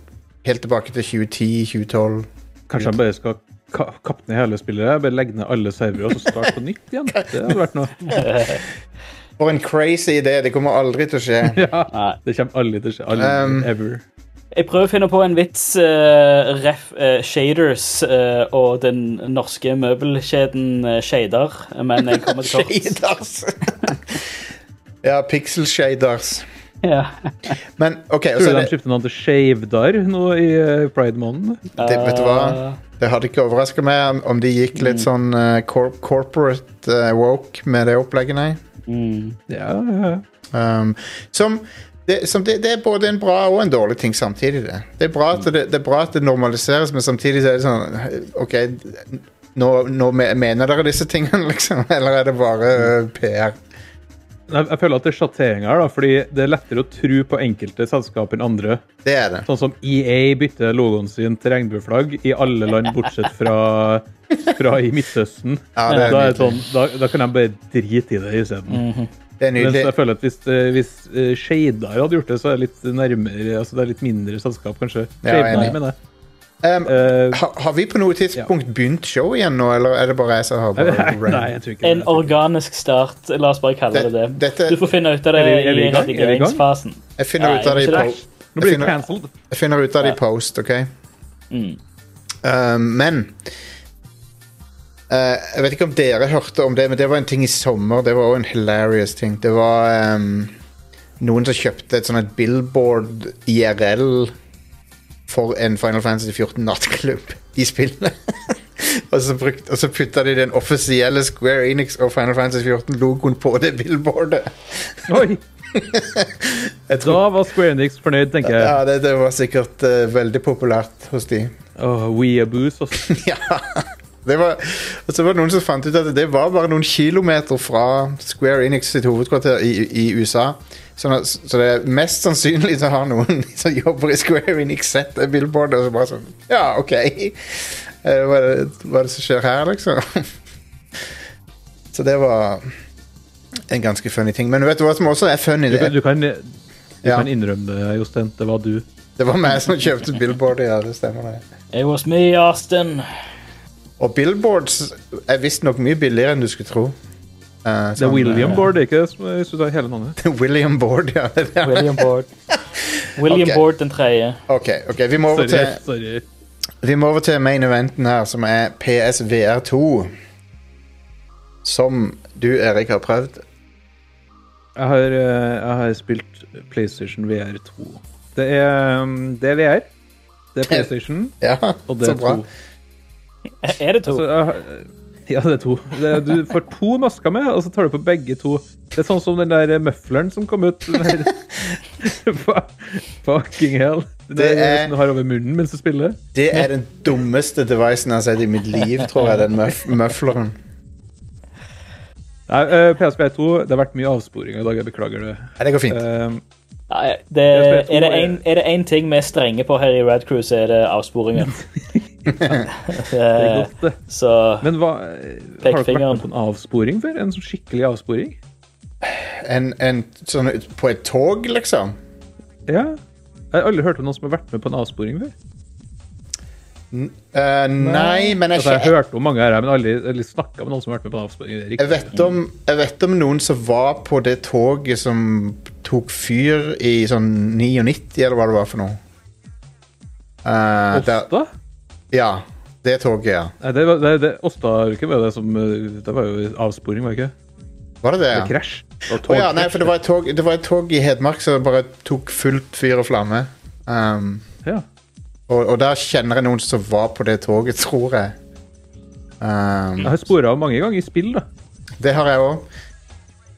helt tilbake til 2010-2012. Kanskje han bare skal ka kappe ned hele spillet, bare legge ned alle servere og så starte på nytt igjen? Det hadde vært noe. For en crazy idé. Det kommer aldri til å skje. Ja, det kommer aldri til å skje. Aldri, Um, ever. Jeg prøver å finne på en vits Uh, ref uh, Shaders uh, og den norske møbelkjeden uh, Shader, men jeg kommer til kort. Shaders. ja, pixel shaders. Ja. Men OK, og Tror du de det, skifter navn til Shavedar nå i eh, Pride-måneden? det, vet du hva? Eh, Det hadde ikke overraska meg om- de gikk litt sånn eh, cor corporate uh, woke med det opplegget, nei. mm. Ja, ja, ja. Um, som det, som det, det er både en bra og en dårlig ting samtidig. Det, det, er, bra at det, det er bra at det normaliseres, men samtidig så er det sånn OK, nå, nå mener dere disse tingene, liksom? Eller er det bare uh, PR? Jeg, jeg føler at det er sjattering her, da, fordi det er lettere å tro på enkelte selskap enn andre. Det er det. Sånn som EA bytter logoen sin til regnbueflagg i alle land bortsett fra, fra i Midtøsten. Ja, det er da, er sånn, da, da kan de bare drite i det isteden. Det er Mens jeg føler at hvis, eh, hvis eh, Shadar hadde gjort det, så er det litt nærmere altså det er litt mindre selskap, kanskje. Ja, Shadar, enig. mener jeg. Um, uh, ha, har vi på noe tidspunkt begynt showet igjen nå, eller er det bare jeg som har bare nei, jeg ikke En organisk start. La oss bare kalle det det. Det- dette- Du får finne ut av det Er vi- er vi i i? Er redigeringsfasen. Jeg finner ut av det i post. Nå blir jeg det finner, cancelled. jeg finner ut av det i post, OK? Mm. Um, men uh, Jeg vet ikke om dere hørte om det, men det var en ting i sommer. Det var også en hilarious ting. Det var um, noen som kjøpte et sånt billboard IRL for en Final Fantasy 14 nattklubb i spillene. og, så brukt, og så putta de den offisielle Square Enix og Final Fantasy 14-logoen på det billboardet. Oi! Jeg Da var Square Enix fornøyd, tenker jeg. ja, det, det var sikkert uh, veldig populært hos de. Åh, Weeaboos, altså. Ja. Det var, og så var det noen som fant ut at det var bare noen kilometer fra Square Enix sitt hovedkvarter i, i USA. Sånn at, så det er mest sannsynlig så har noen som jobber i Square Enix sett det billboardet og så bare sånn Ja, OK. Eh, Hva er det, hva er det som skjer her, liksom? Så det var en ganske funny ting. Men vet du hva som også er funny? Du, kan- du, kan, du Ja. kan innrømme det, Jostein. Det var du. det var meg som kjøpte billboardet, ja. Det stemmer, det. It was me, Austin. Og billboards er visstnok mye billigere enn du skulle tro. Uh, det er sånn, William eh, Board, ikke det? Hvis du tar hele navnet. William Board, ja. William Board William okay. Board den tredje. Ok, ok, vi må over til sorry. Vi må over til main eventen her, som er PSVR2. Som du, Erik, har prøvd. Jeg har, eh, jeg har spilt PlayStation VR2. Det er, mm, det er VR. Det er PlayStation, ja, og det er 2. Er det to? Altså, ja, det er to. Det er, du får to masker med, og så tar du på begge to. Det er sånn som den der møfleren som kom ut. Den der, fucking hell. Den Det er- som du har over munnen mens du spiller. Det er den dummeste devicen jeg har sett i mitt liv, tror jeg, den møfleren. Nei, uh, PSP 2, det har vært mye avsporing i dag. Jeg beklager det. Nei, det går fint. Uh, Nei, det, er det er- en- er én ting vi er strenge på her i Red Cruise, er det avsporinger. det er Eh, godt, det. så Men hva, har dere vært med på en avsporing før? En sånn skikkelig avsporing? En, en sånn På et tog, liksom? Ja. Jeg har aldri hørt om noen som har vært med på en avsporing før. Uh, nei, men jeg, Altså, jeg har hørt om mange her, men aldri, aldri snakka med noen som har vært med på en avsporing. Jeg, vet om, jeg vet om noen som var på det toget som tok fyr i sånn 99, eller hva det var for noe. Eh, der, Åsta? Ja, det toget, ja. Nei, det var, det, det, Åsta ikke var det som eh, Det var jo avsporing, var det ikke? Var det det? Ja? var krasj. Det var Å ja, nei, for det var, et tog, det var et tog i Hedmark som bare tok fullt fyr og flamme. Um, Ja. Og, og der kjenner jeg noen som var på det toget, tror jeg. Um, Jeg har spora av mange ganger i spill. da. det har jeg òg.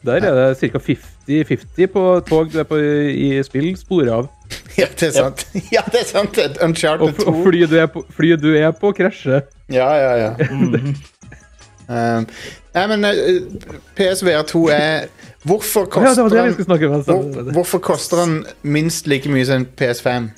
Der er det ca. 50-50 på tog det er på i spill. sporet av. Ja, det er sant. Ja, det er sant. Uncharted 2. og flyet du er på, du er på krasje. Ja, ja, ja. um, nei, men uh, PSVR 2 er Hvorfor ja, koster det den om. hvor, Hvorfor koster den minst like mye som en PS5?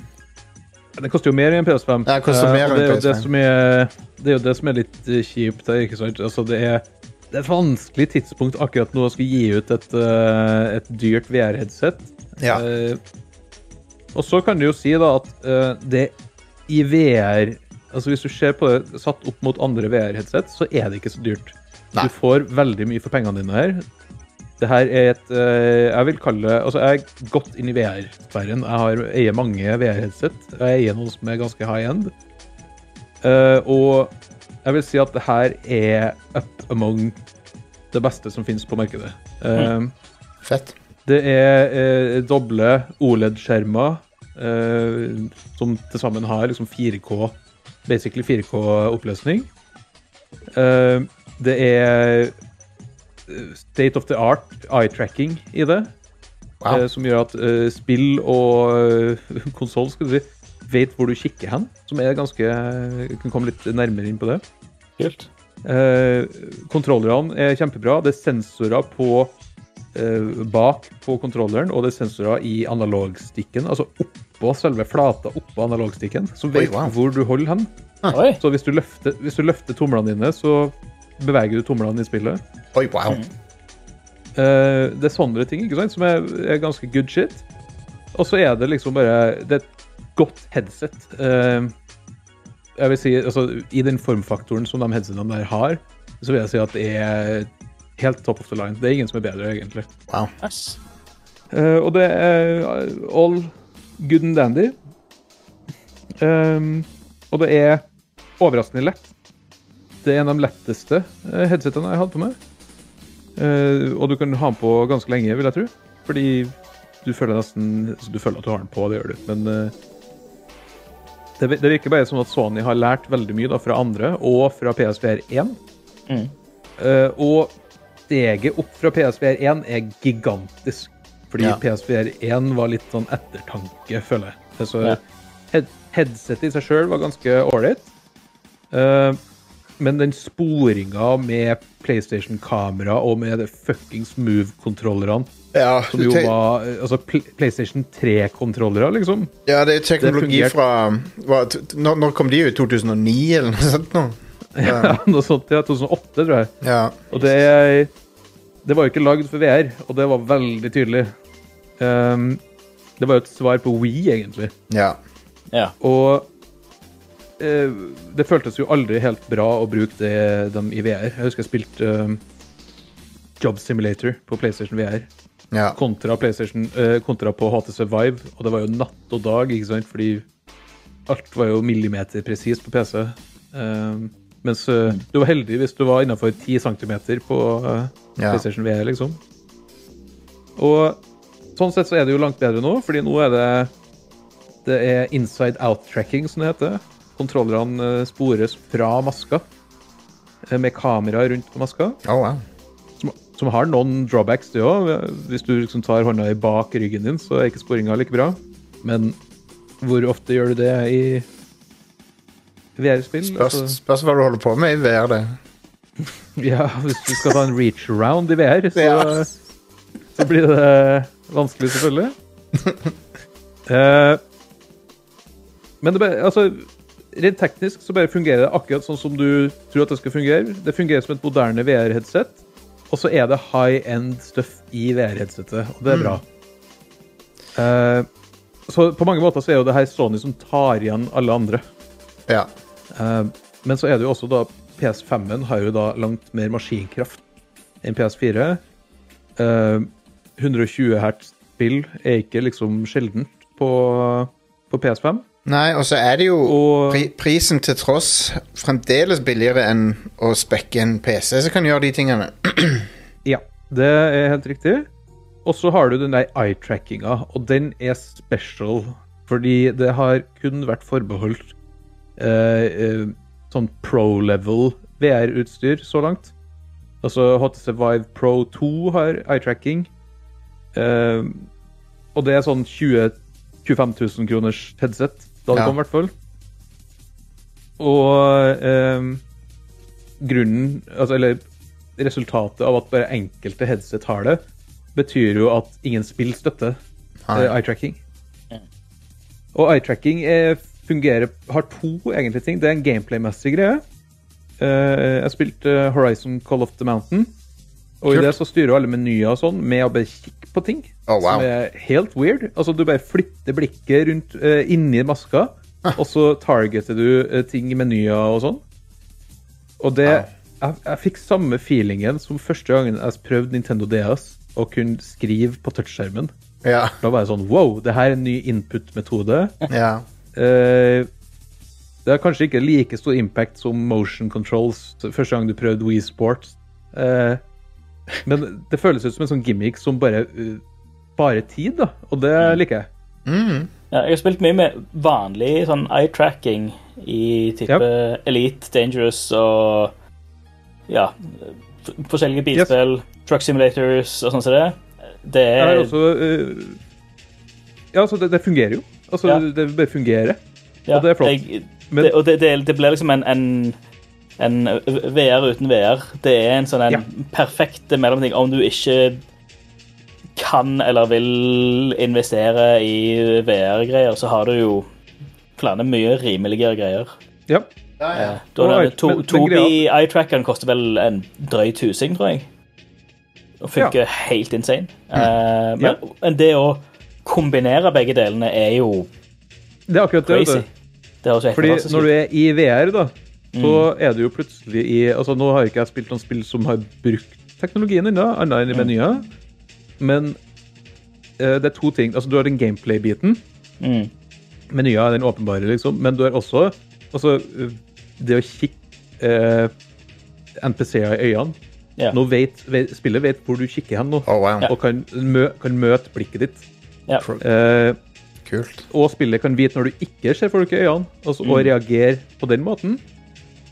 Den koster jo mer enn PS5. Ja, den koster Eh, mer og det, er enn det, PS5. som er, det er jo det som er litt eh, kjipt ikke sant? Altså, det er, det er et vanskelig tidspunkt akkurat nå å skulle gi ut et, uh, et dyrt VR-headset. Ja. Eh, og så kan du jo si da at uh, det i VR Altså Hvis du ser på det satt opp mot andre VR-headset, så er det ikke så dyrt. Nei. Du får veldig mye for pengene dine her. Det her er et uh, Jeg vil kalle det Altså, jeg er godt inn i VR-sfæren. Jeg har, eier mange VR-headset. Jeg eier noen som er ganske high end. Uh, og jeg vil si at det her er up among det beste som finnes på markedet. Eh, Fett. det er doble OLED-skjermer som til sammen har liksom 4K, basically 4K-oppløsning. Eh, det er eh, state of the art eye-tracking i det, Wow. eh, som gjør at eh, spill og uh, konsoll si, vet hvor du kikker hen, som er ganske Jeg kan komme litt nærmere inn på det. Helt. Eh, kontrollerne er kjempebra. Det er sensorer på eh, bak på kontrolleren, og det er sensorer i analogstikken, altså oppå selve flata oppå analogstikken, som Oi, vet wow. hvor du holder hen. Oi. Så hvis du løfter, hvis du løfter tomlene dine, så beveger du tomlene i spillet. Oi, wow. Eh, det er sånne ting ikke sant, som er, er ganske good shit. Og så er det liksom bare Det er et godt headset. Eh, jeg vil si, altså, I den formfaktoren som de headsetene der har, så vil jeg si at det er helt top of the line. Det er ingen som er bedre, egentlig. wow. Yes. Uh, og det er all good and dandy. Um, og det er overraskende lett. Det er en av de letteste eh, headsetene jeg har på meg. Uh, og du kan ha den på ganske lenge, vil jeg tro. Fordi du føler nesten altså, Du føler at du har den på, det gjør du. Men uh, det, det virker bare som at Sony har lært veldig mye da, fra andre, og fra PSVR 1. Mm. Uh, og steget opp fra PSVR 1 er gigantisk. Fordi Ja. PSVR 1 var litt sånn ettertanke, føler jeg. Så Ja. head, headsetet i seg sjøl var ganske ålreit. Uh, men den sporinga med PlayStation-kamera og med det fuckings Move-kontrollerne, Ja, som jo var eh, altså Pl- PlayStation 3-kontrollere, liksom ja, det er teknologi Det fra hva, når, når kom de ut? 2009, eller noe sånt? Nå? Ja, Noe sånt. Ja, 2008, tror jeg. Ja. Og det, det var jo ikke lagd for VR, og det var veldig tydelig. Um, det var jo et svar på Wii, egentlig. ja. Ja. Og eh, det føltes jo aldri helt bra å bruke det, dem i VR. Jeg husker jeg spilte um, Job Simulator på PlayStation VR ja. kontra, PlayStation, eh, kontra på HTC Vive, og det var jo natt og dag, ikke sant? Fordi alt var jo millimeterpresist på PC. Um, mens eh, du var heldig hvis du var innafor 10 cm på eh, Ja. PlayStation VR, liksom. Og sånn sett så er det jo langt bedre nå, fordi nå er det det er inside out-tracking, som det heter. Kontrollerne eh, spores fra maska, med kamera rundt på maska. Oh, wow. Som, som har noen drawbacks, det òg. Hvis du liksom tar hånda i bak ryggen din, så er ikke sporinga like bra. Men hvor ofte gjør du det i VR-spill? Spørs, Altså, spørs hva du holder på med i VR, det. ja, hvis du skal ta en reach around i VR, så, Ja. så blir det vanskelig, selvfølgelig. uh, men det bare, altså, rent teknisk så bare fungerer det akkurat sånn som du tror at det skal fungere. Det fungerer som et moderne VR-headset, og så er det high end stuff i VR-headsetet, og det er bra. Eh, så på mange måter så er jo det her Sony som tar igjen alle andre. Ja. Eh, men så er det jo også da PS5-en har jo da langt mer maskinkraft enn PS4. Eh, 120 hertz-spill er ikke liksom sjeldent på, på PS5. Nei, og så er det jo Og- pri prisen til tross fremdeles billigere enn å spekke en PC som kan gjøre de tingene. Ja, det er helt riktig. Og så har du den der eye-trackinga, og den er special Fordi det har kun vært forbeholdt eh, eh, sånn pro level VR-utstyr så langt. Altså HTC Vive Pro 2 har eye-tracking. Eh, og det er sånn 20 25 000 kroners headset. Da det Ja. kom, i hvert fall. Og eh, grunnen Altså, eller resultatet av at bare enkelte headset har det, betyr jo at ingen spill støtter eh, eye-tracking. Og eye-tracking er- fungerer har to egentlig ting. Det er en gameplay-messig greie. Uh, jeg spilte eh, Horizon Call of the Mountain. Og Kult. i det så styrer du alle menyer og sånn med å bare kikke på ting. Oh, wow. Som er helt weird. Altså Du bare flytter blikket rundt uh, inni maska, og så targeter du uh, ting i menyer og sånn. Og det ah. jeg, jeg fikk samme feelingen som første gangen jeg prøvde Nintendo DS og kunne skrive på touchskjermen. Ja. Da var jeg sånn Wow, det her er en ny input-metode. ja. Eh, det har kanskje ikke like stor impact som motion controls første gang du prøvde Wii Sports. Eh, men det føles ut som en sånn gimmick som bare eh, sparer tid, da. Og det liker jeg. Ja, jeg har spilt mye med vanlig sånn eye-tracking i type Elite, Dangerous og ja, forskjellige bilspill, truck simulators og sånn som det. Det er, er også uh, Ja, altså, det, det fungerer jo. Altså, Ja. det, vil bare fungerer. ja, og det er flott. Jeg, Men- det, og det, det, det blir liksom en, en, en VR uten VR. Det er en sånn en Ja. perfekt mellomting. Om du ikke kan eller vil investere i VR-greier, så har du jo flere mye rimeligere greier. Ja. ja, Da Og er eye- det to, men- men eye-trackeren koster vel en drøy tusing, tror jeg. Og funker helt insane. Eh, men Ja. men det å kombinere begge delene er jo Det er akkurat det. crazy. Det høres helt Fordi fantastisk når du er i VR, da, så er du jo plutselig i Altså, nå har ikke jeg spilt noen spill som har brukt teknologien ennå, annet enn i menyer. Men uh, det er to ting. Altså, du har den gameplay-biten. Mm. Menyer er den åpenbare, liksom. Men du har også altså, eh, det å kikke uh, NPC-er i øynene. yeah. Nå vet, vet, spillet vet hvor du kikker hen nå, Oh, wow. og kan, mø, kan møte blikket ditt. Ja. Eh, Kult. og spillet kan vite når du ikke ser folk i øynene, altså, Mm. og reagere på den måten.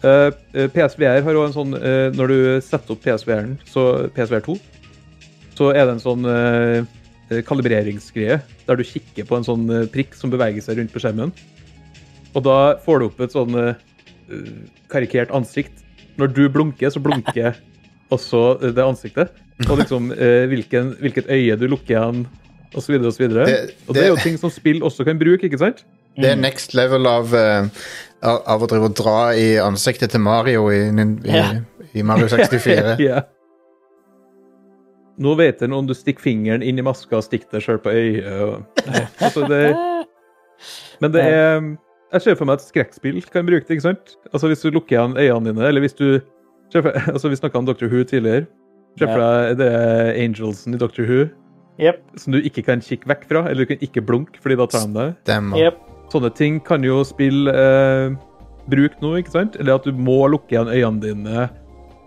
Eh, eh, PSVR har òg en sånn eh, Når du setter opp PSVR-en, så PSVR 2, så er det en sånn eh, kalibreringsgreie der du kikker på en sånn eh, prikk som beveger seg rundt på skjermen. Og da får du opp et sånn karikert ansikt. Når du blunker, så blunker også det ansiktet. Og liksom hvilken, hvilket øye du lukker igjen, osv. Og, Det- Og det er jo ting som spill også kan bruke, ikke sant? Det er next level av, eh, av, av å drive og dra i ansiktet til Mario i, i, Ja. i Mario 64. Ja. Nå vet en om du stikker fingeren inn i maska og stikker deg sjøl på øyet. Og, altså det, men det er Jeg ser for meg at skrekkspill kan bruke det. ikke sant? Altså Hvis du lukker igjen øynene dine, eller hvis du for, altså Vi snakka om Dr. Who tidligere. Se for deg det er Angelsen i Dr. Who Jep, som du ikke kan kikke vekk fra, eller du kan ikke blunke fordi da tar de deg. Yep. Sånne ting kan jo spill eh, bruke nå, ikke sant? Eller at du må lukke igjen øynene dine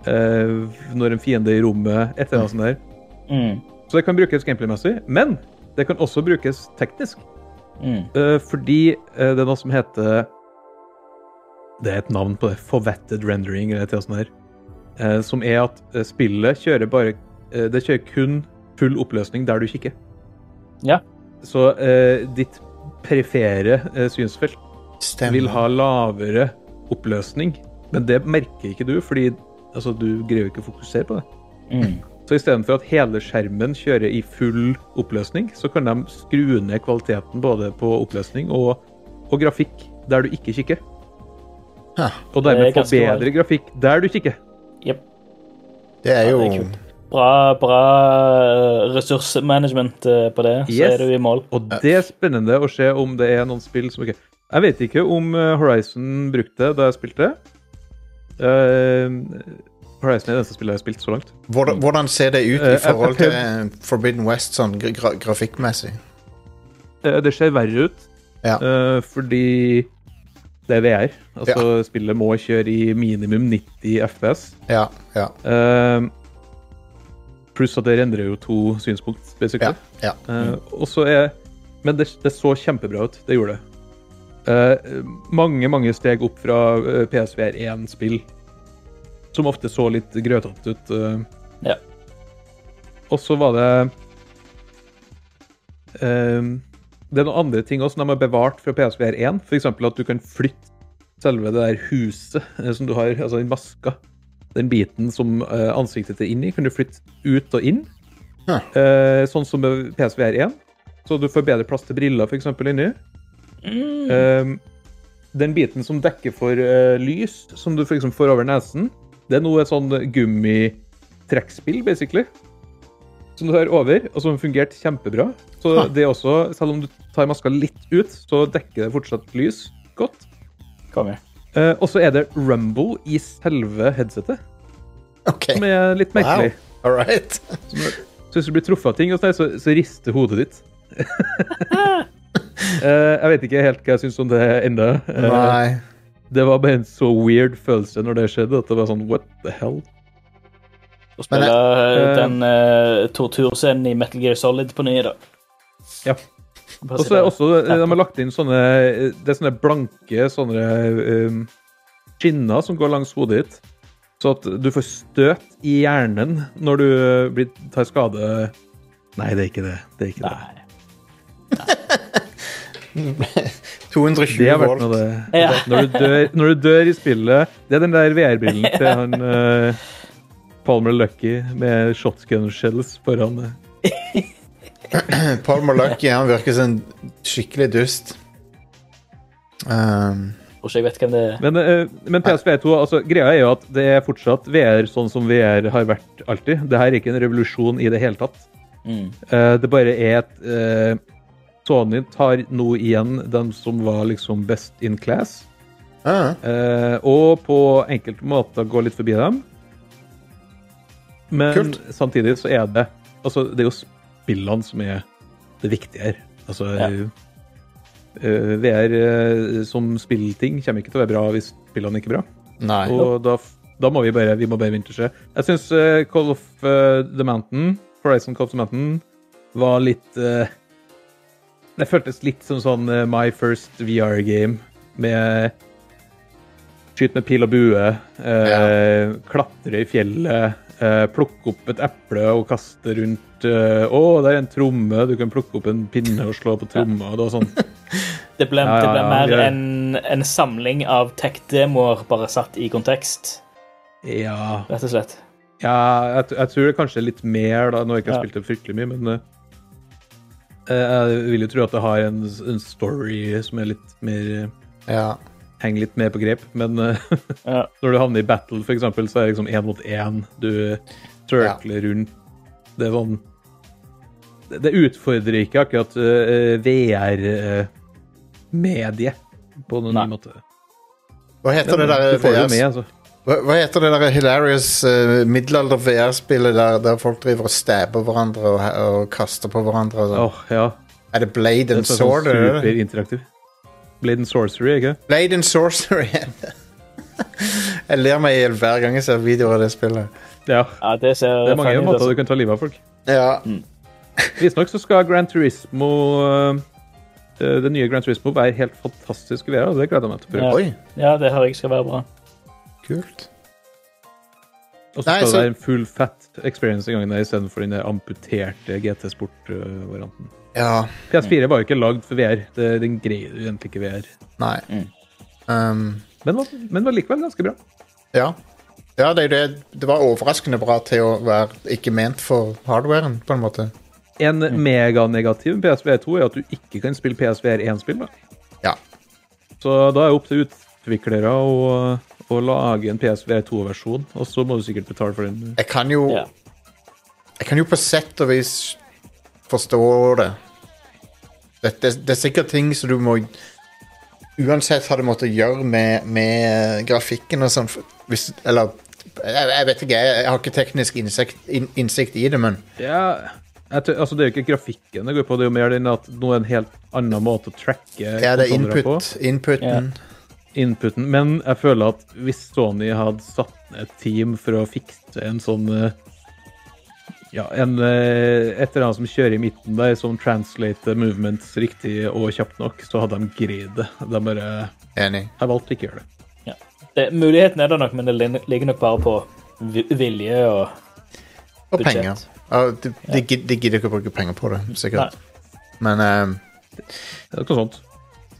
eh, når en fiende er i rommet, et eller annet sånt der. Mm. Så det kan brukes gameplay-messig, men det kan også brukes teknisk. Mm. Eh, fordi eh, det er noe som heter Det er et navn på det. Forvetted rendering, eller et eller annet sånt der. Eh, som er at eh, spillet kjører bare eh, Det kjører kun full oppløsning der du kikker. Ja. Så eh, ditt perifere eh, synsfelt Stemmer. vil ha lavere oppløsning, men det merker ikke du, fordi altså, du greier ikke å fokusere på det. Mm. Så istedenfor at hele skjermen kjører i full oppløsning, så kan de skru ned kvaliteten både på oppløsning og, og grafikk der du ikke kikker. Ja. Og er dermed få bedre grafikk der du kikker. Jep. Det er jo Ja, det er. Bra, bra eh, ressursmanagement eh, på det, så Yes. er du i mål. Og det er spennende å se om det er noen spill som ikke Jeg vet ikke om eh, Horizon brukte det da jeg spilte. Uh, Horizon er det eneste spillet jeg har spilt så langt. hvordan, hvordan ser det ut i forhold til Forbidden West sånn gra gra grafikkmessig? Det ser verre ut, Ja. uh, fordi det er VR. Altså, spillet må kjøre i minimum 90 FPS. Ja, ja, Eh, pluss at det rendrer jo to synspunkt, basically. ja. ja. Uh, og så er Men det, det så kjempebra ut. Det gjorde det. Uh, mange, mange steg opp fra eh, PSVR 1-spill, som ofte så litt grøtete ut. Uh, Ja. Og så var det Det er noen andre ting også som de har bevart fra PSVR 1. F.eks. at du kan flytte selve det der huset som du har, altså den maska. Den biten som eh, ansiktet er inni, kan du flytte ut og inn. Huh. Eh, sånn som med PSVR 1. Så du får bedre plass til briller, f.eks. inni. Eh, den biten som dekker for eh, lys, som du for eksempel får over nesen, det er nå et sånn gummitrekkspill, basically. Som du har over, og som fungerte kjempebra. Så Ha. det er også, selv om du tar maska litt ut, så dekker det fortsatt lys godt. Konge. Eh, og så er det rumble i selve headsetet, okay. som er litt merkelig. All right. Så hvis du blir truffet av ting, og så, så rister hodet ditt. uh, jeg vet ikke helt hva jeg syns om det ennå. Uh, det var bare en så weird følelse når det skjedde, at det var sånn what the hell? Å spille eh, den uh, torturscenen i Metal Gear Solid på ny, da. Ja. Og så er også, De har lagt inn sånne det er sånne blanke sånne um, skinner som går langs hodet ditt. Så at du får støt i hjernen når du eh, blir, tar skade. Nei, det er ikke det. Det er ikke det. Nei. 220 Det har vært volt. noe det. Ja. Når, du dør, når du dør i spillet Det er den der VR-brillen til han uh, Palmer Lucky med shotgun shells foran. eh. Paul Malaki han virker som en skikkelig dust. Um, jeg vet hvem det er. Men, eh, men PSV2, altså, greia er jo at det er fortsatt VR sånn som VR har vært alltid. Det her er ikke en revolusjon i det hele tatt. Mm. Eh, det bare er et uh, Sony tar nå igjen dem som var liksom best in class, ah, Uh, og på enkelte måter går litt forbi dem. Men Kult. samtidig så er det Altså, det er jo spillene som er det viktige her. Altså Ja. eh, VR eh, som spillting kommer ikke til å være bra hvis spillene ikke er bra. nei. Og da, da må vi bare, vi må bare vente og se. Jeg syns Call of eh, the Mountain, Horizon Call of the Mountain, var litt eh, Det føltes litt som sånn eh, My First VR-game med Skyt med pil og bue, ja. klatre i fjellet, eh, plukke opp et eple og kaste rundt eh, Å, det er en tromme, du kan plukke opp en pinne og slå på tromma. Og det sånn. Det ble, det ble ja, mer ja. en, en samling av tech-demoer bare satt i kontekst, Ja, rett og slett. Ja, jeg, jeg tror det kanskje er litt mer, da, nå har jeg ikke Ja. spilt det fryktelig mye, men eh, jeg vil jo tro at det har en, en story som er litt mer Ja. Henger litt mer på grep. Men eh, Ja. når du havner i battle, eksempel, så er det liksom én mot én. Du turkler rundt. Det er sånn Det, utfordrer ikke akkurat uh, VR-mediet på noen Nei. ny måte. Hva heter det der du får det med, altså. Hva, heter det der hilarious uh, middelalder VR-spillet der, der folk driver og stabber hverandre og, og kaster på hverandre? og oh, ja. Er det Blade and sånn Sword? er superinteraktiv. Blade and Sorcery, ikke Blade and Sorcery. jeg ler meg i hjel hver gang jeg ser videoer av det spillet. Ja. Ja, det ser Det er mange måter altså. du kan ta livet av folk. Ja. Visstnok så skal Grand Turismo øh, øh, Det nye Grand Turismo være helt fantastisk i VR, det gleder jeg meg til å prøve. Ja. Ja, det hører jeg skal være bra. kult. Og så skal det være en full fat experience en gang der istedenfor den amputerte GT Sport-varianten. Ja. PS4 var jo ikke lagd for VR. Det, den greier du egentlig ikke VR. Nei. Mm. Um, Men var, men var likevel ganske bra. ja. Ja, det, det, det var overraskende bra til å være ikke ment for hardwaren, på en måte. En meganegativ PSVR 2 er at du ikke kan spille PSVR 1-spill. Ja. Så da er det opp til utviklere å, å lage en PSVR 2-versjon, og så må du sikkert betale for den. Jeg kan jo yeah. Jeg kan jo på sett og vis forstå det. Det, det, det er sikkert ting som du må Uansett hva du måtte gjøre med, med grafikken og sånn. hvis- Eller jeg, jeg vet ikke, jeg, har ikke teknisk innsikt, inn, innsikt i det, men Ja, jeg altså Det er jo ikke grafikken det går på, det er jo mer den at nå er en helt annen måte å tracke ja, det er input, inputen. inputen. Men jeg føler at hvis Sony hadde satt ned et team for å fikse en sånn eh, ja, en, eh, et eller annet som kjører i midten der, som translater movements riktig og kjapt nok, så hadde de greid det. De bare Enig. har valgt ikke å gjøre det. det. Muligheten er der nok, men det ligger nok bare på vilje og Og penger. Ja, de, de, de gidder ikke å bruke penger på det, sikkert. Men, um, Det er noe sånt.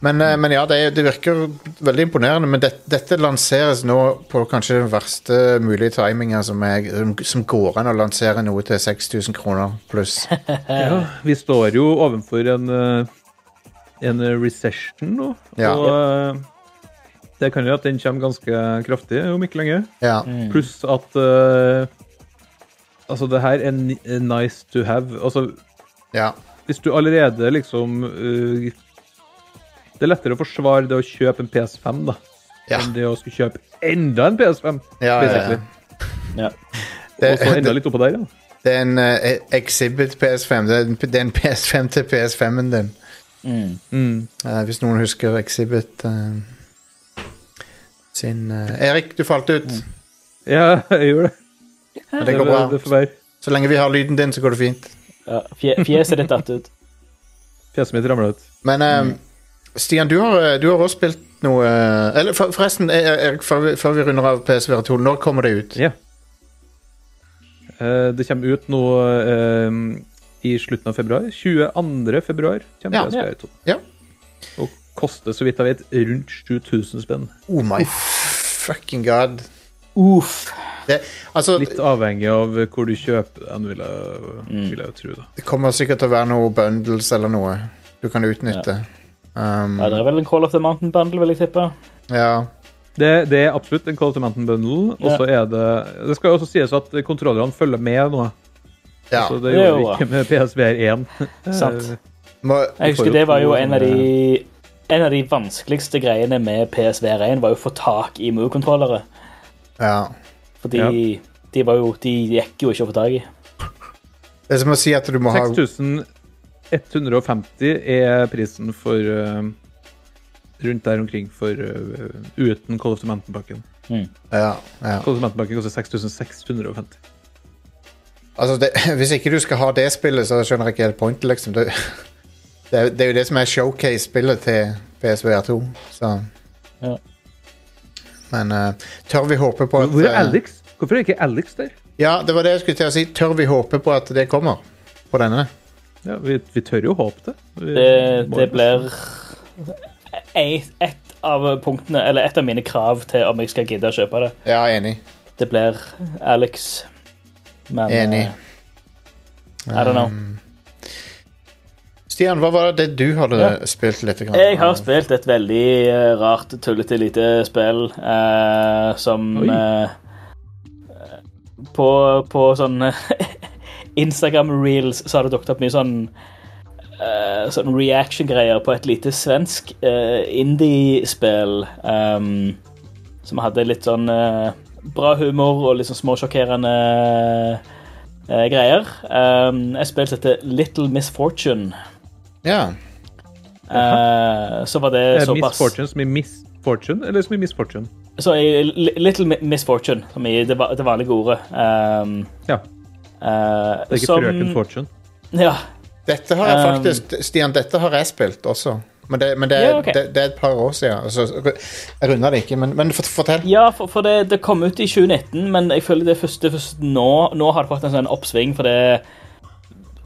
Men, eh, men ja, det, det virker veldig imponerende. Men det, dette lanseres nå på kanskje den verste mulige timinga som, som, går an å lansere noe til 6000 kroner pluss. Ja, vi står jo overfor en, eh, en recession nå, Ja. og eh, det kan jo at den kommer ganske kraftig om ikke lenge. Ja. Pluss at uh, Altså, det her er nice to have. Altså, ja. hvis du allerede liksom eh, Det er lettere å forsvare det å kjøpe en PS5 da, Ja. enn det å skulle kjøpe enda en PS5. Ja, ja, ja. ja. Det, Og så enda litt oppå der, ja. det er en uh, Exhibit PS5. Det er, en, det er en PS5 til PS5-en din. Mm. Uh, hvis noen husker Exhibit uh, sin Erik, du falt ut. Ja, jeg gjorde det. Men det går bra. Så lenge vi har lyden din, så går det fint. ja. Fje- Fjeset ditt datt ut. Fjeset mitt ramla ut. Men eh, Stian, du har, eh, du har også spilt noe eh, Eller for, forresten, eh, Erik, før vi, før vi runder av PSVR 2, når kommer det ut? Ja. Eh, det kommer ut nå eh, i slutten av februar. 22. februar kommer Ja. PSVR 2. Ja. Og koster, så vidt jeg vet, rundt 7000 spenn. Oh my fucking god. Uff. Det, altså, Litt avhengig av hvor du kjøper den, vil jeg, vil jeg tro. da. det kommer sikkert til å være noe bundles eller noe du kan utnytte. Um, Ja, det er vel en Call of the Mountain Bundle, vil jeg tippe. ja. Det, det er absolutt en Call of the Mountain Bundle. Og så er det Det skal jo også sies at kontrollerne følger med nå. ja. Så det er gjorde vi ikke med PSVR 1. Sant. Jeg husker det var jo en av de en av de vanskeligste greiene med PSVR1 var jo å få tak i Move-kontrollere. ja. Fordi Ja. de, var jo, de gikk jo ikke å få tak i. Det er som å si at du må ha 6150 er prisen for uh, Rundt der omkring for uh, uten Call of the Mountain-pakken. ja, ja. Call of the Mountain-pakken koster 6650. Altså, det, Hvis ikke du skal ha det spillet, så skjønner jeg ikke helt pointet, liksom. Det, det, er, det er jo det som er showcase-spillet til PSVR 2, så Ja. Men uh, tør vi håpe på at Hvor er Alex? Hvorfor er ikke Alex der? Ja, det var det jeg skulle til å si. Tør vi håpe på at det kommer på denne? Ja, vi, vi tør jo håpe det. Vi Det, det blir et, et av punktene, eller et av mine krav til om jeg skal gidde å kjøpe det. Ja, enig. Det blir Alex. Men Enig. eh, I don't know. Stian, hva var det du hadde Ja. spilt litt? Grann? Jeg har spilt et veldig uh, rart, tullete lite spill uh, som eh, På, på sånn Instagram-reels så har det dukket opp mye sånn uh, Sånn reaction-greier på et lite svensk uh, indie-spill um, som hadde litt sånn uh, bra humor og litt sånn småsjokkerende eh, greier. Um, et spill som heter Little Misfortune. Ja. Eh, så var det Er Miss såpass Fortune som i Miss Fortune, eller som i Miss Fortune? Så i Little Misfortune, som i det, det vanlige ordet. Um, Ja. Eh, Det er ikke som- Frøken Fortune. Ja. Dette har jeg Um, faktisk Stian, dette har jeg spilt også. Men det, men det, Ja, okay. det, det er et par år siden. Altså, jeg runder det ikke, men, men fortell. Ja, for, for det, det kom ut i 2019, men jeg føler det første, først, nå, nå har det fått en sånn oppsving, for det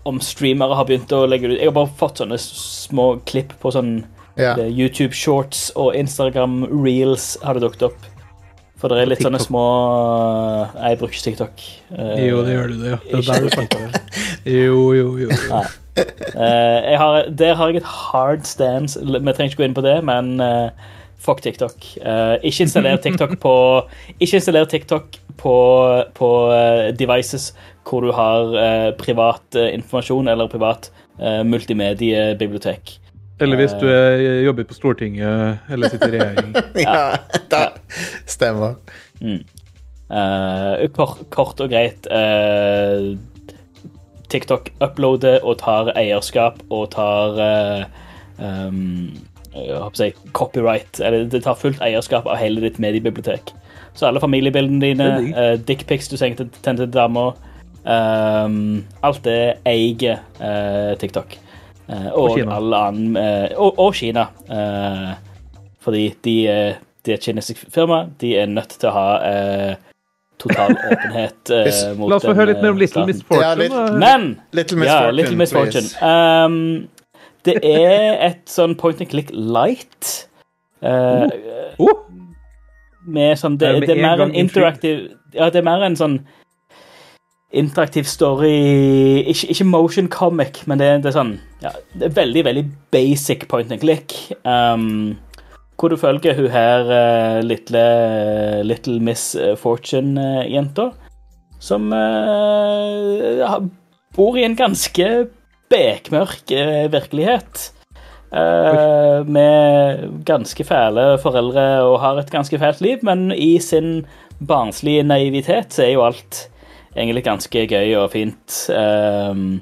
om streamere har begynt å legge det ut. Jeg har bare fått sånne små klipp på sånn Ja. er YouTube shorts og Instagram reels har det dukket opp. For det er litt sånne små jeg bruker ikke TikTok. Eh, Jo, det gjør du det, ja. Det er der du fant det. Jo, jo, jo. Eh, jeg har, der har jeg et hard stance. Vi trenger ikke gå inn på det, men eh, fuck TikTok. Eh, ikke installer TikTok på Ikke installer TikTok på, på eh, devices hvor du har eh, privat eh, informasjon eller privat multimediebibliotek. Eller hvis du er, jobber på Stortinget eller sitter i regjering. Ja, da stemmer. Eh, kort, kort og greit Uh, TikTok uploader og tar eierskap og tar uh, um, jeg å si, copyright. Eller det tar fullt eierskap av hele ditt mediebibliotek. Så alle familiebildene dine, uh, dickpics du sendte til damer, Um, alt det eier eh, TikTok. Eh, og, Kina. annen eh, og, og Kina. Eh, fordi de, er- de er et kinesisk firma. De er nødt til å ha eh, total åpenhet eh, mot La oss få høre litt mer om eh, Little. Miss Fortune. Ja, litt- Men Little Miss ja, Fortune, Little Miss Fortune. Um, det er et sånn point and click light. Uh, Oh, med sånn det, det er mer en interaktiv Ja, det er mer en sånn interaktiv story Ikke, ikke motion comic, men det, det er sånn ja, Det er veldig, veldig basic point and click. Um, hvor du følger hun her uh, lille, Little Miss Fortune-jenta, som uh, bor i en ganske bekmørk uh, virkelighet. Uh, med ganske fæle foreldre og har et ganske fælt liv, men i sin barnslige naivitet så er jo alt egentlig ganske gøy og fint. Um,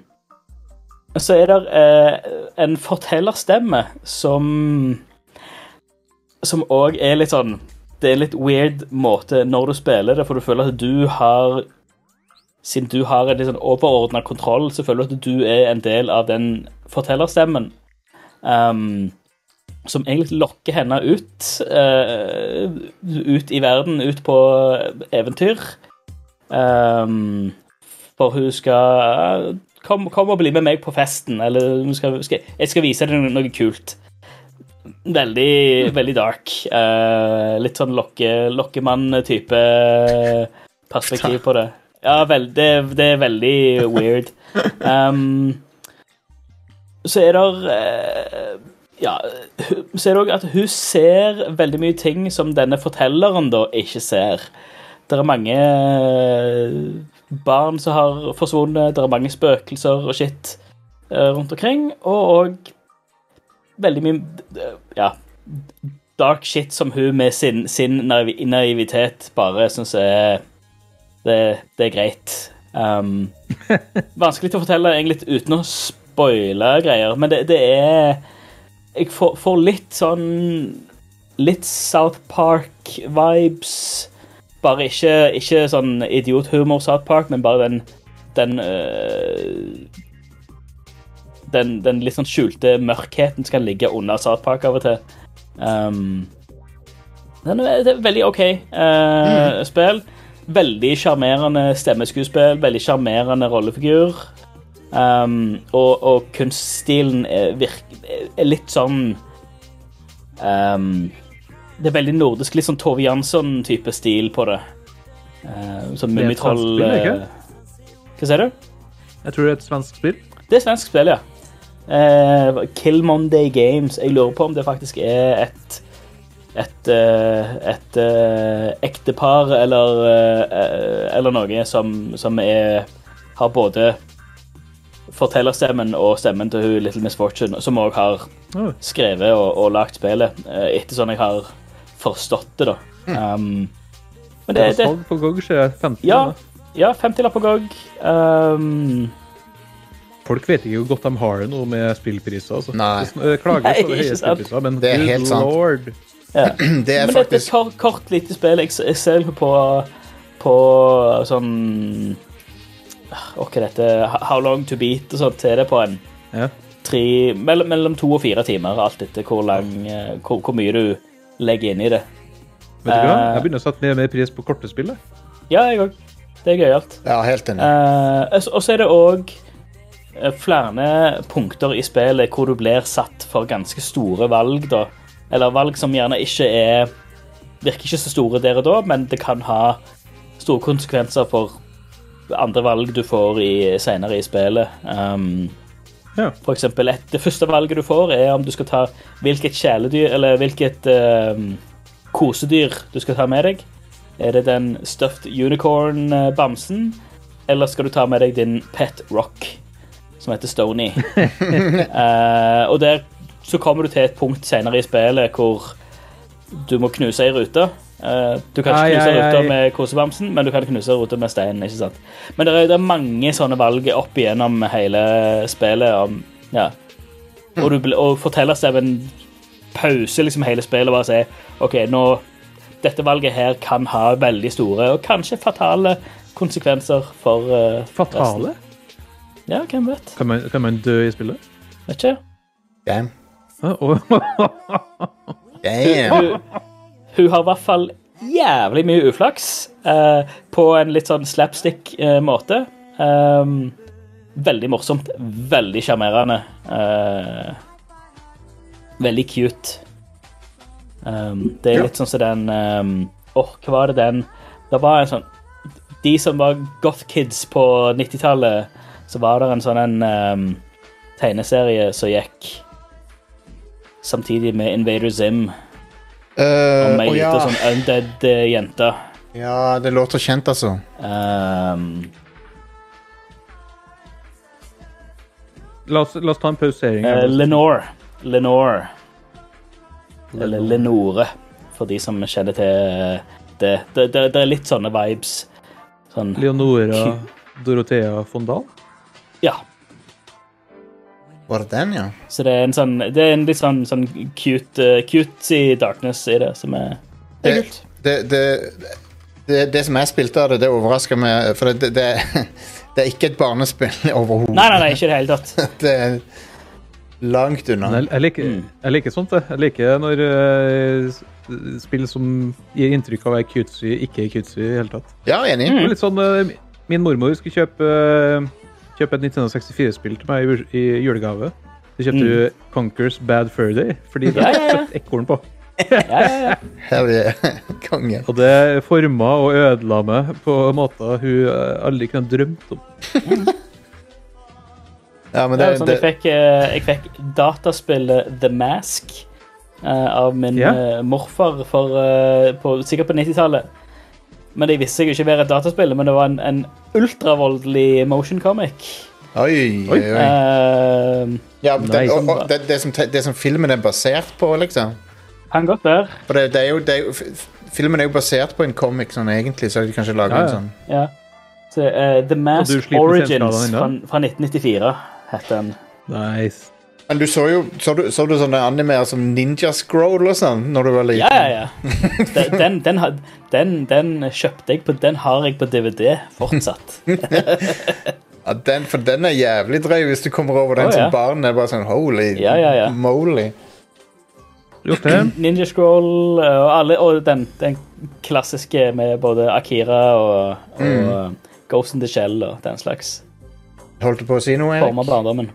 så er det uh, en fortellerstemme som Som òg er litt sånn Det er en litt weird måte når du spiller det, for du føler at du har Siden du har en litt sånn overordna kontroll, så føler du at du er en del av den fortellerstemmen. Um, som egentlig lokker henne ut Uh, Ut i verden, ut på eventyr. Um, for hun skal Kom, kom og bli med meg på festen, eller skal, skal, jeg skal vise deg noe, noe kult. Veldig, veldig dark. Uh, litt sånn lokke, lokkemann-type perspektiv på det. Ja, vel, det, det er veldig weird. Um, så er det eh, Ja, så er det òg at hun ser veldig mye ting som denne fortelleren da ikke ser. Det er mange eh, barn som har forsvunnet, det er mange spøkelser og shit eh, rundt omkring, og òg veldig mye ja, dark shit som hun med sin, sin naiv naivitet bare syns er det, det er greit. Um, vanskelig til å fortelle egentlig uten å spoile greier, men det, det er Jeg får, får litt sånn Litt South Park-vibes. Bare ikke, ikke sånn idiothumor South Park, men bare den den, øh, den den litt sånn skjulte mørkheten som kan ligge under South Park av og til. Um, den er, det er veldig OK eh, spill. Veldig sjarmerende stemmeskuespill, veldig sjarmerende rollefigur. Um, og, og kunststilen er, virk, er litt sånn um, Det er veldig nordisk, litt sånn Tove Jansson-type stil på det. Uh, sånn et Mummitroll eh, Hva sier du? jeg tror det er et svensk spill. Det er svensk spill, ja. Uh, Kill Monday Games. Jeg lurer på om det faktisk er et et, et eh, ektepar eller, eller noe som, som er, har både fortellerstemmen og stemmen til hun Little Miss Fortune, som òg har skrevet og, og lagd spillet, etter sånn jeg har forstått det, da. Um, men Det det, er på GOG, er det 50 ja, ja 50-lapp på GOG. Um, Folk vet ikke hvor godt de har det nå med spillpriser. Altså. Nei. Det klages Nei, på det høye spillpriser, men Det er good helt sant. lord. Det er Men dette er et kort, kort lite spill. Jeg, jeg ser på, på sånn hva det dette How long to beat og sånt til det på en Ja. tre, mellom, mellom to og fire timer, alt etter hvor, lang, eh, hvor, hvor mye du legger inn i det. Vet du hva? Eh. Jeg begynner å sette mer og mer pris på korte spill. Ja, jeg òg. Det er gøyalt. Ja, helt enig. Eh, og så er det òg flere punkter i spillet hvor du blir satt for ganske store valg, da. Eller valg som gjerne ikke er Virker ikke så store der og da, men det kan ha store konsekvenser for andre valg du får i, senere i spillet. Um, Ja. For eksempel, et, det første valget du får, er om du skal ta hvilket kjæledyr Eller hvilket um, kosedyr du skal ta med deg. Er det den stuffed unicorn-bamsen, eller skal du ta med deg din pet rock, som heter Stony? Eh, og der så kommer du til et punkt senere i spillet hvor du må knuse ei rute. Eh, du kan ikke knuse ai, ai. ruta med kosebamsen, men du kan knuse ruta med steinen. ikke sant? Men det er, det er mange sånne valg opp igjennom hele spillet. Om, ja. Og, du, og fortellerstemmen pauser liksom hele spillet og bare sier OK, nå dette valget her kan ha veldig store og kanskje fatale konsekvenser for uh, Fatale? resten. Ja, hvem vet? Kan man, kan man dø i spillet? Vet ikke. Damn. Damn. Hun har i hvert fall jævlig mye uflaks eh, på en litt sånn slapstick-måte. Eh, veldig morsomt. Veldig sjarmerende. eh, veldig cute. Um, det er litt sånn som den um, Åh, hva var det den Det var en sånn De som var goth kids på 90-tallet, så var det en sånn en um, tegneserie som gikk samtidig med Invader Zim. Uh, Om ei lita ja. sånn undead uh, jente. ja, det låter kjent, altså. Um, La oss, la oss ta en pausering. eh, her. Lenore. Lenore. Eller Lenore, for de som kjenner til det. Det, det, det er litt sånne vibes. Sånn Leonora Dorothea Fondal. Ja. Var det den, ja? Så det er en sånn Det er en litt sånn, sånn cute, uh, cutesy darkness i det, som er Det er Det- kult. Det, det, det, det som jeg spilte av det, det overrasker meg, for det, det, det er ikke et barnespill overhodet. Nei, nei, nei, ikke i det hele tatt. Det er langt unna. Jeg, jeg, liker, Mm. jeg liker sånt, jeg. Jeg liker når uh, spill som gir inntrykk av å være cutesy, ikke er cutesy i det hele tatt. Ja, enig. Det var litt sånn, uh, Min mormor skulle kjøpe, eh, kjøpe et Nintendo 64-spill til meg i, i julegave. Så kjøpte Mm. du Conkers Bad Fur Day, fordi det er et ekorn på. Ja, ja, ja. Hell yeah. Konge. Og det forma og ødela meg på måter hun eh, aldri kunne drømt om. Ja, men Det det, er sånn, jeg, fikk, eh, jeg fikk dataspillet The Mask eh, av min morfar for, på, sikkert på 90-tallet. Men det visste jeg ikke være et dataspill, men det var en, en ultravoldelig motion comic. oi, oi, Oi. Eh, Ja, det, og, og, det, det, som, det som filmen er basert på, liksom. kan godt være. For det, det er jo, er Filmen er jo basert på en comic, sånn egentlig, så de kanskje lager Ja, ja. en sånn Ja. Så, uh, The Mask Origins fra, fra 1994 heter den. Nice. Men du så jo Så du, så du sånne animer som Ninja Scroll og sånn når du var liten? Ja, ja, ja. Den, den, den, den, den kjøpte jeg på Den har jeg på DVD fortsatt. Ja, den, for den er jævlig drøy hvis du kommer over den oh, ja. som barn. Det er bare sånn holy Ja, ja, ja. moly. Ninja Scroll eh, og, alle, og den, den klassiske med både Akira og, og Mm. Ghost in the Shell og den slags Holdt du på å si noe, former Erik? barndommen.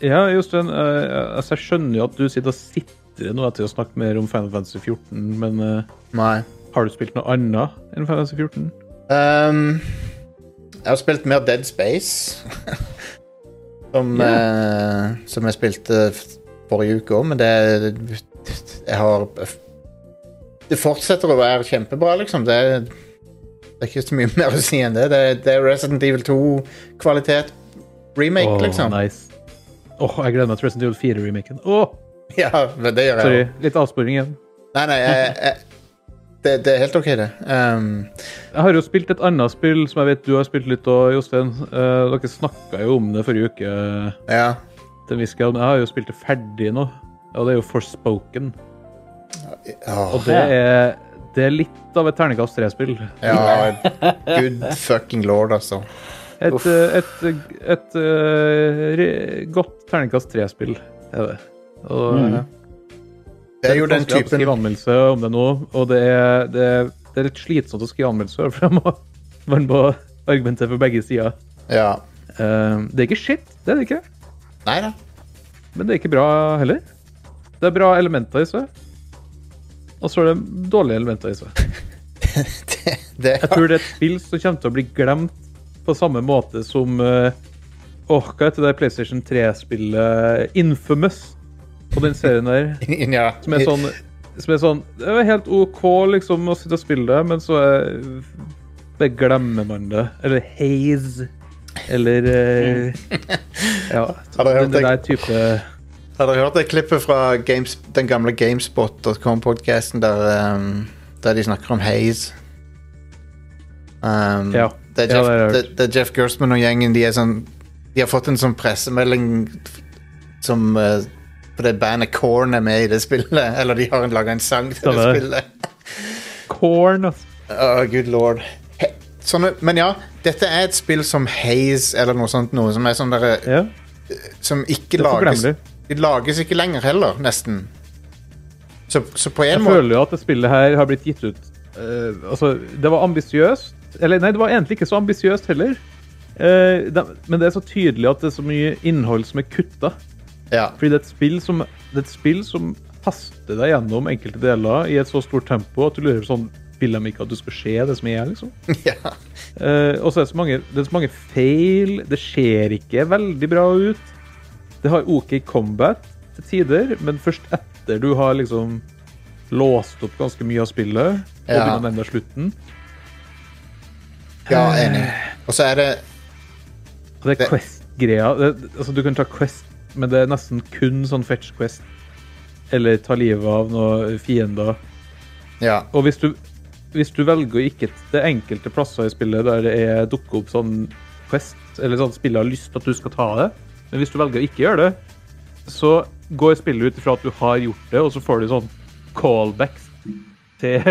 Ja, Jostein, Uh, altså jeg skjønner jo at du sitter og sitrer nå etter å snakke mer om Final Fantasy 14, men uh, har du spilt noe annet enn Final Fantasy 14? Um, jeg har spilt mer Dead Space. som, eh, som jeg spilte forrige uke òg, men det Jeg har Det fortsetter å være kjempebra, liksom. Det, det er ikke så mye mer å si enn det. Det, det er Resident Evil 2-kvalitet. Remake, oh, liksom. Nice. Åh, jeg gleder meg til Resident Evil 4-remaken. Åh, Ja, men det gjør jeg sorry, litt avsporing igjen. Nei, nei, jeg, jeg, det, det er helt OK, det. Um, Jeg har jo spilt et annet spill som jeg vet du har spilt litt òg, Jostein. Uh, dere snakka jo om det forrige uke. ja. til grad, Jeg har jo spilt det ferdig nå, og det er jo Forspoken. Oh. Og det er, det er litt av et terningkast tre-spill. ja, good fucking lord, altså. Et, Uff. eh, et, et, eh, godt terningkast tre-spill er det. Og, Mm. eh, Det er jo den typen skrive anmeldelse om det nå, og det er, det det er litt slitsomt å skrive anmeldelse, for jeg må, man må argumentere for begge sider. Ja. Eh, det er ikke shit, det er det ikke. Neida. Men det er ikke bra heller. Det er bra elementer i seg. Og så er det dårlige elementer i seg. Det, det, Jeg tror det er et spill som kommer til å bli glemt på samme måte som uh, oh, hva heter det PlayStation 3-spillet Infamous på den serien der? ja. Som er sånn som er sånn, Det er helt OK liksom å sitte og spille det, men så er, bare glemmer man det. Eller Haze. Eller eh, Ja. Har dere hørt Den det? der type Har dere hørt det klippet fra Games, den gamle Gamespot.com-podkasten der, um, der de snakker om Haze? Um, Ja. Det er Ja, Jeff, det har det, det er Jeff Gerstmann og gjengen. De, sånn, de har fått en sånn pressemelding som uh, Fordi bandet Korn er med i det spillet. Eller de har laga en sang til det spillet. Corn, altså. Oh, good lord. He sånne, men ja, dette er et spill som Haze eller noe sånt, noe som er sånn derre Ja, Som ikke det lages. De lages ikke lenger heller, nesten. Så, så på en måte Jeg må føler jo at det spillet her har blitt gitt ut Uh, Altså, det var ambisiøst. Eller nei, det var egentlig ikke så ambisiøst heller. Eh, de, men det er så tydelig at det er så mye innhold som er kutta. Ja. Fordi det er et spill som, det er et spill som haster deg gjennom enkelte deler i et så stort tempo at du lurer sånn Vil de ikke at du skal se det som er, liksom? ja. Eh, og så er det så mange, det er så mange feil. Det ser ikke veldig bra ut. Det har OK combat til tider, men først etter du har liksom låst opp ganske mye av spillet, og Ja. begynner å nærme deg slutten. Ja, enig. Og så er det det er Quest-greia. Altså, du kan ta Quest, men det er nesten kun sånn fetch Quest. Eller ta livet av noen fiender. Ja. Og hvis du, hvis du velger å ikke Det er enkelte plasser i spillet der det er dukker opp sånn Quest, eller sånn spillet har lyst til at du skal ta det, men hvis du velger å ikke gjøre det, så går spillet ut ifra at du har gjort det, og så får du sånn callbacks til,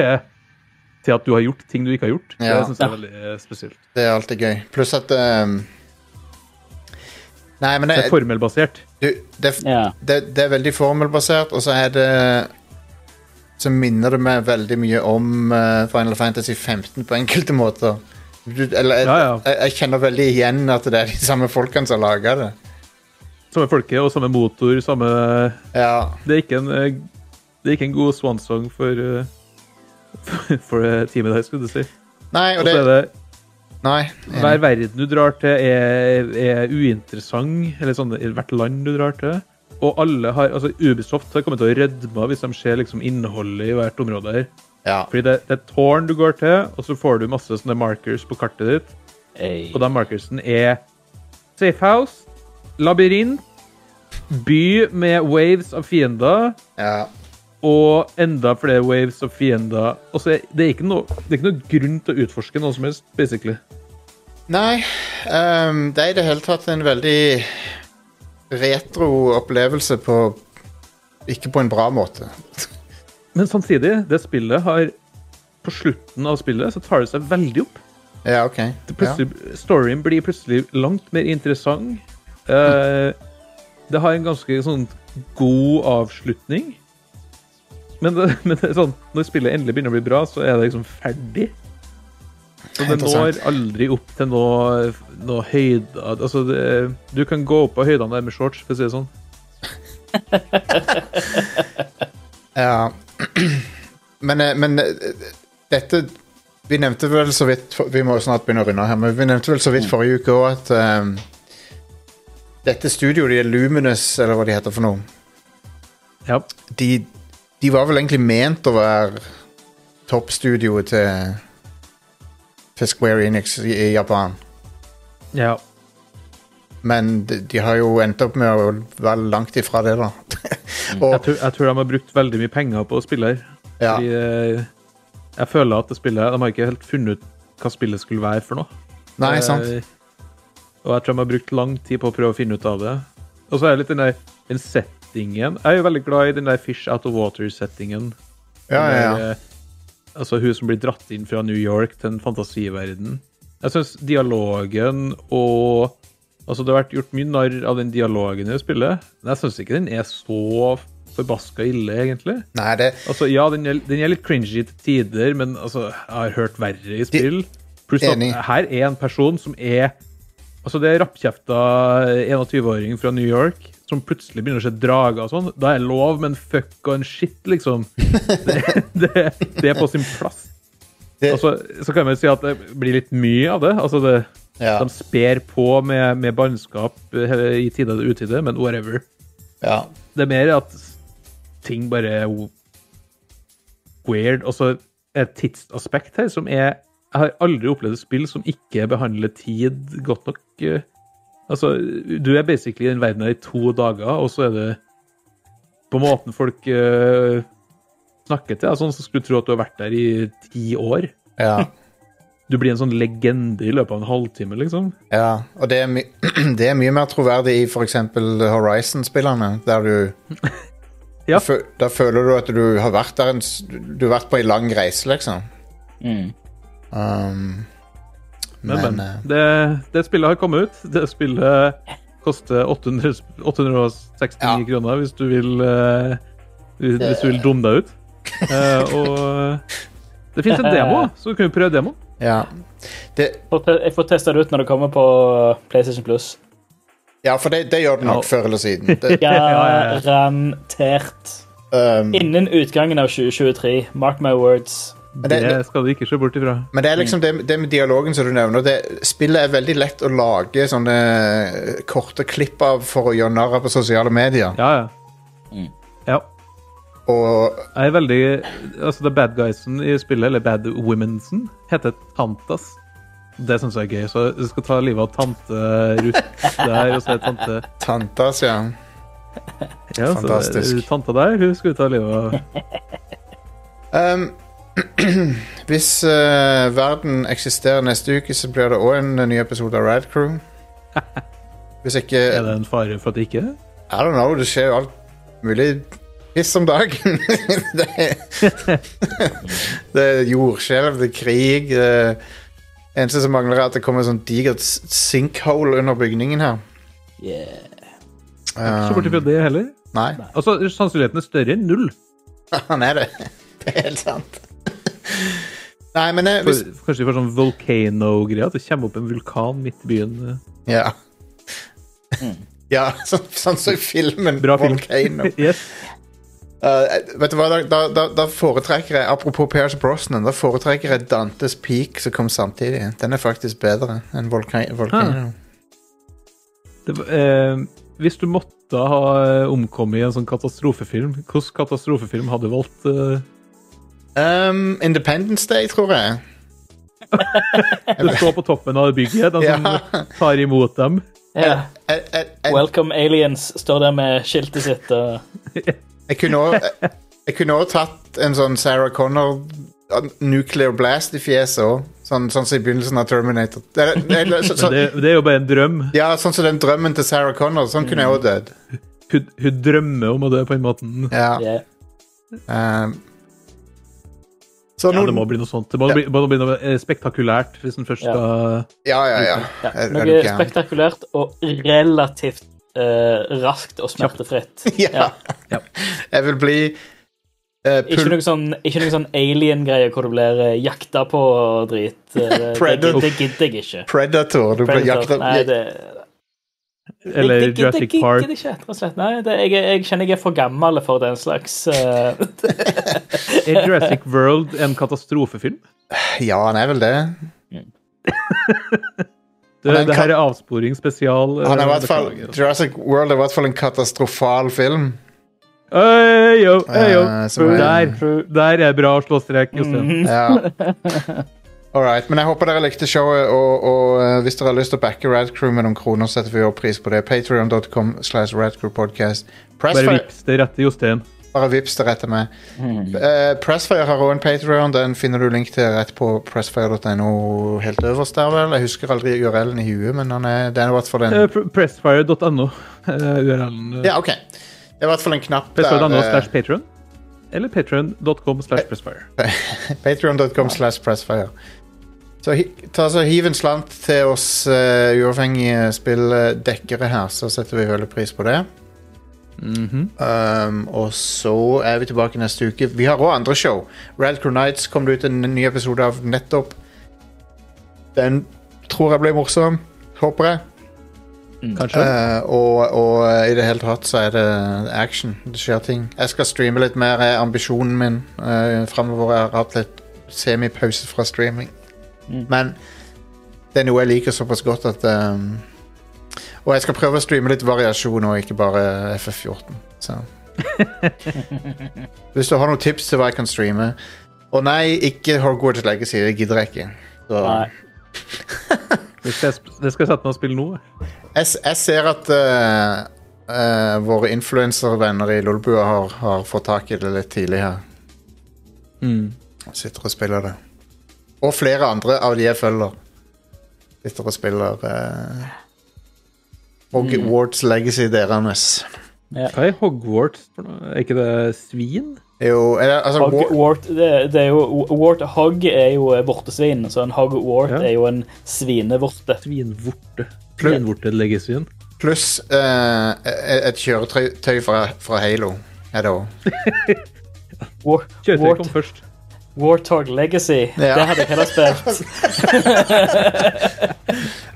til at du har gjort ting du ikke har gjort. Ja. Det syns jeg er veldig eh, spesielt. Det er alltid gøy. Pluss at um... Nei, men Det det, er formelbasert. du, det, Ja. det, det er veldig formelbasert, og så er det Så minner det meg veldig mye om eh, Final Fantasy 15 på enkelte måter. Du, eller jeg, Ja, ja. Jeg, jeg kjenner veldig igjen at det er de samme folkene som har laga det. Samme folke og samme motor, samme Ja. Det er ikke en, eh, det er ikke en god swansong for, eh, for, for eh, teamet der, skulle du si. Nei, og Og det er det Nei. Hver verden du drar til, er, er uinteressant. Eller sånn, i hvert land du drar til. Og alle har, altså Ubisoft har kommet til å rødme hvis de ser liksom innholdet i hvert område. her. Ja. Fordi det, det er tårn du går til, og så får du masse sånne markers på kartet ditt. Hey. Og de markersen er safe house, labyrint, by med waves av fiender, ja. Og enda flere waves og fiender. Altså, det er noe, det er ikke noe grunn til å utforske noe som helst, basically. Nei, Um, det er i det hele tatt en veldig retro opplevelse på Ikke på en bra måte. Men samtidig, det spillet har På slutten av spillet så tar det seg veldig opp. Ja, OK. Ja. Storyen blir plutselig langt mer interessant. Eh, det har en ganske sånn god avslutning. Men, men det er sånn, når spillet endelig begynner å bli bra, så er det liksom ferdig. Så det når aldri opp til noe, noe høyde Altså, det, du kan gå opp på høydene der med shorts, for å si det sånn. Ja. Men, eh, men eh, dette Vi nevnte vel så vidt Vi må jo snart begynne å runde her, men vi nevnte vel så vidt forrige uke òg at um, dette studioet, de Luminous, eller hva de heter for noe, Ja. de, de var vel egentlig ment å være toppstudioet til til Square Enix i, i Japan. ja. Men de, de har jo endt opp med å være langt ifra det, da. Jeg, tror, jeg tror de har brukt veldig mye penger på spillet her. ja, Fordi eh, jeg føler at det spillet De har ikke helt funnet ut hva spillet skulle være for noe. Nei, sant. Eh, Og jeg tror de har brukt lang tid på å prøve å finne ut av det. Og så er det litt den der den settingen Jeg er jo veldig glad i den der Fish Out of Water-settingen. Ja, ja, ja. Eh, Altså hun som blir dratt inn fra New York til en fantasiverden. Jeg syns dialogen og Altså Det har vært gjort mye narr av den dialogen i spillet, men jeg syns ikke den er så forbaska ille, egentlig. Nei, det Altså, ja, den er, den er litt cringy til tider, men altså, jeg har hørt verre i spill. Pluss at her er en person som er Altså, det er rappkjefta 21-åring fra New York som plutselig begynner å se drager og sånn. Da er det lov, men fuck og en shit, liksom. Det, det, det er på sin plass. Det- Altså, så kan man si at det blir litt mye av det. Altså, det Ja. de sper på med, med bannskap eh, i tide og utide, men whatever. ja. Det er mer at ting bare er weird. Og så er et tidsaspekt her som er Jeg har aldri opplevd et spill som ikke behandler tid godt nok. Altså, du er basically i den verden her i to dager, og så er det på måten folk uh, snakker til. Sånn som skulle tro at du har vært der i ti år. ja. Du blir en sånn legende i løpet av en halvtime, liksom. Ja, og det er, my det er mye mer troverdig i f.eks. Horizon-spillerne, der du Ja. da, føler du at du har vært der en, s- Du har vært på en lang reise, liksom. Mm. Um, Men, men. eh, Det, det spillet har kommet ut. Det spillet koster 800, 869 Ja. kroner hvis du vil uh, hvis, hvis du vil dumme deg ut. Uh, og det fins en demo, så du kan jo prøve demo. ja. Det, Jeg får testa det ut når det kommer på PlayStation Plus. ja, for det, det gjør det nok Ja. før eller siden. Garantert. um, Innen utgangen av 2023. Mark my words. Men det- Det skal du ikke se bort ifra. Men det er liksom det, det med dialogen som du nevner. Det, spillet er veldig lett å lage sånne eh, korte klipp av for å gjøre narr av på sosiale medier. Ja, ja. Ja. Og Jeg er veldig Altså, the bad guysen i spillet, eller bad womensen, heter Tantas. Det syns jeg er gøy. Så du skal ta livet av tante Ruth der, og så er tante tantas, ja. ja, så Fantastisk. Tanta der, hun skal vi ta livet av. Um, hvis uh, verden eksisterer neste uke, så blir det òg en ny episode av Rad Crew. Hvis ikke Er det en fare for at det ikke er? I don't know, det skjer jo alt mulig piss om dagen. det, er, det er jordskjelv, det er krig. Det eneste som mangler, er at det kommer sånn digert sinkhole under bygningen her. Yeah. Ikke borti fra det heller. Nei, Altså, Sannsynligheten er større enn null. han er det. Det er helt sant. Nei, men jeg, hvis, For, kanskje vi får sånn volcano-greie, at det kommer opp en vulkan midt i byen. Ja. Ja, sånn, sånn som i filmen Bra film. Volcano. Yes. Uh, vet du hva, da, da, da, foretrekker jeg Apropos Pierce Brosnan, da foretrekker jeg Dantes Peak som kom samtidig. Den er faktisk bedre enn Volca Volcano. Det, eh, hvis du måtte ha eh, omkommet i en sånn katastrofefilm, hvilken katastrofefilm hadde du valgt? Eh, Um, Independence Day, tror jeg. du står på toppen av bygget, den som Ja. tar imot dem. Ja. Jeg, jeg, jeg, Welcome aliens står der med skiltet sitt og jeg kunne også tatt en sånn Sarah Connor nuclear blast i fjeset òg. Sånn, sånn som i begynnelsen av Terminator. Det, det, så, så, Det, det er jo bare en drøm. ja, sånn som den drømmen til Sarah Connor. Sånn kunne jeg òg dødd. Hun, hun drømmer om å dø på en måte. Ja. yeah. Um, så Ja, det må bli noe sånt. Det må bli, må bli noe spektakulært hvis den først Ja. skal Ja, ja, ja. Ja, Er- noe spektakulært og relativt uh, raskt og smertefritt. Ja. Ja. Jeg vil bli uh, Ikke noe sånn, ikke noe sånn alien-greie hvor du blir eh, jakta på og drit. Eh, Det, det, det gidder jeg ikke. Predator. Du blir jakta Nei, det, Eller det, det, Jurassic det, det Park. gidder ikke, rett og slett. Nei, det, jeg, jeg kjenner jeg er for gammel for den slags uh... Er Jurassic World en katastrofefilm? Ja, han er vel det. Det, det her er avsporing spesial. eh, Han er i hvert fall. Jurassic World er i hvert fall en katastrofal film. Øy, yo, øy, yo. Uh, er- Der, der er bra slåstrek, Jostein. Ja. All right, men jeg håper dere likte showet, og, og eh, hvis dere har lyst til å backe Radcrew med noen kroner, setter vi opp pris på det. Patreon.com slash radcrewpodcast. Bare vips det rett til Jostein. bare vips det rett til meg. Uh, Pressfire har også en Patreon, den finner du link til rett på pressfire.no helt øverst der, vel. Jeg husker aldri URL-en i huet, men er, den er i hvert fall den. Uh, Pressfire.no. eh, URL-en. eh, Ja, OK. Det er i hvert fall en knapp. Pressfire.no slash Patreon. Eller patreon.com slash pressfire. Patreon.com slash pressfire. Så ta så hiv en slant til oss uh, uavhengige spilldekkere her, så setter vi veldig pris på det. Mhm. Um, og så er vi tilbake neste uke. Vi har òg andre show. Radcrow Nights kom det ut en ny episode av nettopp. Den tror jeg ble morsom. Håper jeg. Kanskje. Uh, og, og eh, i det hele tatt så er det action. Det skjer ting. Jeg skal streame litt mer, er ambisjonen min uh, framover. Jeg har hatt litt semipause fra streaming. Men det er noe jeg liker såpass godt at um, Og jeg skal prøve å streame litt variasjon og ikke bare FF14. Så. Hvis du har noen tips til hva jeg kan streame Og nei, ikke Hogwarts Legacy. Det gidder jeg ikke. Så. Nei. Det skal, jeg skal sette meg og spille nå. Jeg, jeg ser at uh, uh, våre influenservenner i Lolbua har, har fått tak i det litt tidlig her. Mm. Sitter og spiller det. Og flere andre av de jeg følger. Sitter og spiller eh, Hogwarts Legacy deres. Hva er Hogwarts for noe? Er ikke det svin? Jo, er det, altså Hog, wart, det, det er jo, wart, hog er jo vortesvin, så en hogwart Ja. er jo en svinevorte. Svinvorte. Svinvorte-leggelsyn. pluss eh, et kjøretøy fra, fra Halo er det òg. Kjøretøy kom først. Warthog Legacy. Ja. Det hadde jeg heller spilt.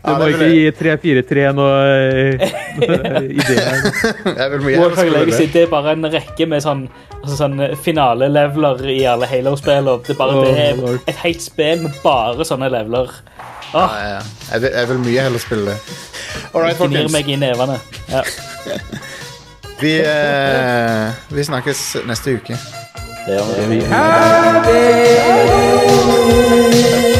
Du må ikke gi 343 noe, noe heller Warthog Legacy det. er bare en rekke med sånn, altså sånn finaleleveler i alle Halo-spillene. Det, bare- Oh, det er et helt spill med bare sånne leveler. Ja, ja. Jeg, vil, jeg vil mye heller spille det. All right, Det gnir meg i nevene. Ja. Vi, eh, vi snakkes neste uke. É um... Adeus.